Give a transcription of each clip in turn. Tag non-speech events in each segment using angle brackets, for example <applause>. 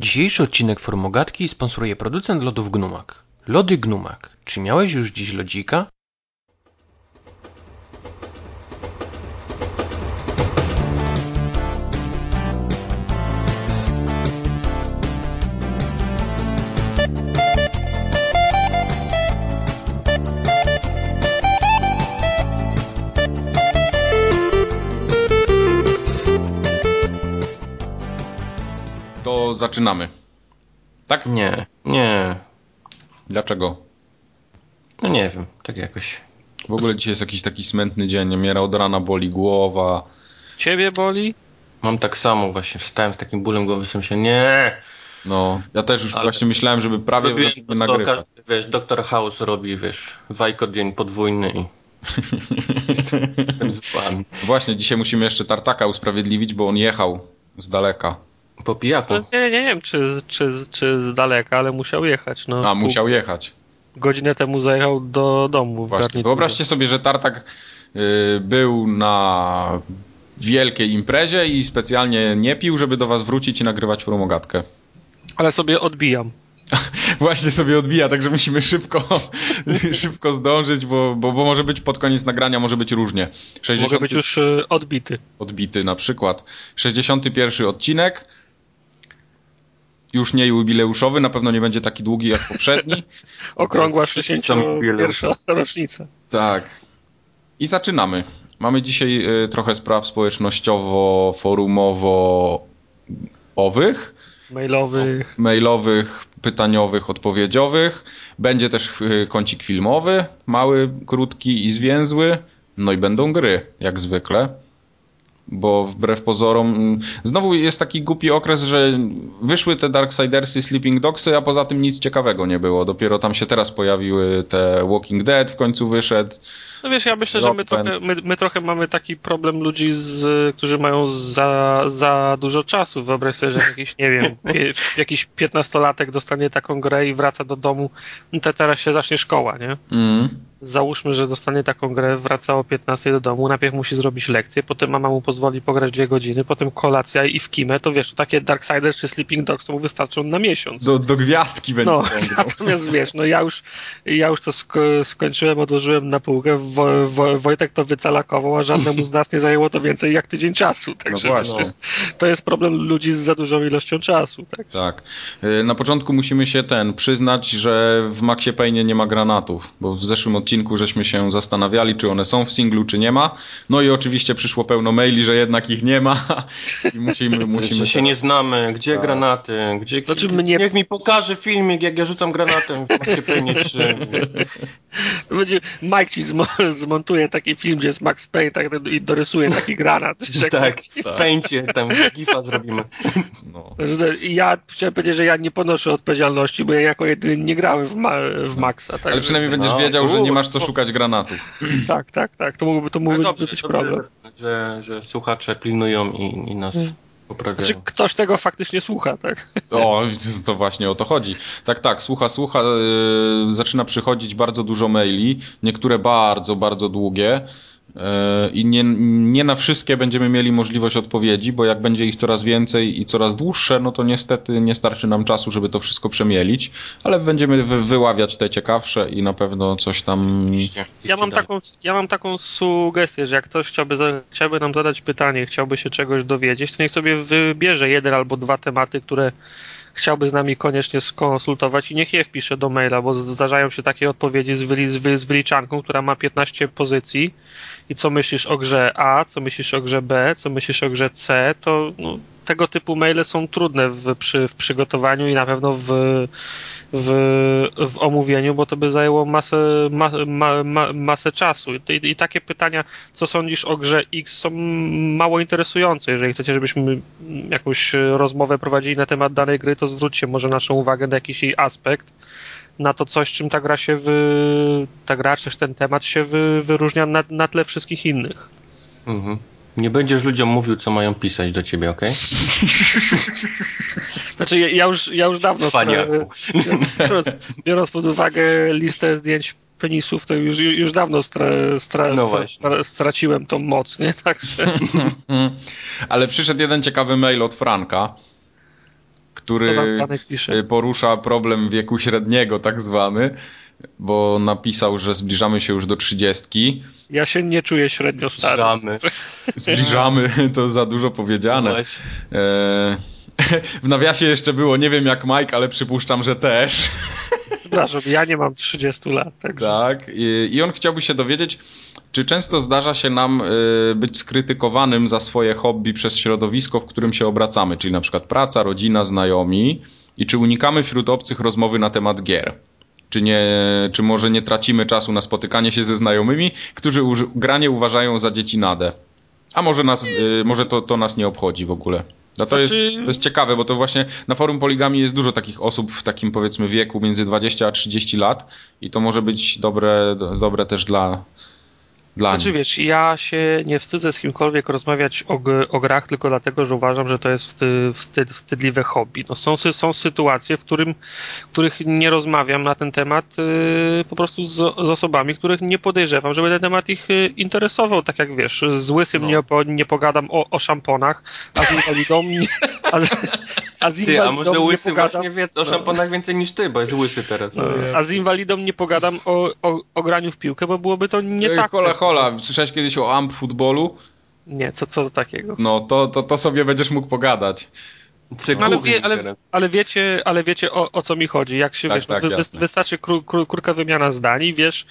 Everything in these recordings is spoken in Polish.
Dzisiejszy odcinek Formogatki sponsoruje producent lodów Gnumak. Lody Gnumak. Czy miałeś już dziś lodzika? Zaczynamy. Tak? Nie, nie. Dlaczego? No nie wiem, tak jakoś. W ogóle dzisiaj jest jakiś taki smętny dzień. Mnie od rana boli głowa. Ciebie boli? Mam tak samo właśnie, wstałem z takim bólem głowy, sensie nie. No, ja też już Ale- właśnie myślałem, żeby prawie Robiłem żeby to, co nagrywać. każdy, wiesz, doktor House robi, wiesz, wajko dzień podwójny i <laughs> jestem z wami. Właśnie, dzisiaj musimy jeszcze Tartaka usprawiedliwić, bo on jechał z daleka. Po pijaku. No, nie, nie, nie wiem, czy, czy, czy z daleka, ale musiał jechać. No, A, Pół- musiał jechać. Godzinę temu zajechał do domu w Właśnie. garniturze. Wyobraźcie sobie, że Tartak y, był na wielkiej imprezie i specjalnie nie pił, żeby do was wrócić i nagrywać formogatkę. Ale sobie odbijam. <laughs> Właśnie sobie odbija, także musimy szybko, <laughs> szybko zdążyć, bo, bo, bo może być pod koniec nagrania, może być różnie. 60 Mogę być już y, odbity. odbity na przykład. 61 odcinek. Już nie jubileuszowy, na pewno nie będzie taki długi jak poprzedni. <laughs> Okrągła Wszyscy są jubileusze. 61 rocznica. Tak. I zaczynamy. Mamy dzisiaj y, trochę spraw społecznościowo-forumowo-owych, Mailowych. mailowych, pytaniowych, odpowiedziowych. Będzie też y, kącik filmowy, mały, krótki i zwięzły. No i będą gry, jak zwykle. Bo wbrew pozorom, mm, znowu jest taki głupi okres, że wyszły te Darksidersy, Sleeping Dogsy, a poza tym nic ciekawego nie było. Dopiero tam się teraz pojawiły te Walking Dead, w końcu wyszedł. No wiesz, ja myślę, że my trochę, my, my trochę mamy taki problem ludzi, z, którzy mają za, za dużo czasu. Wyobraź sobie, że jakiś, nie wiem, <laughs> pie, jakiś piętnastolatek dostanie taką grę i wraca do domu, no to teraz się zacznie szkoła, nie? Mm. Załóżmy, że dostanie taką grę, wraca o 15 do domu, najpierw musi zrobić lekcję, potem mama mu pozwoli pograć dwie godziny, potem kolacja i w kimę, to wiesz, to takie Darksiders czy Sleeping Dogs to mu wystarczą na miesiąc. Do, do gwiazdki będzie No, <laughs> natomiast wiesz, no ja już, ja już to sko skończyłem, odłożyłem na półkę, wo wo Wojtek to wycalakował, a żadnemu z nas nie zajęło to więcej jak tydzień czasu, także No właśnie. to, jest, to jest problem ludzi z za dużą ilością czasu, tak? Tak. Y, Na początku musimy się ten przyznać, że w Maxie Payne nie ma granatów, bo w zeszłym odcinku żeśmy się zastanawiali, czy one są w singlu, czy nie ma. No i oczywiście przyszło pełno maili, że jednak ich nie ma <laughs> i musimy, musimy się nie znamy, gdzie Tak. granaty, gdzie... Znaczy mnie- Niech mi pokaże filmik, jak ja rzucam granatem w Payne 3. To Będzie, Mike ci zmo zmontuje taki film, gdzie jest Max Payne tak, i dorysuje taki granat. jak- <laughs> Tak, w pęcie tam gifa zrobimy. No. Ja chciałem powiedzieć, że ja nie ponoszę odpowiedzialności, bo ja jako jedyny nie grałem w, ma w Maxa. Tak, Ale przynajmniej będziesz No, wiedział, że nie masz co szukać granatów. <clears throat> tak, tak, tak. To mógłby, to No mógłby dobrze, być dobrze problem. że, że, że słuchacze pilnują i, i nas poprawiają. Znaczy, ktoś tego faktycznie słucha, tak? <laughs> O, to właśnie o to chodzi. Tak, tak, słucha, słucha, yy, zaczyna przychodzić bardzo dużo maili, niektóre bardzo, bardzo długie. Yy, I nie, nie na wszystkie będziemy mieli możliwość odpowiedzi, bo jak będzie ich coraz więcej i coraz dłuższe, no to niestety nie starczy nam czasu, żeby to wszystko przemielić, ale będziemy wy, wyławiać te ciekawsze i na pewno coś tam. Ja mam, taką, ja mam taką sugestię, że jak ktoś chciałby, chciałby nam zadać pytanie, chciałby się czegoś dowiedzieć, to niech sobie wybierze jeden albo dwa tematy, które chciałby z nami koniecznie skonsultować i niech je wpisze do maila, bo zdarzają się takie odpowiedzi z, wyli, z, wy, z wyliczanką, która ma 15 pozycji i co myślisz o grze A, co myślisz o grze B, co myślisz o grze C, to no, tego typu maile są trudne w, przy, w przygotowaniu i na pewno w, w, w omówieniu, bo to by zajęło masę, ma, ma, ma, masę czasu. I, I takie pytania, co sądzisz o grze X, są mało interesujące. Jeżeli chcecie, żebyśmy jakąś rozmowę prowadzili na temat danej gry, to zwróćcie może naszą uwagę na jakiś jej aspekt, na to coś, czym ta gra się wy, ta gra, czy ten temat się wy, wyróżnia na, na tle wszystkich innych. Mhm. Nie będziesz ludziom mówił, co mają pisać do ciebie, okej? <laughs> Znaczy, ja- ja już, ja już dawno, Cwaniaku. biorąc, biorąc pod uwagę listę zdjęć penisów, to już, już dawno stra, stra, No stra, straciłem tą moc, nie? <laughs> Także <laughs> Ale przyszedł jeden ciekawy mail od Franka, który y, porusza problem wieku średniego, tak zwany, bo napisał, że zbliżamy się już do trzydziestki. Ja się nie czuję średnio stary. Zbliżamy. Zbliżamy, to za dużo powiedziane. E, <laughs> w nawiasie jeszcze było, nie wiem jak Mike, ale przypuszczam, że też. Przepraszam, ja nie mam 30 lat. Także. Tak, I, i on chciałby się dowiedzieć, czy często zdarza się nam y, być skrytykowanym za swoje hobby przez środowisko, w którym się obracamy, czyli na przykład praca, rodzina, znajomi i czy unikamy wśród obcych rozmowy na temat gier? Czy, nie, czy może nie tracimy czasu na spotykanie się ze znajomymi, którzy granie uważają za dzieci nadę? A może, nas, y, może to, to nas nie obchodzi w ogóle? No to, znaczy... jest, to jest ciekawe, bo to właśnie na forum poligami jest dużo takich osób w takim powiedzmy wieku między 20 a 30 lat i to może być dobre, dobre też dla, dla znaczy, wiesz, ja się nie wstydzę z kimkolwiek rozmawiać o, o grach tylko dlatego, że uważam, że to jest wstyd, wstyd, wstydliwe hobby. No, są, są sytuacje, w którym, których nie rozmawiam na ten temat yy, po prostu z, z, osobami, których nie podejrzewam, żeby ten temat ich yy, interesował. Tak jak wiesz, z łysym no. nie, nie pogadam o, o szamponach, a z inwalidą nie, a, a, z ty, a może łysy pogadam, właśnie wie o no. szamponach więcej niż ty, bo jest łysy teraz. No, a z inwalidą nie pogadam o, o, o graniu w piłkę, bo byłoby to nie Ej, tak. Hola, hola, słyszałeś kiedyś o amp futbolu? Nie, co, co takiego? No, to, to, to sobie będziesz mógł pogadać. No, ale, wie, ale, ale, wiecie, ale wiecie o, o co mi chodzi. Jak się tak, wiesz, tak, no, wy, wystarczy kró, kró, krótka wymiana zdań i wiesz,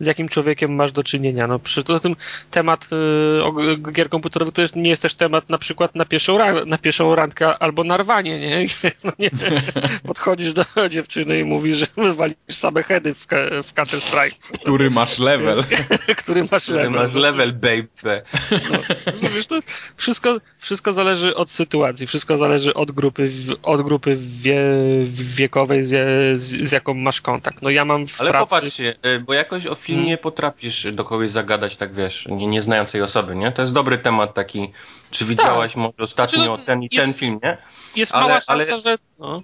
z jakim człowiekiem masz do czynienia. No, przy tym temat y, gier komputerowych to nie jest też temat na przykład na pierwszą, na pierwszą randkę albo na rwanie, nie? <laughs> No, nie <laughs> podchodzisz do dziewczyny i mówisz, że wywalisz same heady w, w Counter Strike. Który masz level. <laughs> Który masz Który level. masz level, baby. No, wiesz, to wszystko, wszystko zależy od sytuacji, wszystko zależy od grupy, od grupy wie, wiekowej, z, z, z, jaką masz kontakt. No ja mam w Ale pracy... popatrzcie, y, bo jakoś o filmie hmm. potrafisz do kogoś zagadać, tak wiesz, nie, nie znając tej osoby, nie? To jest dobry temat taki. Czy widziałaś tak. może ostatnio znaczy, ten i jest, ten film, nie? Jest ale, mała szansa, ale... że... No.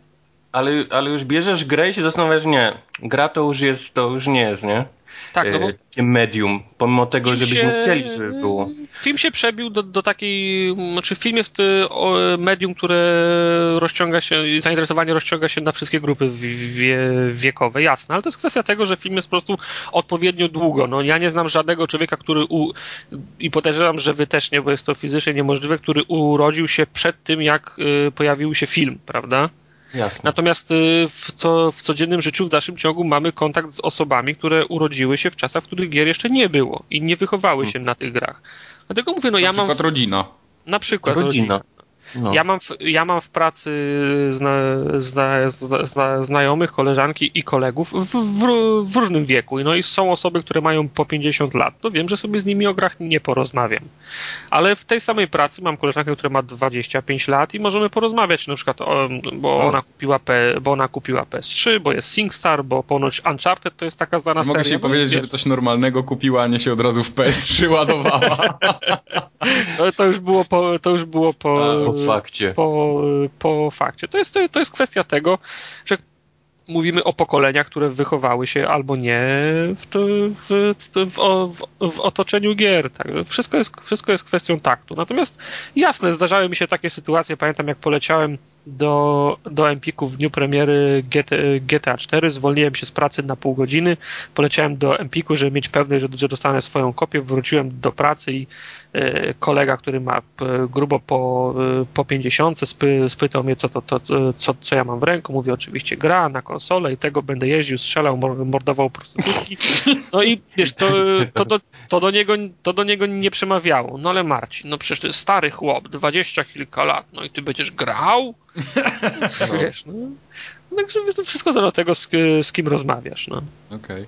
Ale, ale już bierzesz grę i się zastanawiasz, nie, gra to już jest, to już nie jest, nie? Tak, no bo... E, medium, pomimo tego, żebyśmy się, chcieli, żeby było. Film się przebił do, do takiej, znaczy film jest y, medium, które rozciąga się, zainteresowanie rozciąga się na wszystkie grupy wie, wiekowe, jasne, ale to jest kwestia tego, że film jest po prostu odpowiednio długo. No, ja nie znam żadnego człowieka, który u, i podejrzewam, że wy też nie, bo jest to fizycznie niemożliwe, który urodził się przed tym, jak y, pojawił się film, prawda? Jasne. Natomiast y, w, co, w codziennym życiu, w dalszym ciągu mamy kontakt z osobami, które urodziły się w czasach, w których gier jeszcze nie było i nie wychowały hmm. się na tych grach. Dlatego mówię, no na ja mam. Na przykład rodzina. Na przykład rodzina. rodzina. No. Ja, mam w, ja mam w pracy zna, zna, zna, znajomych, koleżanki i kolegów w, w, w, różnym wieku. No i są osoby, które mają po 50 lat. To wiem, że sobie z nimi o grach nie porozmawiam. Ale w tej samej pracy mam koleżankę, która ma 25 lat i możemy porozmawiać na przykład, o, bo, ona kupiła P, bo ona kupiła PS3, bo jest SingStar, bo ponoć Uncharted to jest taka znana Mogę seria. Mogę się no powiedzieć, żeby coś normalnego kupiła, a nie się od razu w PS3 ładowała. <laughs> no, to już było po, to już było po, a, po fakcie. Po, po fakcie. To jest, to, jest kwestia tego, że mówimy o pokoleniach, które wychowały się albo nie w, to, w, w, w, otoczeniu gier. Tak. Wszystko, jest, wszystko jest kwestią taktu. Natomiast jasne, zdarzały mi się takie sytuacje. Pamiętam, jak poleciałem do, do Empiku w dniu premiery GTA 4, zwolniłem się z pracy na pół godziny, poleciałem do Empiku, żeby mieć pewność, że, dostanę swoją kopię, wróciłem do pracy i kolega, który ma grubo po, e, po 50, spy, spytał mnie, co, to, to, co, co ja mam w ręku. Mówię, oczywiście gra na konsolę i tego będę jeździł, strzelał, mordował prostytutki. No i wiesz, to, to, to, to, do niego, to do niego nie przemawiało. No ale Marcin, no przecież jest stary chłop, dwadzieścia kilka lat, no i ty będziesz grał? <laughs> No. Wiesz, no. Także to wszystko zależy od tego, z, z kim rozmawiasz. No. Okej. Okay.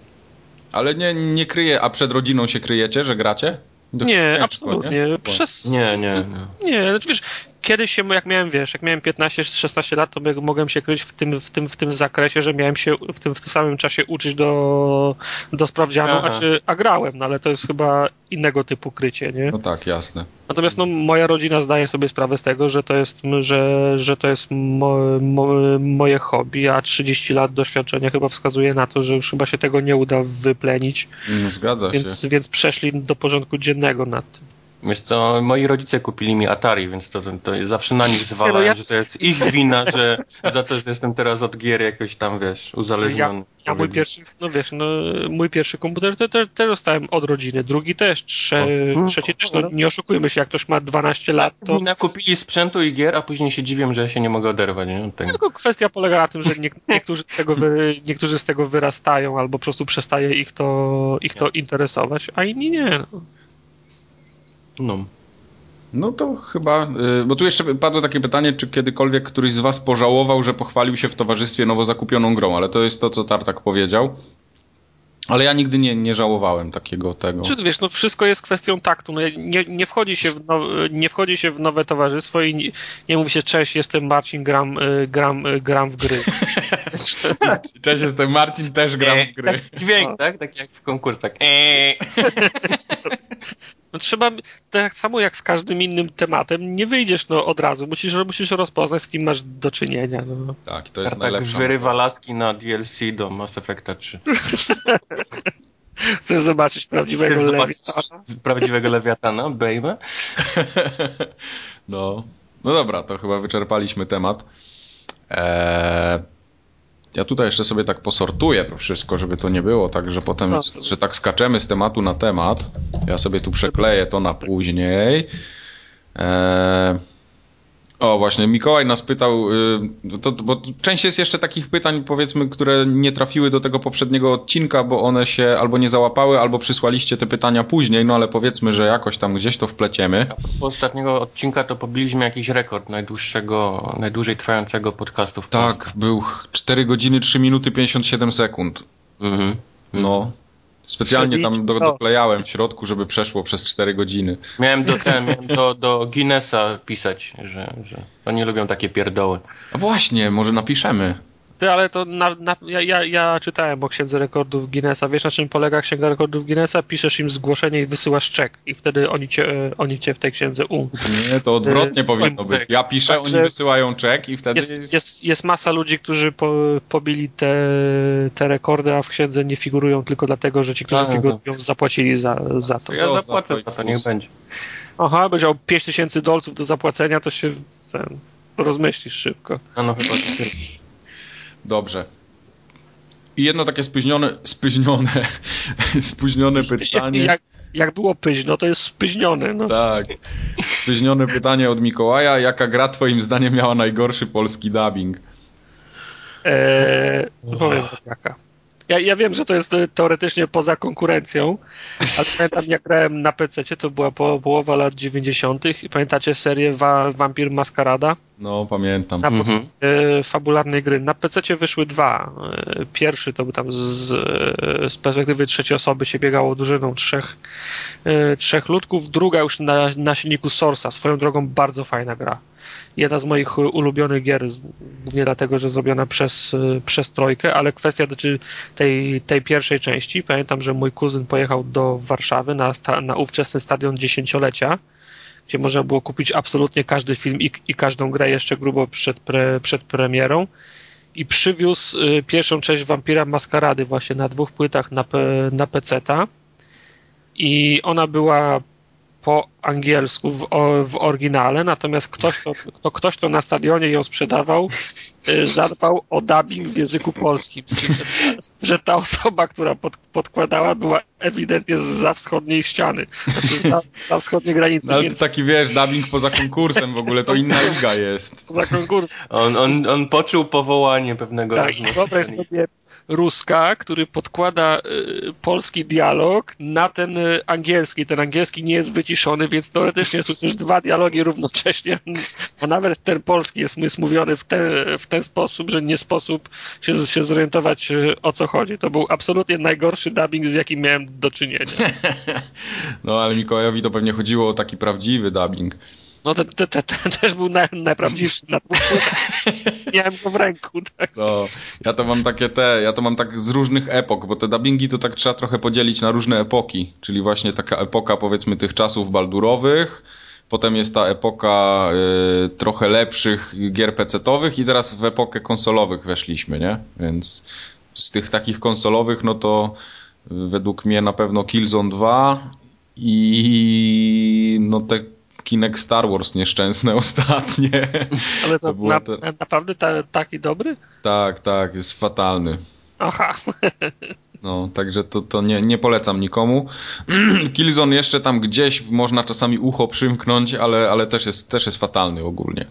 Ale nie, nie kryje, a przed rodziną się kryjecie, że gracie? Do nie, absolutnie. Nie? Przez... Nie, nie, nie. Nie, znaczy wiesz, kiedyś się, jak miałem, wiesz, jak miałem 15-16 lat, to mogłem się kryć w tym, w tym, w tym zakresie, że miałem się w tym, w tym samym czasie uczyć do, do sprawdzianu, a, się, a grałem, no ale to jest chyba innego typu krycie, nie? No tak, jasne. Natomiast no, moja rodzina zdaje sobie sprawę z tego, że to jest, że, że to jest mo, mo, moje hobby, a 30 lat doświadczenia chyba wskazuje na to, że już chyba się tego nie uda wyplenić. No, zgadza więc, się. Więc przeszli do porządku dziennego nad tym. Wiesz co, moi rodzice kupili mi Atari, więc to, to zawsze na nich zwalałem, ja... że to jest ich wina, że za to, że jestem teraz od gier jakoś tam, wiesz, uzależniony. Ja, ja mój pierwszy, no wiesz, no, mój pierwszy komputer też te, te dostałem od rodziny, drugi też, trze, trzeci też, no nie oszukujmy się, jak ktoś ma 12 lat, to... Mi nakupili sprzętu i gier, a później się dziwię, że ja się nie mogę oderwać, nie? Tego. Tylko kwestia polega na tym, że nie, niektórzy, z tego wy, niektórzy z tego wyrastają, albo po prostu przestaje ich to, ich to interesować, a inni nie, no. No. No to chyba, y, bo tu jeszcze padło takie pytanie, czy kiedykolwiek któryś z was pożałował, że pochwalił się w towarzystwie nowo zakupioną grą, ale to jest to, co Tartak powiedział. Ale ja nigdy nie, nie żałowałem takiego tego. Czy wiesz, no wszystko jest kwestią taktu. No, nie, nie, wchodzi się w nie wchodzi się w nowe towarzystwo i nie, nie mówi się cześć, jestem Marcin, gram, y, gram, y, gram w gry. <laughs> cześć, jestem Marcin, też gram w gry. Dźwięk, no. tak? Tak jak w konkursach. Eee. <laughs> No trzeba, tak samo jak z każdym innym tematem, nie wyjdziesz no od razu, musisz, musisz rozpoznać, z kim masz do czynienia. No. Tak, to jest tak, najlepsze. Wyrywa laski na DLC do Mass Effecta 3. <laughs> Chcesz zobaczyć prawdziwego Chcesz lewiatana? prawdziwego lewiatana, baby? <laughs> no. No dobra, to chyba wyczerpaliśmy temat. Eee, ja tutaj jeszcze sobie tak posortuję to wszystko, żeby to nie było tak, że potem, no, że tak skaczemy z tematu na temat. Ja sobie tu przekleję to na później. Eee, o, właśnie, Mikołaj nas pytał, y, to, bo część jest jeszcze takich pytań, powiedzmy, które nie trafiły do tego poprzedniego odcinka, bo one się albo nie załapały, albo przysłaliście te pytania później, no ale powiedzmy, że jakoś tam gdzieś to wpleciemy. Po ostatniego odcinka to pobiliśmy jakiś rekord najdłuższego, najdłużej trwającego podcastu w Tak, Polsce. był 4 godziny 3 minuty 57 sekund. Mhm. No, Specjalnie tam do, doklejałem w środku, żeby przeszło przez 4 godziny. Miałem do, ten, <laughs> miałem do, do Guinnessa pisać, że, że oni lubią takie pierdoły. A właśnie, może napiszemy. Ty, ale to na, na, ja, ja, ja czytałem o księdze rekordów Guinnessa. Wiesz na czym polega księga rekordów Guinnessa? Piszesz im zgłoszenie i wysyłasz czek i wtedy oni cię, oni cię w tej księdze u. Nie, to odwrotnie y, powinno być. Ja piszę, Także oni wysyłają czek i wtedy... Jest, jest, jest masa ludzi, którzy po, pobili te, te rekordy, a w księdze nie figurują tylko dlatego, że ci, którzy tak, figurują, tak. zapłacili za, za to. Ja zapłacę za to, niech będzie. Aha, będzie o 5000 dolców do zapłacenia, to się ten, rozmyślisz szybko. No, no chyba Dobrze. I jedno takie spóźnione, spóźnione, spóźnione pytanie. Jak, jak było pyźno, to jest spóźnione. No. Tak. Spóźnione pytanie od Mikołaja. Jaka gra twoim zdaniem miała najgorszy polski dubbing? Eee, powiem jaka. Ja, ja wiem, że to jest teoretycznie poza konkurencją, ale pamiętam jak grałem na PC, to była po, połowa lat 90. i pamiętacie serię Wa Vampir Maskarada? No, pamiętam. Na mhm. fabularnej gry. Na PC wyszły dwa. E, pierwszy to był tam z, z perspektywy trzeciej osoby się biegało drużyną trzech, e, trzech ludków. Druga już na, na silniku Source'a. Swoją drogą bardzo fajna gra jedna z moich ulubionych gier, głównie dlatego, że zrobiona przez, przez Trojkę, ale kwestia dotyczy tej, tej pierwszej części. Pamiętam, że mój kuzyn pojechał do Warszawy na, na ówczesny stadion dziesięciolecia, gdzie można było kupić absolutnie każdy film i, i każdą grę jeszcze grubo przed, pre, przed premierą i przywiózł y, pierwszą część Vampira Maskarady właśnie na dwóch płytach na, na PC-ta i ona była po angielsku w, w oryginale, natomiast ktoś to, kto, ktoś, kto na stadionie ją sprzedawał, y, zadbał o dubbing w języku polskim. Że ta osoba, która pod, podkładała, była ewidentnie za wschodniej ściany, znaczy za, za wschodniej granicy. No, ale więc... to taki, wiesz, dubbing poza konkursem w ogóle, to inna liga jest. Poza konkursem. On, on, on poczuł powołanie pewnego tak, wyobraź sobie Ruska, który podkłada y, polski dialog na ten y, angielski. Ten angielski nie jest wyciszony, więc teoretycznie słyszysz dwa dialogi równocześnie, <laughs> a nawet ten polski jest, jest mówiony w, te, w ten sposób, że nie sposób się, się zorientować y, o co chodzi. To był absolutnie najgorszy dubbing, z jakim miałem do czynienia. <laughs> No ale Mikołajowi to pewnie chodziło o taki prawdziwy dubbing. No ten, <laughs> też był naj, najprawdziwszy na Miałem go w ręku. Tak. No, ja to mam takie te, ja to mam tak z różnych epok, bo te dubbingi to tak trzeba trochę podzielić na różne epoki, czyli właśnie taka epoka powiedzmy tych czasów baldurowych, potem jest ta epoka y, trochę lepszych gier pecetowych i teraz w epokę konsolowych weszliśmy, nie? Więc z tych takich konsolowych, no to według mnie na pewno Killzone 2 i no te Kinect Star Wars nieszczęsne <laughs> ostatnie. Ale to, to na, te... naprawdę ta, taki dobry? Tak, tak, jest fatalny. Aha. <laughs> No, także to, to nie, nie polecam nikomu. <clears throat> Killzone jeszcze tam gdzieś można czasami ucho przymknąć, ale, ale też, jest, też jest fatalny ogólnie.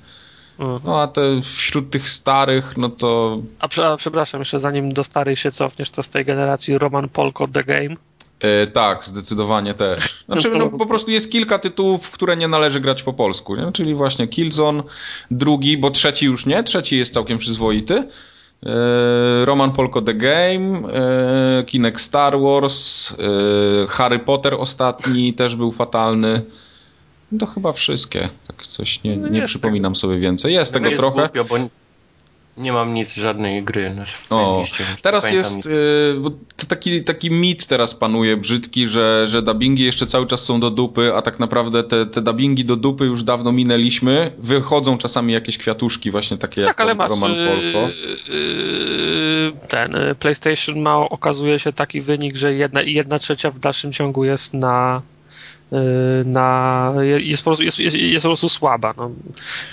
Mhm. No a te wśród tych starych, no to... A, przepraszam, jeszcze zanim do starych się cofniesz, to z tej generacji Roman Polko The Game? E, tak, zdecydowanie też. Znaczy, no, po prostu jest kilka tytułów, które nie należy grać po polsku, nie? czyli właśnie Killzone, drugi, bo trzeci już nie, trzeci jest całkiem przyzwoity. E, Roman Polko The Game, e, Kinect Star Wars, e, Harry Potter ostatni też był fatalny. To chyba wszystkie. Tak coś nie, no nie przypominam sobie więcej. Jest no tego jest trochę. Głupio, bo nie mam nic, żadnej gry na O, teraz jest y, to taki, taki mit teraz panuje brzydki, że, że dubbingi jeszcze cały czas są do dupy, a tak naprawdę te, te dubbingi do dupy już dawno minęliśmy. Wychodzą czasami jakieś kwiatuszki właśnie takie tak, jak ale masz, Roman Polko. Yy, ten y, PlayStation ma okazuje się taki wynik, że jedna, jedna trzecia w dalszym ciągu jest na Y, na, jest, po prostu, jest, jest, jest po prostu słaba. No.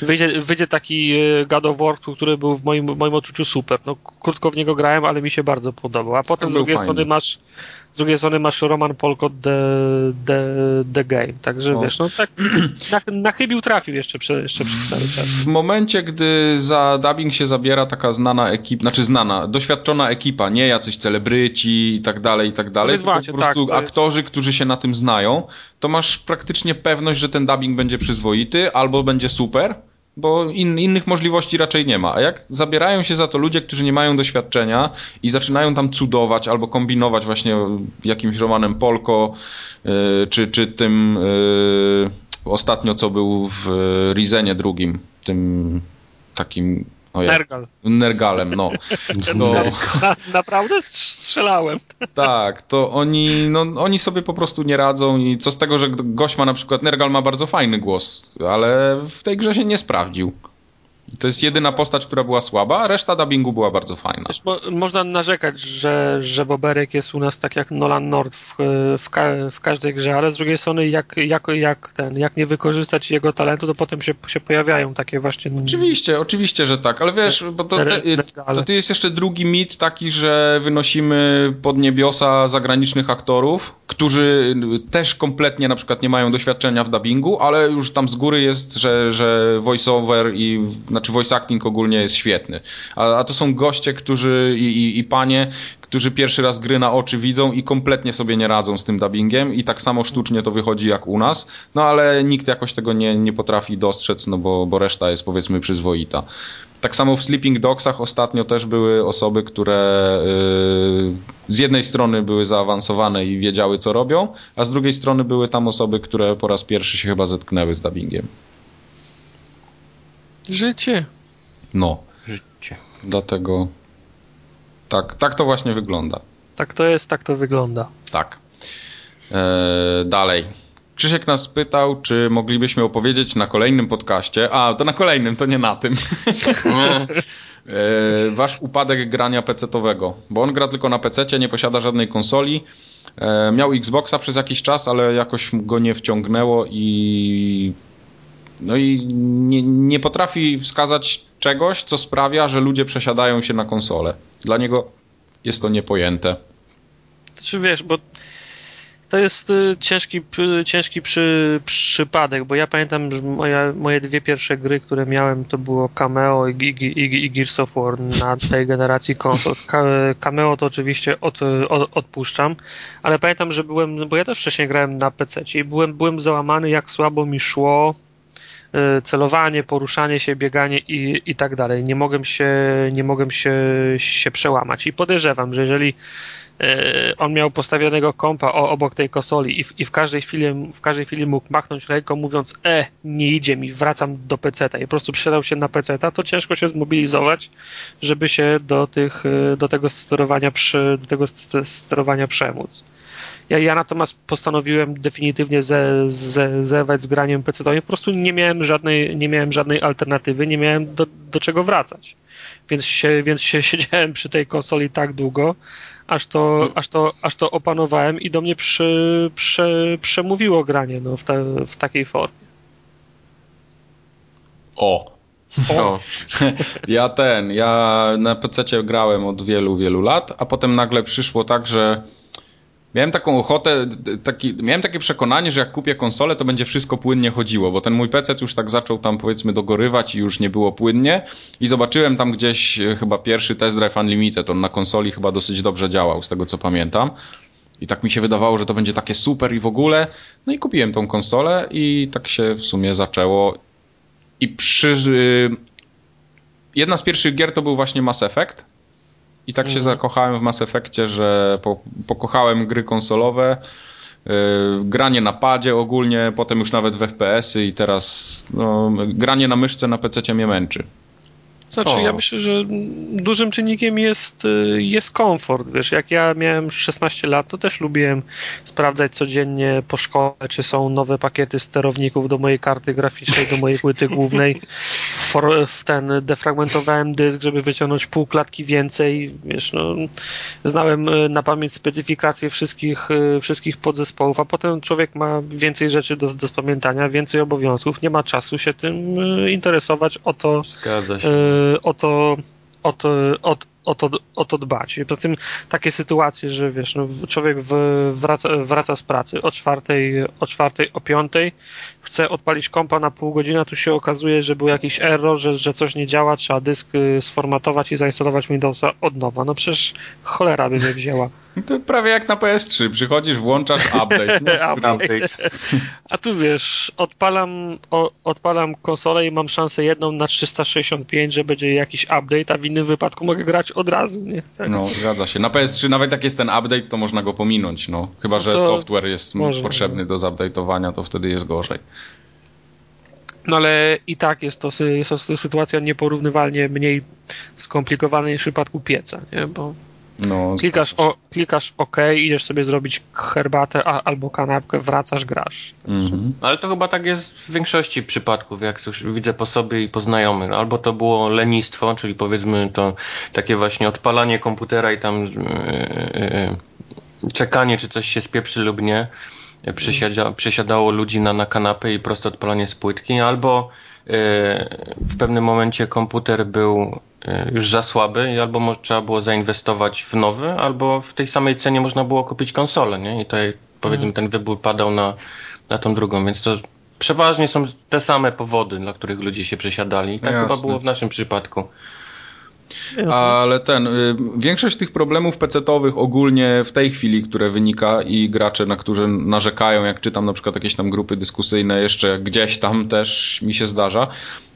Wyjdzie, wyjdzie taki y, God of War, który był w moim, moim odczuciu super. No, krótko w niego grałem, ale mi się bardzo podobał. A potem z drugiej strony masz z drugiej strony masz Roman Polko The, the, the Game, także o. wiesz, no tak <clears throat> na, na chybił trafił jeszcze, prze, jeszcze przez cały czas. W momencie, gdy za dubbing się zabiera taka znana ekipa, znaczy znana, doświadczona ekipa, nie jacyś celebryci i tak dalej, i tak dalej, tylko po prostu tak, aktorzy, jest... którzy się na tym znają, to masz praktycznie pewność, że ten dubbing będzie przyzwoity albo będzie super, bo in, innych możliwości raczej nie ma. A jak zabierają się za to ludzie, którzy nie mają doświadczenia i zaczynają tam cudować albo kombinować właśnie jakimś Romanem Polko, yy, czy, czy tym yy, ostatnio co był w Rizenie drugim, tym takim Nergal. Nergalem, no. To... Na, naprawdę strzelałem. Tak, to oni, no, oni sobie po prostu nie radzą i co z tego, że gość ma na przykład, Nergal ma bardzo fajny głos, ale w tej grze się nie sprawdził. I to jest jedyna postać, która była słaba, a reszta dubbingu była bardzo fajna. Wiesz, można narzekać, że, że Boberek jest u nas tak jak Nolan North w, w, ka, w, każdej grze, ale z drugiej strony jak, jak, jak, ten, jak nie wykorzystać jego talentu, to potem się, się pojawiają takie właśnie... Oczywiście, oczywiście, że tak, ale wiesz, bo to, te, to, to jest jeszcze drugi mit taki, że wynosimy pod niebiosa zagranicznych aktorów, którzy też kompletnie na przykład nie mają doświadczenia w dubbingu, ale już tam z góry jest, że, że voiceover i znaczy voice acting ogólnie jest świetny. A, a to są goście, którzy i, i, i panie, którzy pierwszy raz gry na oczy widzą i kompletnie sobie nie radzą z tym dubbingiem i tak samo sztucznie to wychodzi jak u nas, no ale nikt jakoś tego nie, nie potrafi dostrzec, no bo, bo reszta jest powiedzmy przyzwoita. Tak samo w Sleeping Dogsach ostatnio też były osoby, które yy, z jednej strony były zaawansowane i wiedziały co robią, a z drugiej strony były tam osoby, które po raz pierwszy się chyba zetknęły z dubbingiem. Życie. No. Życie. Dlatego tak, tak to właśnie wygląda. Tak to jest, tak to wygląda. Tak. Eee, dalej. Krzysiek nas pytał, czy moglibyśmy opowiedzieć na kolejnym podcaście. A, to na kolejnym, to nie na tym. eee, <laughs> wasz upadek grania PC-owego. Bo on gra tylko na PC, nie posiada żadnej konsoli. Eee, miał Xboxa przez jakiś czas, ale jakoś go nie wciągnęło i no i nie, nie potrafi wskazać czegoś, co sprawia, że ludzie przesiadają się na konsolę. Dla niego jest to niepojęte. Czy wiesz, bo to jest y, ciężki, ciężki przy, przypadek, bo ja pamiętam, że moja, moje dwie pierwsze gry, które miałem, to było Cameo i, i, i Gears of War na tej generacji konsol. Cameo to oczywiście od, od, odpuszczam, ale pamiętam, że byłem, bo ja też wcześniej grałem na PC i byłem, byłem załamany, jak słabo mi szło celowanie, poruszanie się, bieganie i, i tak dalej. Nie mogłem się, nie mogłem się, się przełamać. I podejrzewam, że jeżeli y, on miał postawionego kompa obok tej konsoli i w, i w każdej chwili w każdej chwili mógł machnąć ręką mówiąc e, nie idzie mi, wracam do peceta i po prostu przesiadał się na peceta, to ciężko się zmobilizować, żeby się do tych, y, do tego sterowania przy, do tego sterowania przemóc. Ja, ja natomiast postanowiłem definitywnie ze, ze, zerwać z graniem PC. Po prostu nie miałem żadnej, nie miałem żadnej alternatywy, nie miałem do, do czego wracać. więc się, więc się <laughs> siedziałem przy tej konsoli tak długo, aż to, aż to, aż to opanowałem i do mnie przy, przy, przemówiło granie no, w, te, w takiej formie. O. O. <laughs> ja ten, ja na PC grałem od wielu, wielu lat, a potem nagle przyszło tak, że miałem taką ochotę, taki, miałem takie przekonanie, że jak kupię konsolę, to będzie wszystko płynnie chodziło, bo ten mój PC już tak zaczął tam powiedzmy dogorywać i już nie było płynnie i zobaczyłem tam gdzieś e, chyba pierwszy Test Drive Unlimited, on na konsoli chyba dosyć dobrze działał, z tego co pamiętam. I tak mi się wydawało, że to będzie takie super i w ogóle. No i kupiłem tą konsolę i tak się w sumie zaczęło. I przy... Y, jedna z pierwszych gier to był właśnie Mass Effect. I tak się mhm. zakochałem w Mass Effectie, że po, pokochałem gry konsolowe, yy, granie na padzie ogólnie, potem już nawet w FPS-y i teraz no, granie na myszce na PC mnie męczy. Znaczy, o. ja myślę, że dużym czynnikiem jest, y, jest komfort. Wiesz, jak ja miałem 16 lat, to też lubiłem sprawdzać codziennie po szkole, czy są nowe pakiety sterowników do mojej karty graficznej, do mojej płyty głównej. For, w ten defragmentowałem dysk, żeby wyciągnąć pół klatki więcej. Wiesz, no, znałem y, na pamięć specyfikacje wszystkich, y, wszystkich podzespołów, a potem człowiek ma więcej rzeczy do, do spamiętania, więcej obowiązków, nie ma czasu się tym interesować o to. Zgadza się o to, o to, o, o to, o to dbać. I poza tym takie sytuacje, że wiesz, no, człowiek wraca, wraca z pracy o czwartej, o czwartej, o piątej, chce odpalić kompa na pół godziny, a tu się okazuje, że był jakiś error, że, że coś nie działa, trzeba dysk y, sformatować i zainstalować Windowsa od nowa. No przecież cholera by mnie wzięła. To prawie jak na PS3. Przychodzisz, włączasz <laughs> update. update. A tu wiesz, odpalam, o, odpalam konsolę i mam szansę jedną na 365, że będzie jakiś update, a w innym wypadku mogę grać od razu, nie? Tak. No, zgadza się. Na PS3 nawet jak jest ten update, to można go pominąć, no. Chyba, że no software jest może, potrzebny no. do zupdate'owania, to wtedy jest gorzej. No ale i tak jest to, jest to sytuacja nieporównywalnie mniej skomplikowana niż w przypadku pieca, nie? Bo no, klikasz, o, klikasz OK, idziesz sobie zrobić herbatę a, albo kanapkę, wracasz, grasz. Mhm. Ale to chyba tak jest w większości przypadków, jak już widzę po sobie i po znajomych. Albo to było lenistwo, czyli powiedzmy to takie właśnie odpalanie komputera i tam yy, yy, czekanie, czy coś się spieprzy lub nie. Przysiada, przysiadało ludzi na, na kanapę i prosto odpalanie z płytki, albo yy, w pewnym momencie komputer był E, już za słaby i albo trzeba było zainwestować w nowy, albo w tej samej cenie można było kupić konsolę, nie? I tutaj powiedzmy mhm. ten wybór padał na, na tą drugą, więc to przeważnie są te same powody, dla których ludzie się przesiadali. I tak Jasne. chyba było w naszym przypadku. Ale ten, y, większość tych problemów pecetowych ogólnie w tej chwili, które wynika i gracze, na którzy narzekają, jak czytam na przykład jakieś tam grupy dyskusyjne jeszcze gdzieś tam też mi się zdarza,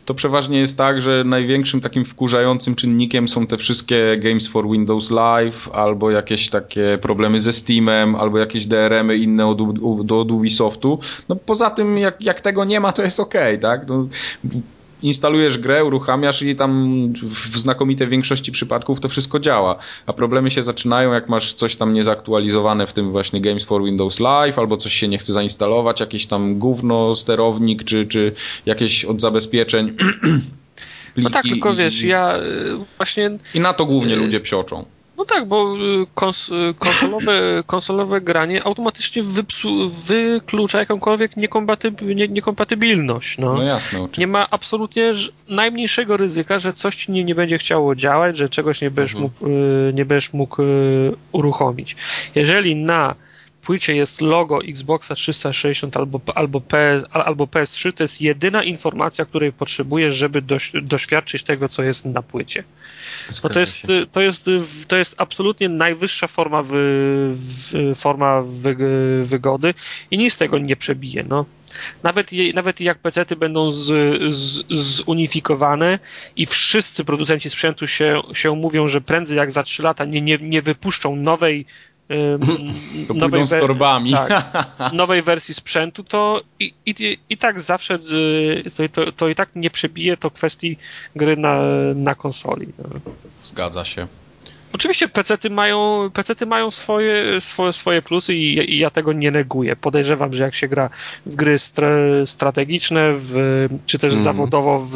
to przeważnie jest tak, że największym takim wkurzającym czynnikiem są te wszystkie Games for Windows Live, albo jakieś takie problemy ze Steamem, albo jakieś DRM-y inne od, od, od Ubisoftu. No poza tym, jak, jak tego nie ma, to jest ok, tak? No, instalujesz grę, uruchamiasz i tam w znakomitej większości przypadków to wszystko działa. A problemy się zaczynają, jak masz coś tam niezaktualizowane w tym właśnie Games for Windows Live, albo coś się nie chce zainstalować, jakiś tam gówno, sterownik, czy, czy jakieś od zabezpieczeń. <clears throat> no tak, tylko wiesz, ja y, właśnie... I na to głównie y, ludzie psioczą. No tak, bo y, kons konsolowe, <coughs> konsolowe granie automatycznie wypsu, wyklucza jakąkolwiek niekompatyb nie, niekompatybilność. No. no jasne. Oczywiście. Nie ma absolutnie najmniejszego ryzyka, że coś ci nie, nie będzie chciało działać, że czegoś nie będziesz mhm. mógł, y, nie będziesz mógł y, uruchomić. Jeżeli na płycie jest logo Xboxa 360 albo, albo, PS, albo PS3, to jest jedyna informacja, której potrzebujesz, żeby doś, doświadczyć tego, co jest na płycie. No to, jest, to, jest, to jest absolutnie najwyższa forma, wy, forma wy, wygody i nic z tego nie przebije. No. Nawet, nawet jak PC-ty będą z, z, zunifikowane i wszyscy producenci sprzętu się, się mówią, że prędzej jak za 3 lata nie, nie, nie wypuszczą nowej to nowej, z torbami. Tak, <laughs> nowej wersji sprzętu, to i, i, i tak zawsze y, to, to, to, i tak nie przebije to kwestii gry na, na konsoli. No. Zgadza się. Oczywiście pecety mają, pecety mają swoje, swoje, swoje plusy i, i ja tego nie neguję. Podejrzewam, że jak się gra w gry stra, strategiczne, w, czy też mm. zawodowo w,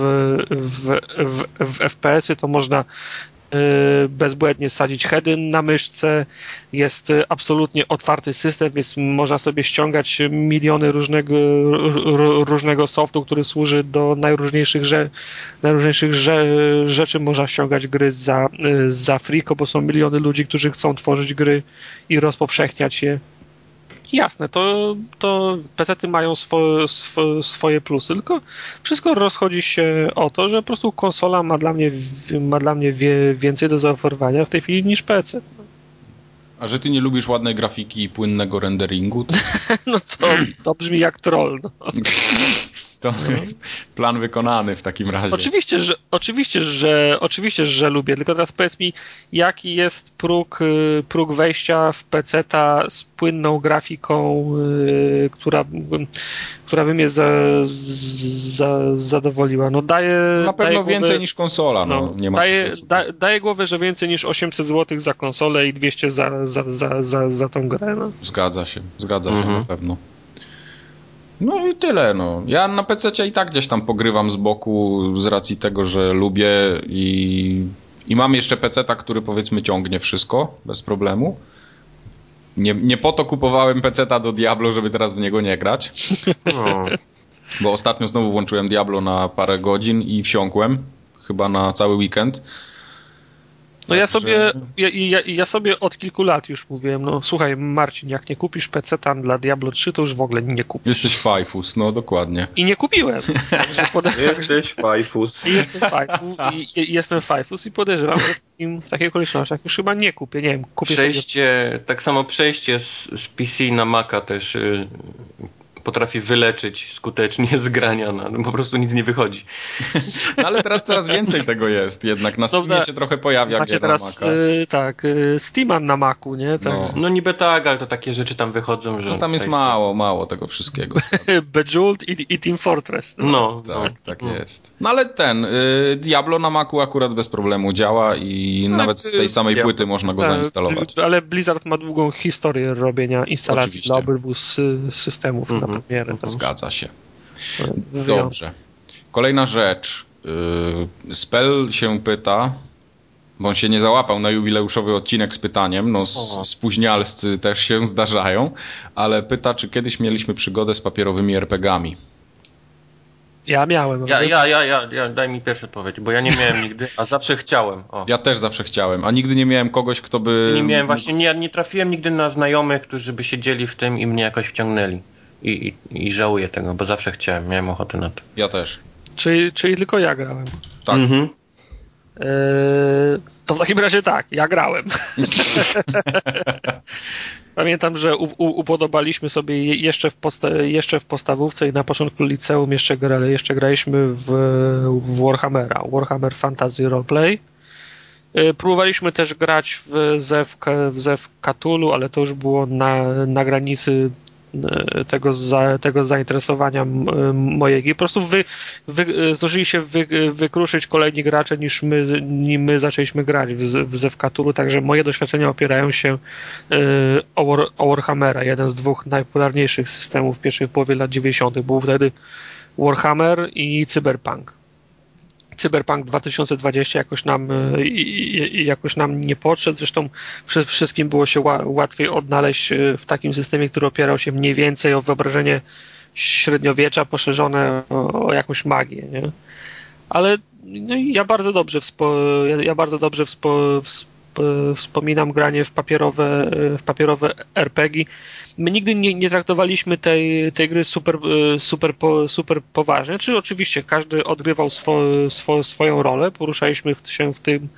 w, w, w FPS-y, to można bezbłędnie sadzić heady na myszce. Jest absolutnie otwarty system, więc można sobie ściągać miliony różnego, różnego softu, który służy do najróżniejszych, rze, najróżniejszych rze, rzeczy. Można ściągać gry za, y, za friko, bo są miliony ludzi, którzy chcą tworzyć gry i rozpowszechniać je jasne, to, to PC-ty mają swo, swo, swoje plusy, tylko wszystko rozchodzi się o to, że po prostu konsola ma dla mnie, ma dla mnie wie, więcej do zaoferowania w tej chwili niż PC. A że ty nie lubisz ładnej grafiki i płynnego renderingu? To... <laughs> no to, to brzmi jak troll. No. <laughs> To no. <laughs> plan wykonany w takim razie. Oczywiście, że, oczywiście, że, oczywiście, że lubię, tylko teraz powiedz mi, jaki jest próg, y, próg wejścia w PC-ta z płynną grafiką, yy, która, która by mnie za, za, zadowoliła. No daje, Na pewno daje więcej niż konsola, no, no nie ma daje, da, daje głowę, że więcej niż 800 zł za konsolę i 200 za, za, za, za, za tą grę. No. Zgadza się, zgadza mhm. się na pewno. No i tyle, no. Ja na PC i tak gdzieś tam pogrywam z boku z racji tego, że lubię i, i mam jeszcze PC, który powiedzmy ciągnie wszystko bez problemu. Nie, nie po to kupowałem PC do Diablo, żeby teraz w niego nie grać. <laughs> No. Bo ostatnio znowu włączyłem Diablo na parę godzin i wsiąkłem, chyba na cały weekend. No ja sobie, ja, ja, ja, sobie od kilku lat już mówiłem, no słuchaj Marcin, jak nie kupisz PC tam dla Diablo 3, to już w ogóle nie kupisz. Jesteś fajfus, no dokładnie. I nie kupiłem. <laughs> Jesteś fajfus. <laughs> I jestem fajfus i, jestem fajfus i podejrzewam, że w takich okolicznościach już chyba nie kupię, nie wiem, kupię Przejście, sobie... tak samo przejście z, z PC na Maca też y, potrafi wyleczyć skutecznie <laughs> z grania, no, po prostu nic nie wychodzi. <laughs> No, ale teraz coraz więcej tego jest, jednak na Steamie Dobra, się trochę pojawia macie teraz, y, tak, y, Steaman na Macu, nie? Tak. No. no niby tak, ale to takie rzeczy tam wychodzą, że... No tam jest mało, mało tego wszystkiego. <laughs> Bejeweled i, i Team Fortress. No, no tak, no. tak no. jest. No ale ten, y, Diablo na Macu akurat bez problemu działa i no, nawet z tej samej ja, płyty można go zainstalować. Ale Blizzard ma długą historię robienia instalacji Oczywiście. dla obydwu systemów mm -hmm. Na premierę. To zgadza się. Dobrze. Kolejna rzecz. Y, Spell się pyta, bo on się nie załapał na jubileuszowy odcinek z pytaniem, no spóźnialscy też się zdarzają, ale pyta, czy kiedyś mieliśmy przygodę z papierowymi RPGami. Ja miałem. Ja, ja, ja, ja, ja, daj mi pierwsze odpowiedź, bo ja nie miałem nigdy, a zawsze chciałem. O. Ja też zawsze chciałem, a nigdy nie miałem kogoś, kto by... Nie miałem, właśnie nie, nie trafiłem nigdy na znajomych, którzy by siedzieli w tym i mnie jakoś wciągnęli i, i, i żałuję tego, bo zawsze chciałem, miałem ochotę na to. Ja też. Czyli, czyli tylko ja grałem. Tak. Mhm. Eee, to w takim razie tak, ja grałem. <laughs> Pamiętam, że u, u, upodobaliśmy sobie jeszcze w, posta jeszcze w podstawówce i na początku liceum jeszcze, gra jeszcze graliśmy w, w Warhammera, Warhammer Fantasy Roleplay. Eee, próbowaliśmy też grać w Zew, w Zew Cthulhu, ale to już było na, na granicy tego, za, tego zainteresowania mojego. I po prostu wy, wy, zdążyli się wy, wykruszyć kolejni gracze niż my, nim my zaczęliśmy grać w, w Zewkatulu, także moje doświadczenia opierają się e, o, War, o Warhammera, jeden z dwóch najpopularniejszych systemów w pierwszej połowie lat 90. Był wtedy Warhammer i Cyberpunk. Cyberpunk 2020 jakoś nam, e, jakoś nam nie podszedł. Zresztą wszystkim było się łatwiej odnaleźć e, w takim systemie, który opierał się mniej więcej o wyobrażenie średniowiecza poszerzone o, jakąś magię. Nie? Ale no ja bardzo dobrze, wspo, ja, bardzo dobrze wspo, wspominam granie w papierowe, w papierowe RPG. My nigdy nie, nie traktowaliśmy tej, tej gry super, super, super poważnie. Czyli oczywiście każdy odgrywał swo, swo, swoją rolę, poruszaliśmy się w tym,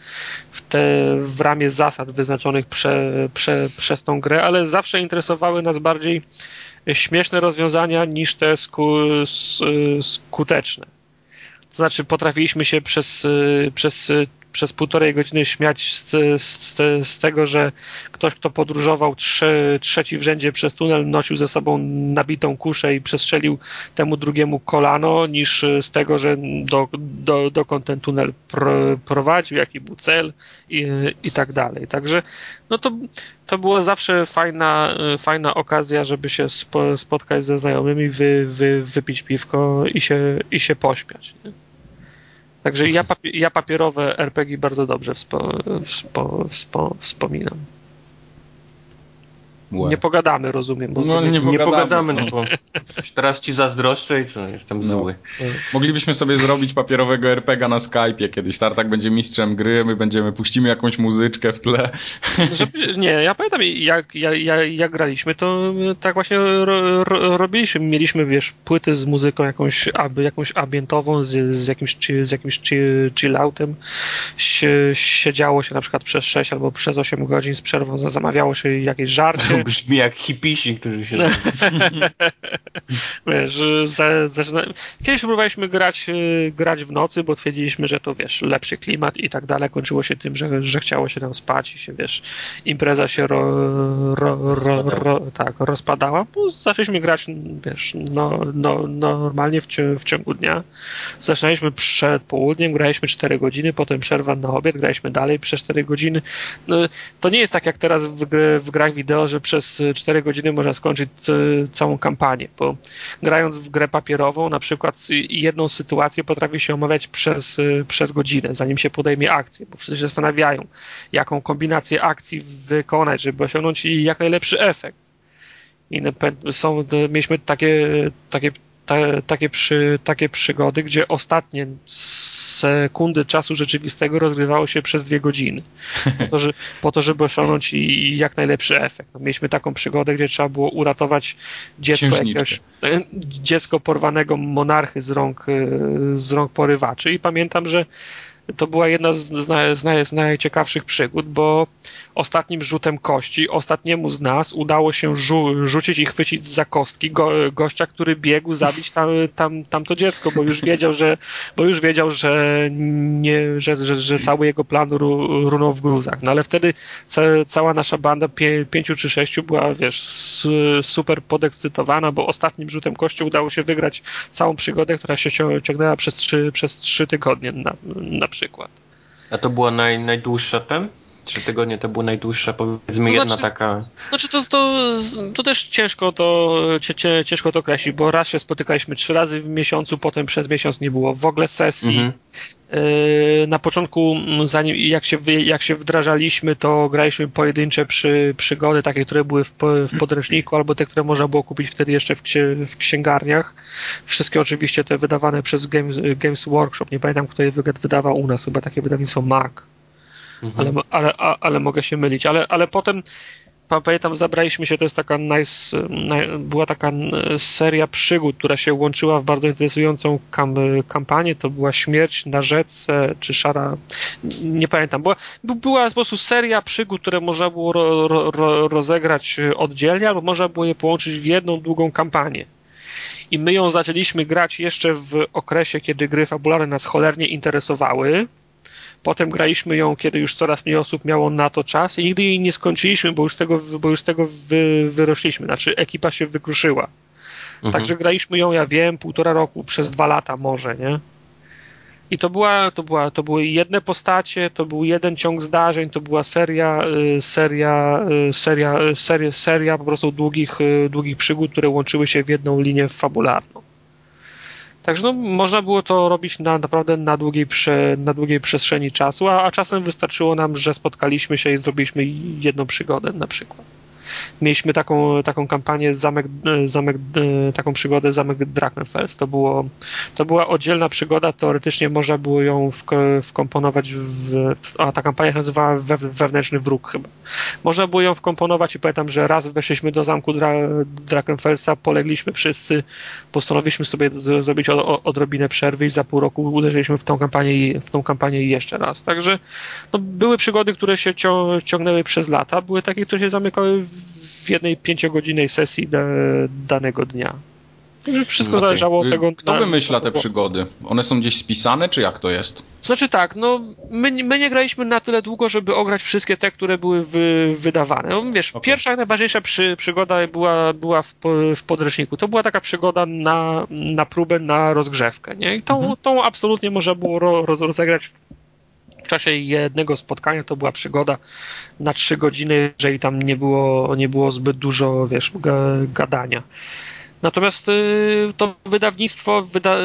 w, te, w ramie zasad wyznaczonych prze, prze, przez tą grę, ale zawsze interesowały nas bardziej śmieszne rozwiązania niż te sku, skuteczne. To znaczy potrafiliśmy się przez, przez przez półtorej godziny śmiać z, z, z, tego, że ktoś, kto podróżował trze, trzeci w rzędzie przez tunel, nosił ze sobą nabitą kuszę i przestrzelił temu drugiemu kolano, niż z tego, że do, do, dokąd ten tunel pro, prowadził, jaki był cel i, i tak dalej. Także no to, to była zawsze fajna, fajna okazja, żeby się spo, spotkać ze znajomymi, wy, wy, wypić piwko i się, i się pośmiać. Nie? Także ja, papi ja papierowe RPG bardzo dobrze wspo, wspo, wspo, wspominam. Łe. Nie pogadamy, rozumiem. no nie, nie, pogadamy, nie pogadamy, no bo teraz ci zazdroszczę i co, jestem no. zły. Moglibyśmy sobie zrobić papierowego RPG na Skype'ie kiedyś. Tartak będzie mistrzem gry, my będziemy, puścimy jakąś muzyczkę w tle. nie, ja pamiętam, jak, jak, jak, jak graliśmy, to tak właśnie ro, ro, robiliśmy. Mieliśmy, wiesz, płyty z muzyką jakąś, aby, jakąś ambientową, z, z jakimś, z jakimś chilloutem. Siedziało się na przykład przez 6 albo przez 8 godzin z przerwą, zamawiało się jakieś żarcie brzmi jak hipisi, którzy się... <laughs> wiesz, za, zaczyna... Kiedyś próbowaliśmy grać, y, grać w nocy, bo twierdziliśmy, że to, wiesz, lepszy klimat i tak dalej. Kończyło się tym, że, że chciało się tam spać i się, wiesz, impreza się ro, ro, ro, ro tak, rozpadała. Bo zaczęliśmy grać, wiesz, no, no, normalnie w, w ciągu dnia. Zaczynaliśmy przed południem, graliśmy 4 godziny, potem przerwa na obiad, graliśmy dalej przez 4 godziny. No, to nie jest tak jak teraz w, w grach wideo, że przez 4 godziny można skończyć całą kampanię, bo grając w grę papierową, na przykład jedną sytuację potrafi się omawiać przez, przez godzinę, zanim się podejmie akcję, bo wszyscy się zastanawiają, jaką kombinację akcji wykonać, żeby osiągnąć jak najlepszy efekt. I są, mieliśmy takie, takie te, takie, przy, takie przygody, gdzie ostatnie sekundy czasu rzeczywistego rozgrywało się przez dwie godziny. Po to, że, po to żeby osiągnąć jak najlepszy efekt. No, mieliśmy taką przygodę, gdzie trzeba było uratować dziecko jakiegoś, dziecko porwanego monarchy z rąk, z rąk porywaczy i pamiętam, że to była jedna z, z, z, najciekawszych przygód, bo ostatnim rzutem kości ostatniemu z nas udało się rzu rzucić i chwycić za kostki go gościa, który biegł zabić tam, tam, tamto dziecko, bo już wiedział, że, bo już wiedział, że, nie, że, że, że cały jego plan ru runął w gruzach. No ale wtedy ca cała nasza banda pię pięciu czy sześciu była, wiesz, super podekscytowana, bo ostatnim rzutem kości udało się wygrać całą przygodę, która się ciągnęła przez trzy, przez trzy tygodnie na, na przykład. A to była naj, najdłuższa ten? Trzy tygodnie to była najdłuższa, powiedzmy, to jedna znaczy, taka. Znaczy, to, to, to też ciężko to, ciężko to określić, bo raz się spotykaliśmy trzy razy w miesiącu, potem przez miesiąc nie było w ogóle sesji. Mhm. Yy, na początku, zanim jak się, jak się wdrażaliśmy, to graliśmy pojedyncze przy, przygody, takie, które były w, w podręczniku, albo te, które można było kupić wtedy jeszcze w, w księgarniach. Wszystkie oczywiście te wydawane przez Games, Games Workshop. Nie pamiętam, kto je wydawał u nas, chyba takie wydawnictwo Mac. Mhm. Ale, ale, ale, mogę się mylić. Ale, ale potem pamiętam, zabraliśmy się, to jest taka nice, była taka seria przygód, która się łączyła w bardzo interesującą kam, kampanię, to była Śmierć na rzece, czy Szara, nie pamiętam, była, była po prostu seria przygód, które można było ro, ro, rozegrać oddzielnie, albo można było je połączyć w jedną długą kampanię. I my ją zaczęliśmy grać jeszcze w okresie, kiedy gry fabularne nas cholernie interesowały, Potem graliśmy ją, kiedy już coraz mniej osób miało na to czas i nigdy jej nie skończyliśmy, bo już z tego, bo już z tego wy, wyrośliśmy. Znaczy ekipa się wykruszyła. Mhm. Także graliśmy ją, ja wiem, półtora roku, przez dwa lata może, nie? I to była, to była, to były jedne postacie, to był jeden ciąg zdarzeń, to była seria, y, seria, y, seria, y, seria, seria po prostu długich, długich przygód, które łączyły się w jedną linię fabularną. Także no, można było to robić na, naprawdę na długiej, prze, na długiej przestrzeni czasu, a, a czasem wystarczyło nam, że spotkaliśmy się i zrobiliśmy jedną przygodę na przykład mieliśmy taką, taką kampanię Zamek, Zamek, taką przygodę Zamek Drakenfels. To, było, to była oddzielna przygoda, teoretycznie można było ją wkomponować w, a ta kampania się nazywała we, Wewnętrzny Wróg chyba. Można było ją wkomponować i pamiętam, że raz weszliśmy do Zamku Dra, Drakenfelsa, polegliśmy wszyscy, postanowiliśmy sobie z, zrobić o, odrobinę przerwy i za pół roku uderzyliśmy w tą kampanię, w tą kampanię jeszcze raz. Także no, były przygody, które się ciągnęły przez lata, były takie, które się zamykały w w jednej pięciogodzinnej sesji danego dnia. Wszystko okay. zależało od tego... Kto na, wymyśla te przygody? One są gdzieś spisane, czy jak to jest? Znaczy tak, no my, my nie graliśmy na tyle długo, żeby ograć wszystkie te, które były wy, wydawane. No, wiesz, okay. pierwsza, najważniejsza przy, przygoda była, była w, w podręczniku. To była taka przygoda na, na próbę, na rozgrzewkę, nie? I tą, mhm. tą absolutnie można było roz, rozegrać w czasie jednego spotkania to była przygoda na trzy godziny, jeżeli tam nie było, nie było zbyt dużo, wiesz, gadania. Natomiast y, to wydawnictwo, wyda,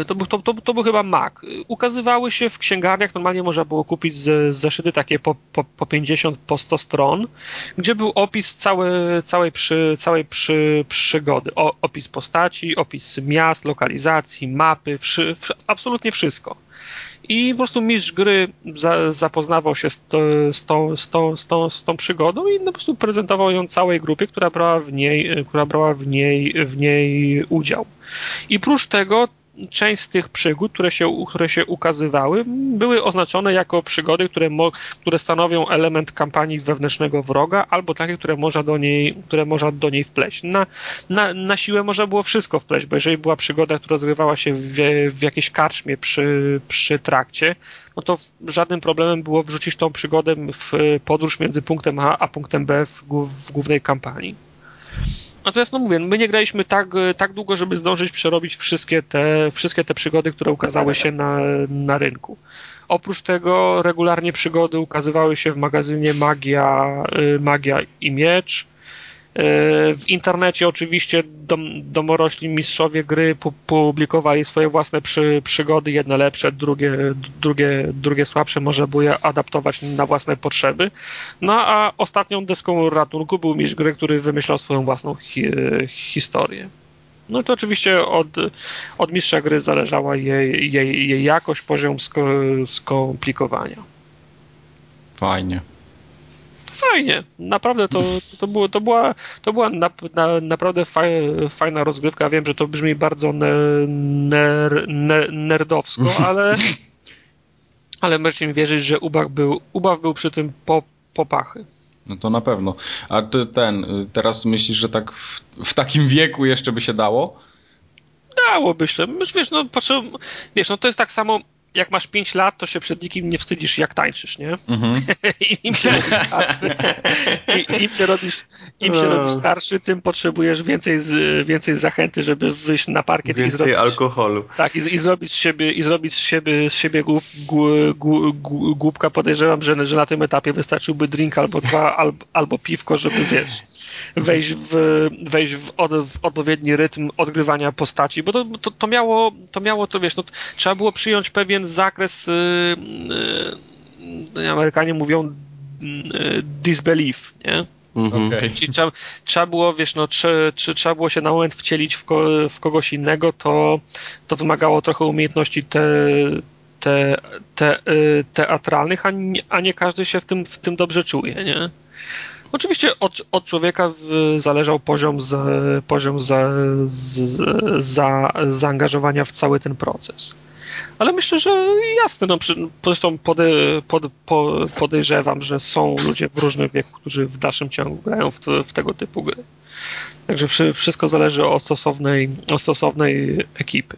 y, to, był, to, to, to, był chyba Mac. Ukazywały się w księgarniach, normalnie można było kupić z, zeszyty takie po, po, po 50, po 100 stron, gdzie był opis całej, całej, przy, całej przy, przygody. O, opis postaci, opis miast, lokalizacji, mapy, wszy, absolutnie wszystko i po prostu mistrz gry za, zapoznawał się z, to, z, tą, z, tą, z, tą, z tą przygodą i po prostu prezentował ją całej grupie, która brała w niej, która brała w niej, w niej udział. I prócz tego część z tych przygód, które się, które się ukazywały, były oznaczone jako przygody, które, mo, które stanowią element kampanii wewnętrznego wroga, albo takie, które można do niej, które można do niej wpleść. Na, na, na siłę można było wszystko wpleść, bo jeżeli była przygoda, która rozgrywała się w, w jakiejś karczmie przy, przy trakcie, no to żadnym problemem było wrzucić tą przygodę w podróż między punktem A a punktem B w, w głównej kampanii. Natomiast no mówię, my nie graliśmy tak, tak długo, żeby zdążyć przerobić wszystkie te, wszystkie te przygody, które ukazały się na, na rynku. Oprócz tego regularnie przygody ukazywały się w magazynie Magia, y, Magia i Miecz, E, w internecie oczywiście dom, domorośli mistrzowie gry publikowali swoje własne przy, przygody, jedne lepsze, drugie, drugie, drugie słabsze, można było je adaptować na własne potrzeby. No a ostatnią deską ratunku był mistrz gry, który wymyślał swoją własną hi, historię. No to oczywiście od, od mistrza gry zależała jej, jej, jej jakość, poziom skomplikowania. Fajnie fajnie. Naprawdę to, to, było, to była, to była na, na, naprawdę fajna rozgrywka. Wiem, że to brzmi bardzo ner, ner, nerdowsko, <laughs> ale, ale możecie mi wierzyć, że ubaw był, ubaw był przy tym po, popachy. No to na pewno. A ty ten, teraz myślisz, że tak w, w takim wieku jeszcze by się dało? Dałoby się. Wiesz, no, patrzę, wiesz, no to jest tak samo jak masz 5 lat, to się przed nikim nie wstydzisz, jak tańczysz, nie? Mhm. <laughs> I im się robisz starszy, i, im się robisz, im się robisz starszy, tym potrzebujesz więcej, z, więcej zachęty, żeby wyjść na parkiet więcej i zrobić... alkoholu. Tak, i, i zrobić z siebie, i zrobić z siebie, z siebie głup, głupka. Podejrzewam, że, że na tym etapie wystarczyłby drink albo dwa, albo, albo piwko, żeby, wiesz wejść w, wejść w, od, w odpowiedni rytm odgrywania postaci, bo to, to, to, miało, to miało, to wiesz, no, trzeba było przyjąć pewien zakres, yy, yy, Amerykanie mówią yy, disbelief, nie? Mhm. Okay. Czyli trzeba, trzeba było, wiesz, no, czy, czy trzeba było się na moment wcielić w, ko, w kogoś innego, to, to wymagało trochę umiejętności te, te, te, y, teatralnych, a nie, a nie każdy się w tym, w tym dobrze czuje, nie? Oczywiście od, od człowieka zależał poziom, z, poziom z, za, zaangażowania w cały ten proces. Ale myślę, że jasne, no, zresztą pode, pod, po, podejrzewam, że są ludzie w różnych wieku, którzy w dalszym ciągu grają w, w tego typu gry. Także wszystko zależy od stosownej, od stosownej ekipy.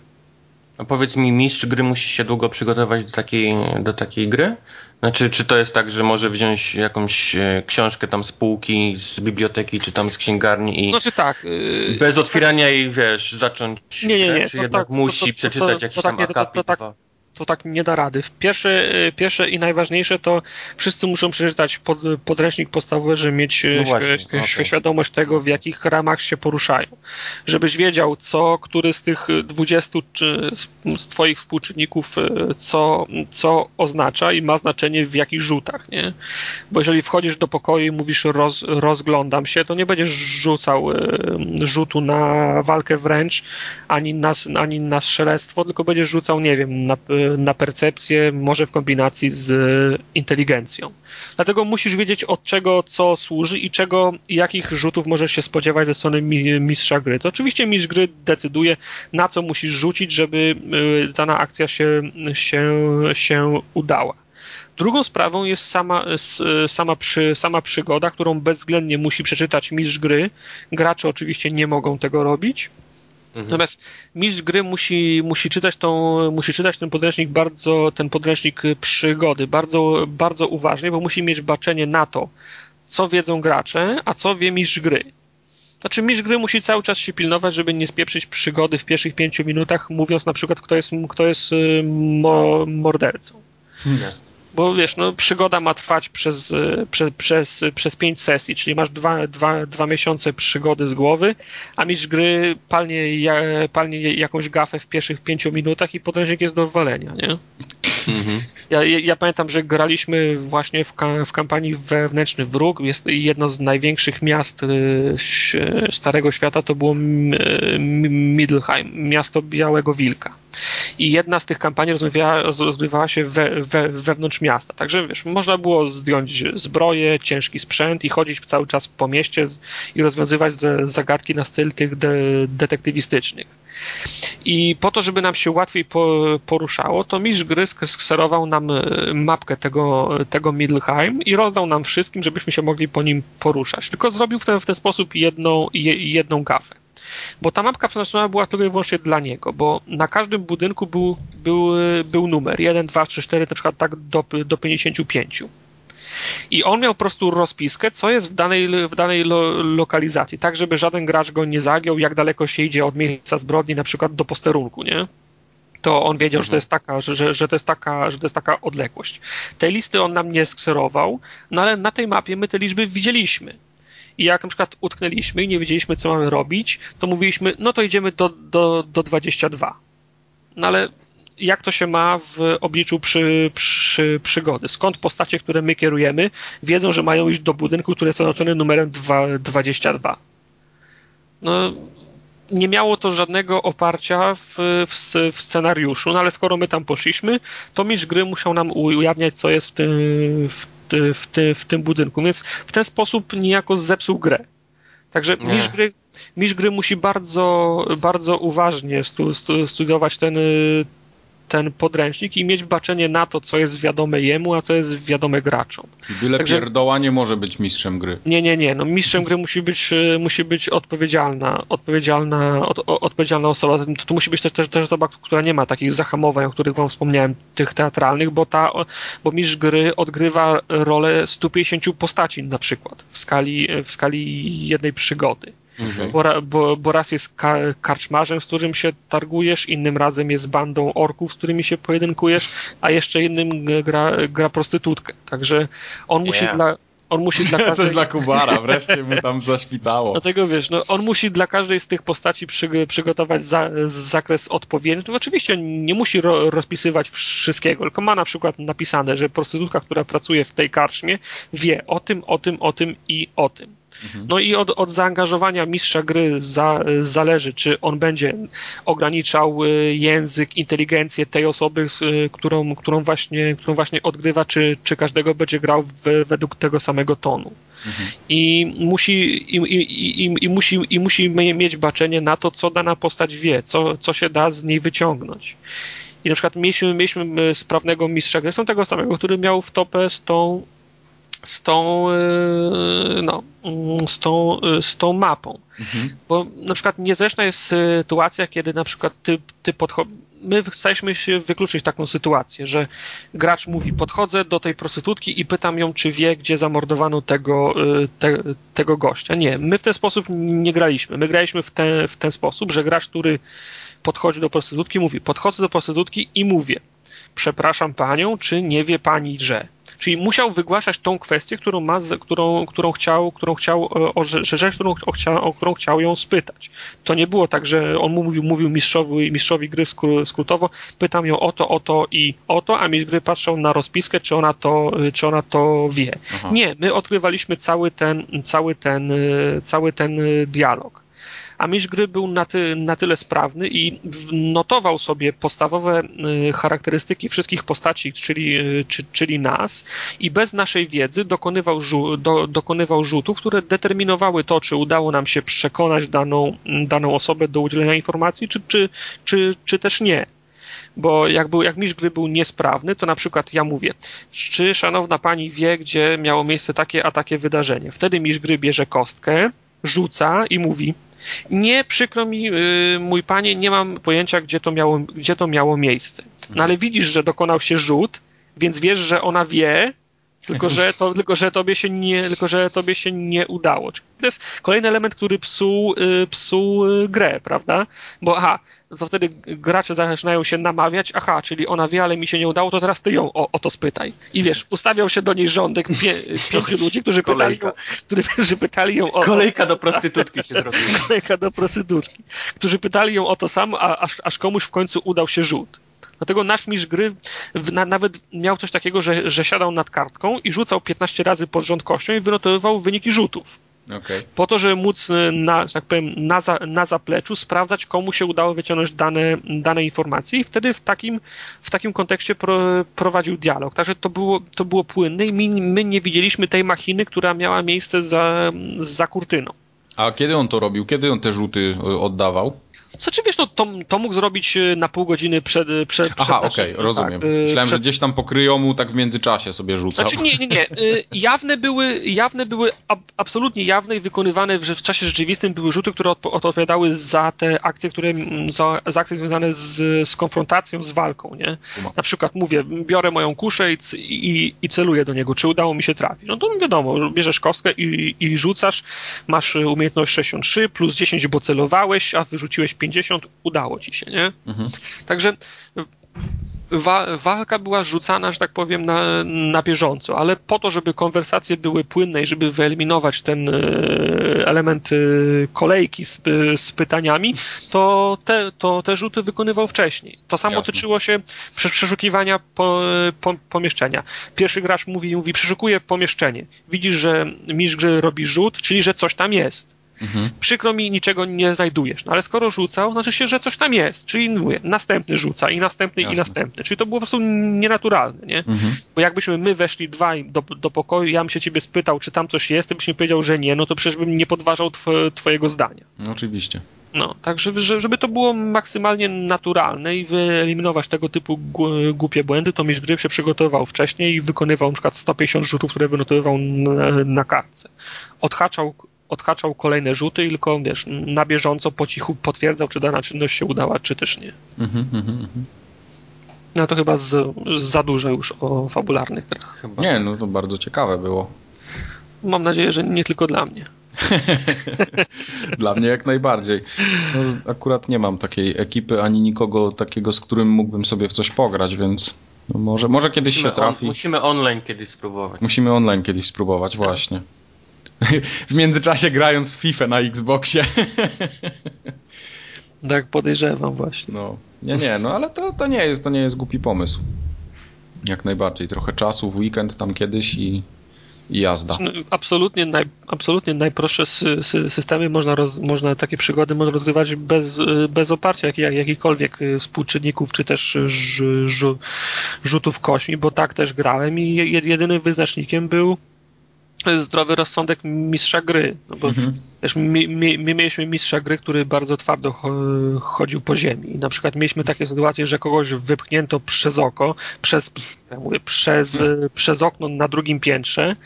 A powiedz mi, mistrz gry musi się długo przygotować do takiej, do takiej gry? Znaczy, czy to jest tak, że może wziąć jakąś e, książkę tam z półki, z biblioteki, czy tam z księgarni i znaczy tak, yy, bez otwierania jej, wiesz, zacząć nie, nie, nie, czy jednak tak, musi to, to, przeczytać jakiś tam akapit? Tak, to tak nie da rady. Pierwsze, pierwsze i najważniejsze to wszyscy muszą przeczytać pod, podręcznik podstawowy, żeby mieć no właśnie, okay. świadomość tego, w jakich ramach się poruszają. Żebyś wiedział, co, który z tych 20 czy z twoich współczynników co, co oznacza i ma znaczenie w jakich rzutach, nie? Bo jeżeli wchodzisz do pokoju i mówisz roz, rozglądam się, to nie będziesz rzucał rzutu na walkę wręcz, ani na, ani na strzelectwo, tylko będziesz rzucał, nie wiem, na na percepcję, może w kombinacji z inteligencją. Dlatego musisz wiedzieć od czego co służy i czego, jakich rzutów możesz się spodziewać ze strony mistrza gry. To oczywiście mistrz gry decyduje, na co musisz rzucić, żeby y, dana akcja się, się, się udała. Drugą sprawą jest sama, sama, przy, sama przygoda, którą bezwzględnie musi przeczytać mistrz gry. Gracze oczywiście nie mogą tego robić Mhm. Natomiast mistrz gry musi, musi, czytać tą, musi czytać ten podręcznik bardzo, ten podręcznik przygody bardzo, bardzo uważnie, bo musi mieć baczenie na to, co wiedzą gracze, a co wie mistrz gry. Znaczy mistrz gry musi cały czas się pilnować, żeby nie spieprzyć przygody w pierwszych pięciu minutach, mówiąc na przykład, kto jest, kto jest y, mo, mordercą. Yes. Bo wiesz, no, przygoda ma trwać przez, y, przez, przez, przez pięć sesji, czyli masz dwa, dwa, dwa miesiące przygody z głowy, a mistrz gry palnie, palnie jakąś gafę w pierwszych pięciu minutach i podręcznik jest do wywalenia, nie? Mhm. Ja, ja, pamiętam, że graliśmy właśnie w, ka w kampanii Wewnętrzny Wróg. Jest jedno z największych miast y, Starego Świata to było Middelheim, miasto Białego Wilka. I jedna z tych kampanii rozgrywała się we, we, wewnątrz miasta. Także wiesz, można było zdjąć zbroję, ciężki sprzęt i chodzić cały czas po mieście i rozwiązywać zagadki na styl tych de detektywistycznych. I po to, żeby nam się łatwiej poruszało, to mistrz gry skserował nam e, mapkę tego, tego Middelheim i rozdał nam wszystkim, żebyśmy się mogli po nim poruszać. Tylko zrobił w ten, w ten sposób jedną, jedną gafę. Bo ta mapka przeznaczona była tylko i wyłącznie dla niego, bo na każdym budynku był, był, był numer 1, 2, 3, 4, na przykład tak do, do 55. I on miał po prostu rozpiskę, co jest w danej, w danej lo, lokalizacji, tak żeby żaden gracz go nie zagiął, jak daleko się idzie od miejsca zbrodni, na przykład do posterunku, nie? To on wiedział, mhm. że, to mhm. jest taka, że, że, to jest taka, że to jest taka odległość. Tej listy on nam nie skserował, no ale na tej mapie my te liczby widzieliśmy. I jak na przykład utknęliśmy i nie wiedzieliśmy, co mamy robić, to mówiliśmy, no to idziemy do, do, do 22. No ale jak to się ma w obliczu przy, przy, przygody. Skąd postacie, które my kierujemy, wiedzą, że mają iść do budynku, który jest oznaczony numerem 2, 22. No, nie miało to żadnego oparcia w, w, w, scenariuszu, no ale skoro my tam poszliśmy, to mistrz gry musiał nam ujawniać, co jest w tym, w, w, ty, w tym budynku, więc w ten sposób niejako zepsuł grę. Także mistrz gry, mistrz gry musi bardzo, bardzo uważnie stu, stu, studiować ten, ten podręcznik i mieć baczenie na to, co jest wiadome jemu, a co jest wiadome graczom. Byle Także, pierdoła nie może być mistrzem gry. Nie, nie, nie. No, mistrzem gry musi być, e, musi być odpowiedzialna, odpowiedzialna, od, odpowiedzialna osoba. To, to musi być też, też, też osoba, która nie ma takich zahamowań, o których wam wspomniałem, tych teatralnych, bo, ta, bo mistrz gry odgrywa rolę 150 postaci na przykład w skali, w skali jednej przygody. Mhm. Bo, bo, bo, raz jest ka karczmarzem, z którym się targujesz, innym razem jest bandą orków, z którymi się pojedynkujesz, a jeszcze innym gra, gra prostytutkę. Także on musi yeah. dla on musi dla <laughs> każdej... Coś dla Kubara, wreszcie mu tam <laughs> zaświtało. Dlatego wiesz, no, on musi dla każdej z tych postaci przy, przygotować za, zakres odpowiedni. To oczywiście nie musi ro, rozpisywać wszystkiego, tylko ma na przykład napisane, że prostytutka, która pracuje w tej karczmie, wie o tym, o tym, o tym i o tym. Mhm. No i od, od zaangażowania mistrza gry za, zależy, czy on będzie ograniczał y, język, inteligencję tej osoby, y, którą, którą, właśnie, którą właśnie odgrywa, czy, czy każdego będzie grał w, według tego samego tonu. Mhm. I, musi, i, i, i, i, musi, I musi mieć baczenie na to, co dana postać wie, co, co się da z niej wyciągnąć. I na przykład mieliśmy, mieliśmy y, sprawnego mistrza gry, są tego samego, który miał w topę z tą z tą, y, no, z tą, y, z tą mapą. Mhm. Bo na przykład niezręczna jest sytuacja, kiedy na przykład ty, ty podchodzisz, my chcemy się wykluczyć taką sytuację, że gracz mówi, podchodzę do tej prostytutki i pytam ją, czy wie, gdzie zamordowano tego, y, te, tego gościa. Nie, my w ten sposób nie graliśmy. My graliśmy w, te, w ten sposób, że gracz, który podchodzi do prostytutki, mówi, podchodzę do prostytutki i mówię, przepraszam panią, czy nie wie pani, że. Czyli musiał wygłaszać tą kwestię, którą, ma, którą, którą chciał, którą chciał, e, o, rzecz, którą, o, chciał, o którą chciał ją spytać. To nie było tak, że on mówił, mówił mistrzowi, mistrzowi gry skrótowo, pytam ją o to, o to i o to, a mistrz gry patrzał na rozpiskę, czy ona to, czy ona to wie. Aha. Nie, my odkrywaliśmy cały ten, cały ten, cały ten dialog a mistrz gry był na, ty, na tyle sprawny i notował sobie podstawowe y, charakterystyki wszystkich postaci, czyli, y, czy, czyli nas i bez naszej wiedzy dokonywał, do, dokonywał rzutów, które determinowały to, czy udało nam się przekonać daną, daną osobę do udzielenia informacji, czy, czy, czy, czy też nie bo jak, był, jak mistrz gry był niesprawny, to na przykład ja mówię, czy szanowna pani wie, gdzie miało miejsce takie a takie wydarzenie. Wtedy mistrz gry bierze kostkę, rzuca i mówi, Nie, przykro mi, yy, mój panie, nie mam pojęcia, gdzie to miało, gdzie to miało miejsce. No ale widzisz, że dokonał się rzut, więc wiesz, że ona wie, tylko że, to, <laughs> tylko, że tobie się nie, tylko, że tobie się nie udało. Czyli to jest kolejny element, który psuł, y, psuł y, grę, prawda? Bo aha, to wtedy gracze zaczynają się namawiać, aha, czyli ona wie, ale mi się nie udało, to teraz ty ją o, o to spytaj. I wiesz, ustawiał się do niej rządek pie, <laughs> pięciu ludzi, którzy pytali, ją, którzy pytali ją o... Kolejka do prostytutki się zrobiła. <laughs> Kolejka do prostytutki. Którzy pytali ją o to samo, a, aż, aż komuś w końcu udał się rzut. Dlatego nasz mistrz gry na, nawet miał coś takiego, że, że siadał nad kartką i rzucał 15 razy pod rząd kością i wynotowywał wyniki rzutów. Okay. Po to, żeby móc na, tak powiem, na, za, na zapleczu sprawdzać, komu się udało wyciągnąć dane, dane informacje i wtedy w takim, w takim kontekście pro, prowadził dialog. Także to było, to było płynne i my, my nie widzieliśmy tej machiny, która miała miejsce za, za kurtyną. A kiedy on to robił? Kiedy on te rzuty oddawał? Znaczy wiesz, no, to, to mógł zrobić e, na pół godziny przed, e, przed Aha, okej, okay, rozumiem. Tak, Myślałem, przed... że gdzieś tam pokryją mu tak w międzyczasie sobie rzucał. Znaczy nie, nie, nie. Jawne były, jawne były ab, absolutnie jawne i wykonywane w, w czasie rzeczywistym były rzuty, które odpowiadały za te akcje, które, za, za akcje związane z, z konfrontacją, z walką, nie? Na przykład mówię, biorę moją kuszę i, i, i celuję do niego, czy udało mi się trafić. No to wiadomo, bierzesz kostkę i, i rzucasz, masz umiejętność 63 plus 10, bo celowałeś, a wyrzuciłeś 50 udało ci się, nie? Mhm. Także wa walka była rzucana, że tak powiem, na, na bieżąco, ale po to, żeby konwersacje były płynne i żeby wyeliminować ten e, element e, kolejki z, z pytaniami, to te, to te rzuty wykonywał wcześniej. To samo Jasne. tyczyło się przeszukiwania po, po, pomieszczenia. Pierwszy gracz mówi, mówi, przeszukuje pomieszczenie. Widzisz, że mistrz gry robi rzut, czyli że coś tam jest Mhm. Przykro mi, niczego nie znajdujesz. No ale skoro rzucał, znaczy się, że coś tam jest. Czyli mówię, następny rzuca i następny Jasne. i następny. Czyli to było po prostu nienaturalne, nie? Mhm. Bo jakbyśmy my weszli dwaj do, do pokoju, ja bym się ciebie spytał, czy tam coś jest, ty byś mi powiedział, że nie, no to przecież bym nie podważał tw twojego zdania. No, oczywiście. No, tak, żeby, to było maksymalnie naturalne i wyeliminować tego typu głupie błędy, to mistrz gry się przygotował wcześniej i wykonywał na przykład 150 rzutów, które wynotowywał na, na kartce. Odhaczał odhaczał kolejne rzuty, tylko wiesz, na bieżąco po cichu potwierdzał, czy dana czynność się udała, czy też nie. Mhm, mhm, mhm. No to chyba z, za dużo już o fabularnych grach. Chyba. Nie, no to bardzo ciekawe było. Mam nadzieję, że nie tylko dla mnie. <laughs> dla mnie jak najbardziej. No, akurat nie mam takiej ekipy, ani nikogo takiego, z którym mógłbym sobie w coś pograć, więc no może, może kiedyś musimy się trafi. On, musimy online kiedyś spróbować. Musimy online kiedyś spróbować, tak. właśnie. <laughs> w międzyczasie grając w FIFA na Xboxie. <laughs> tak podejrzewam właśnie. No, nie, nie, no ale to, to, nie jest, to nie jest głupi pomysł. Jak najbardziej. Trochę czasu w weekend tam kiedyś i, i jazda. Absolutnie, naj, absolutnie najprostsze sy, systemy można, roz, można takie przygody można rozgrywać bez, bez oparcia jak, jak, jakichkolwiek współczynników, czy też ż, rzutów kośmi, bo tak też grałem i jedynym wyznacznikiem był zdrowy rozsądek mistrza gry. No bo mhm. wiesz, my, my, my, mieliśmy mistrza gry, który bardzo twardo chodził po ziemi. I na przykład mieliśmy takie sytuacje, że kogoś wypchnięto przez oko, przez, przez, przez okno na drugim piętrze,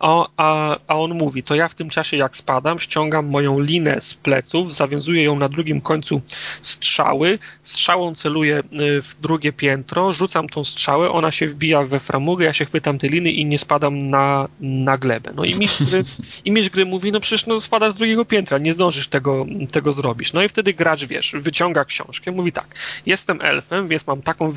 a, a, a on mówi, to ja w tym czasie jak spadam, ściągam moją linę z pleców, zawiązuję ją na drugim końcu strzały, strzałą celuję y, w drugie piętro, rzucam tą strzałę, ona się wbija we framugę, ja się chwytam tej liny i nie spadam na, na glebę. No i mistrz gry, i mistrz gry mówi, no przecież no spadasz z drugiego piętra, nie zdążysz tego, tego zrobić. No i wtedy gracz, wiesz, wyciąga książkę, mówi tak, jestem elfem, więc mam taką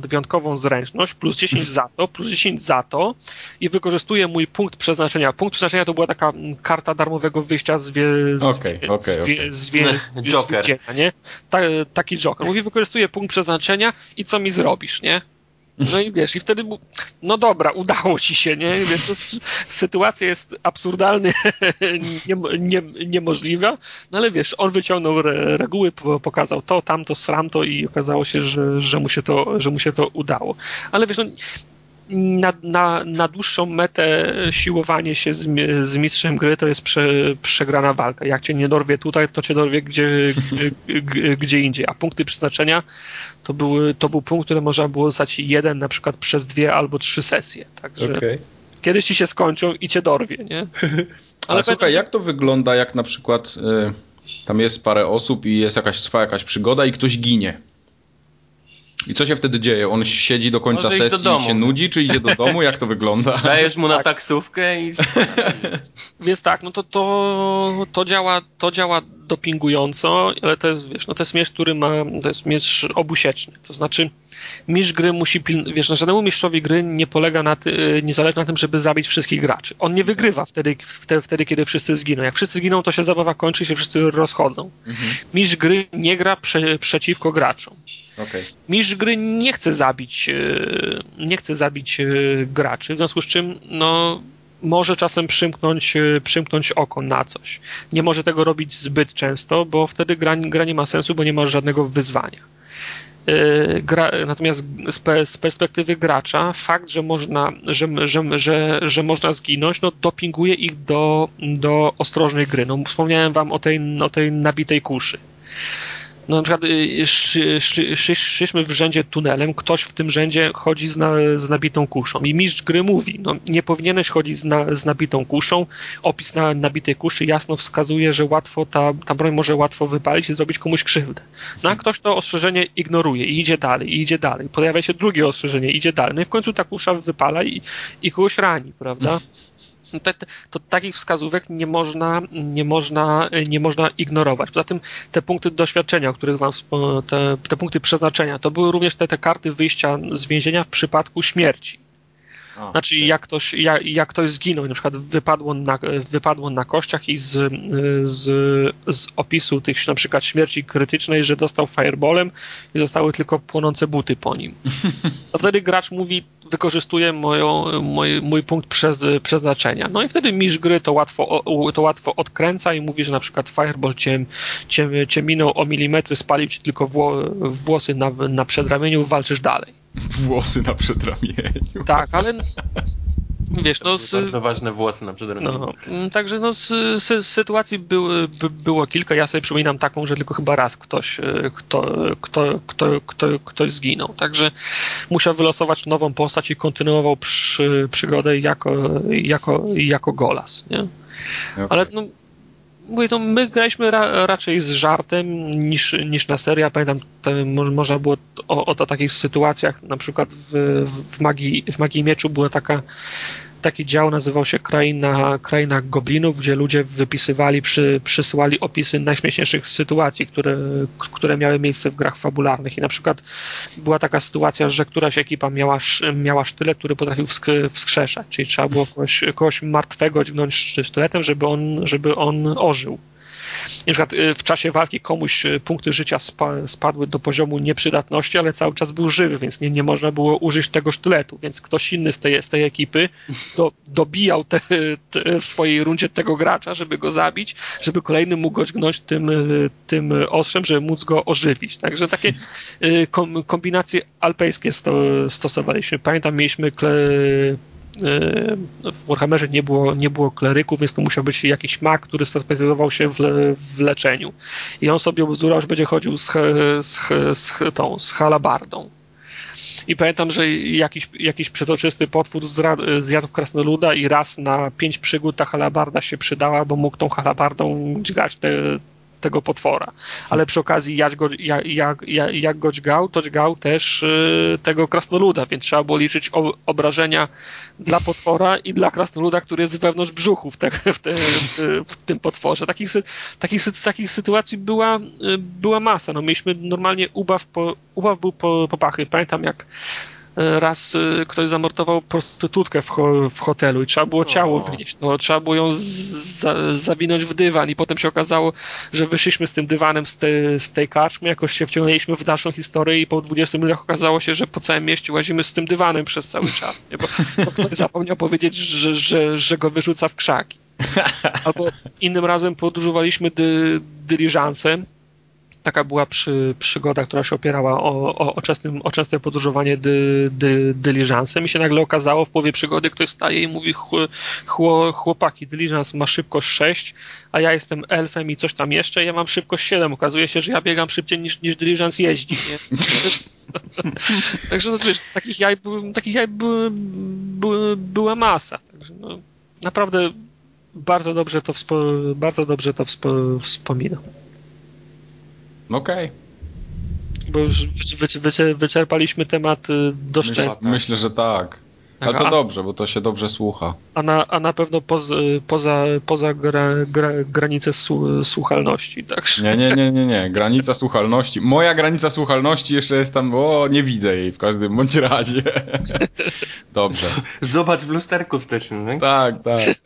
wyjątkową zręczność, plus 10 za to, plus 10 za to i wykorzystuję mój punkt przeznaczenia. Punkt przeznaczenia to była taka karta darmowego wyjścia z, wie, z, okay, okay, z, okay. z, wie, z, <laughs> Joker. nie? Ta, taki Joker. Mówi, wykorzystuję punkt przeznaczenia i co mi zrobisz, nie? No i wiesz, i wtedy, no dobra, udało ci się, nie? Więc to, sytuacja jest absurdalnie <laughs> nie, nie, niemożliwa, no ale wiesz, on wyciągnął re, reguły, pokazał to, tamto, sramto i okazało się, że, że, mu się to, że mu się to udało. Ale wiesz, no, na, na, na dłuższą metę siłowanie się z, z mistrzem gry to jest prze, przegrana walka. Jak cię nie dorwie tutaj, to cię dorwie gdzie, gdzie, gdzie indziej. A punkty przeznaczenia to, były, to był punkt, który można było zostać jeden na przykład przez dwie albo trzy sesje. Także okay. kiedyś ci się skończą i cię dorwie, nie? <laughs> Ale, Ale słuchaj, jak to wygląda, jak na przykład... Y Tam jest parę osób i jest jakaś, trwa jakaś przygoda i ktoś ginie. I co się wtedy dzieje? On siedzi do końca Może do sesji domu. i się nudzi, czy idzie do domu? Jak to wygląda? <laughs> Dajesz mu na taksówkę i... <laughs> Więc tak, no to, to, to, działa, to działa dopingująco, ale to jest, wiesz, no to jest miecz, który ma, to jest miecz obusieczny. To znaczy, mistrz gry musi wiesz, no żadnemu mistrzowi gry nie polega na ty... nie zależy na tym, żeby zabić wszystkich graczy. On nie wygrywa wtedy, wtedy, wtedy, kiedy wszyscy zginą. Jak wszyscy zginą, to się zabawa kończy i się wszyscy rozchodzą. Mhm. Mistrz gry nie gra prze... przeciwko graczom. Mistrz gry nie chce zabić, e, nie chce zabić e, graczy, w związku z czym no, może czasem przymknąć, przymknąć oko na coś. Nie może tego robić zbyt często, bo wtedy gra, gra nie ma sensu, bo nie ma żadnego wyzwania. E, Gra, natomiast z perspektywy gracza fakt, że można, że, że, że, że można zginąć, no dopinguje ich do, do ostrożnej gry. No, wspomniałem wam o tej, o tej nabitej kuszy. No na przykład y, szy, szy, szy, szliśmy w rzędzie tunelem, ktoś w tym rzędzie chodzi z, na, z nabitą kuszą. I mistrz gry mówi, no nie powinieneś chodzić z, na, z nabitą kuszą, opis na nabitej kuszy jasno wskazuje, że łatwo ta, ta broń może łatwo wypalić i zrobić komuś krzywdę. No a ktoś to ostrzeżenie ignoruje i idzie dalej, i idzie dalej, pojawia się drugie ostrzeżenie, idzie dalej, no i w końcu ta kusza wypala i, i kogoś rani, prawda? Te, te, to takich wskazówek nie można, nie, można, nie można ignorować. Poza tym te punkty doświadczenia, o których wam te, te punkty przeznaczenia, to były również te, te karty wyjścia z więzienia w przypadku śmierci. A, Znaczy, jak ktoś, jak, jak ktoś zginął, na przykład wypadło na, wypadło na kościach i z, z, z opisu tych na przykład śmierci krytycznej, że dostał fireballem i zostały tylko płonące buty po nim. <laughs> To wtedy gracz mówi, wykorzystuje moją, mój, mój punkt przez, przeznaczenia. No i wtedy mistrz gry to łatwo, to łatwo odkręca i mówi, że na przykład fireball cię, cię, cię minął o milimetry, spalił ci tylko wło, włosy na, na przedramieniu, walczysz dalej. Włosy na przedramieniu. Tak, ale <laughs> wiesz, no z, Bardzo ważne włosy na przedramieniu. No, mm, także no, z, z, sytuacji były, by, było kilka. Ja sobie przypominam taką, że tylko chyba raz ktoś, e, kto, kto, kto, kto, ktoś zginął. Także musiał wylosować nową postać i kontynuował przy, przygodę jako, jako, jako Golas. Nie? Okej. Ale no, mówię, to my graliśmy ra, raczej z żartem niż, niż na serio. Pamiętam, można było o, o, o takich sytuacjach, na przykład w, w, magii, w Magii Mieczu była taka taki dział nazywał się Kraina, Kraina Goblinów, gdzie ludzie wypisywali, przy, przysyłali opisy najśmieszniejszych sytuacji, które, które miały miejsce w grach fabularnych. I na przykład była taka sytuacja, że któraś ekipa miała, miała sztylet, który potrafił wsk- wskrzeszać, czyli trzeba było kogoś, kogoś martwego dźgnąć sz- sztyletem, żeby on, żeby on ożył. Na przykład y, w czasie walki komuś y, punkty życia spa, spadły do poziomu nieprzydatności, ale cały czas był żywy, więc nie, nie można było użyć tego sztyletu, więc ktoś inny z tej, z tej ekipy do, dobijał te, te, w swojej rundzie tego gracza, żeby go zabić, żeby kolejny mógł go tym, y, tym ostrzem, żeby móc go ożywić. Także takie kom, kombinacje alpejskie sto, stosowaliśmy. Pamiętam, mieliśmy kle, w Warhammerze nie było, nie było kleryków, więc to musiał być jakiś mag, który specjalizował się w, w leczeniu. I on sobie bzdurał, że będzie chodził z, z, z, tą, z halabardą. I pamiętam, że jakiś, jakiś przezroczysty potwór zjadł krasnoluda i raz na pięć przygód ta halabarda się przydała, bo mógł tą halabardą dźgać te, tego potwora. Ale przy okazji jak go, jak, jak, jak, go dźgał, to dźgał też y, tego krasnoluda, więc trzeba było liczyć obrażenia dla potwora i dla krasnoluda, który jest wewnątrz brzuchu w, te, w, te, w, w tym potworze. Takich, takich, takich sytuacji była, y, była masa. No, mieliśmy normalnie ubaw, po, ubaw był po, po pachy. Pamiętam jak raz y, ktoś zamordował prostytutkę w, ho, w hotelu i trzeba było ciało O. wnieść. No, trzeba było ją za, zawinąć w dywan i potem się okazało, że wyszliśmy z tym dywanem z, te, z tej karczmy, jakoś się wciągnęliśmy w dalszą historię i po 20 minutach okazało się, że po całym mieście łazimy z tym dywanem przez cały czas. Nie? Bo, bo ktoś <laughs> zapomniał powiedzieć, że, że, że go wyrzuca w krzaki. Albo innym razem podróżowaliśmy dy, dyliżansem. Taka była przy, przygoda, która się opierała o, o, o, czesnym, o częste podróżowanie dy, dy, dyliżansem i się nagle okazało w połowie przygody ktoś staje i mówi chł- chło, chłopaki, dyliżans ma szybkość 6, a ja jestem elfem i coś tam jeszcze, ja mam szybkość 7. Okazuje się, że ja biegam szybciej niż, niż dyliżans jeździ. Nie? <laughs> Także no, wiesz, takich jaj, takich jaj były, były, była masa. Także no, naprawdę bardzo dobrze to, wspo- bardzo dobrze to wspo- wspominam. Okej. Bo już wy- wy- wyczerpaliśmy temat y, do Myślę, szczęścia. myślę, że tak. Ale to a, dobrze, bo to się dobrze słucha. a, na, a na pewno poza, poza, poza gra, gra, granicę su- słuchalności. Także. Nie, nie, nie, nie, nie. Granica słuchalności. Moja granica słuchalności jeszcze jest tam, o, nie widzę jej w każdym bądź razie. <laughs> Dobrze. Zobacz w lusterku wstecznym, tak? Tak, tak. <laughs>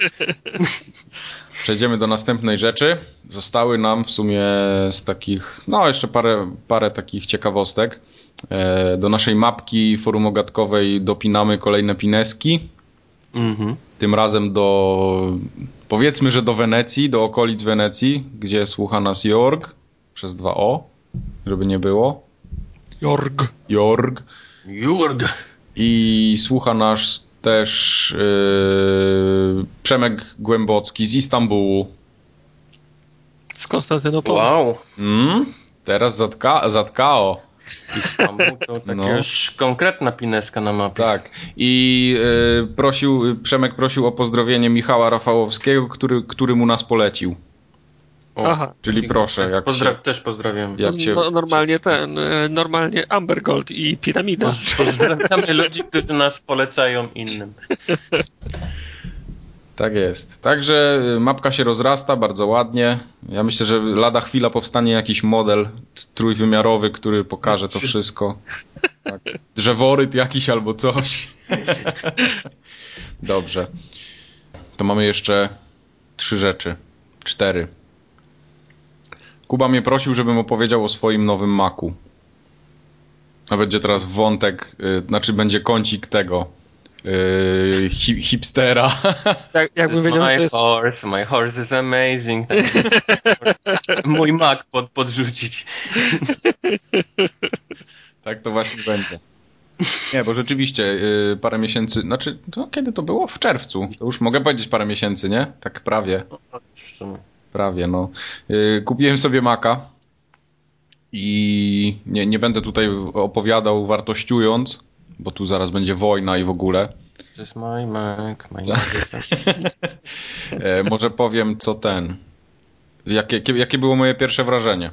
Przejdziemy do następnej rzeczy. Zostały nam w sumie z takich, no jeszcze parę, parę takich ciekawostek. E, Do naszej mapki forumogatkowej dopinamy kolejne pineski. Mhm. Tym razem do, powiedzmy, że do Wenecji, do okolic Wenecji, gdzie słucha nas Jorg, przez dwa O, żeby nie było. Jorg. Jorg. Jurg. I słucha nas też yy, Przemek Głębocki z Istambułu. Z Konstantynopola. Wow. Mm? Teraz zatka, zatkao. Istanbul to taka <laughs> No. już konkretna pineska na mapie. Tak. I yy, prosił, Przemek prosił o pozdrowienie Michała Rafałowskiego, który, który mu nas polecił. O, Aha. Czyli proszę, jak Pozdraw, się, Też pozdrawiam. jak się, No, normalnie ten, e, normalnie Amber Gold i Piramida. Poz- <laughs> Pozdrawiamy ludzi, którzy nas polecają innym. Tak jest. Także y, mapka się rozrasta bardzo ładnie. Ja myślę, że lada chwila powstanie jakiś model trójwymiarowy, który pokaże to wszystko. Tak. Drzeworyt jakiś albo coś. <laughs> Dobrze. To mamy jeszcze trzy rzeczy. Cztery. Kuba mnie prosił, żebym opowiedział o swoim nowym maku. A będzie teraz wątek, y, znaczy będzie kącik tego y, hi, hipstera. <laughs> Jak, jakbym wiedział, że to my jest... horse, my horse is amazing. <laughs> Mój mak pod, podrzucić. <laughs> Tak to właśnie będzie. Nie, bo rzeczywiście y, parę miesięcy, znaczy, to kiedy to było? W czerwcu. To już mogę powiedzieć parę miesięcy, nie? Tak prawie, W sumie. Prawie, no. Y, kupiłem sobie Maca i nie, nie będę tutaj opowiadał wartościując, bo tu zaraz będzie wojna i w ogóle. To jest my Mac, my Mac. <laughs> E, może powiem, co ten. Jakie, jakie, było moje pierwsze wrażenie?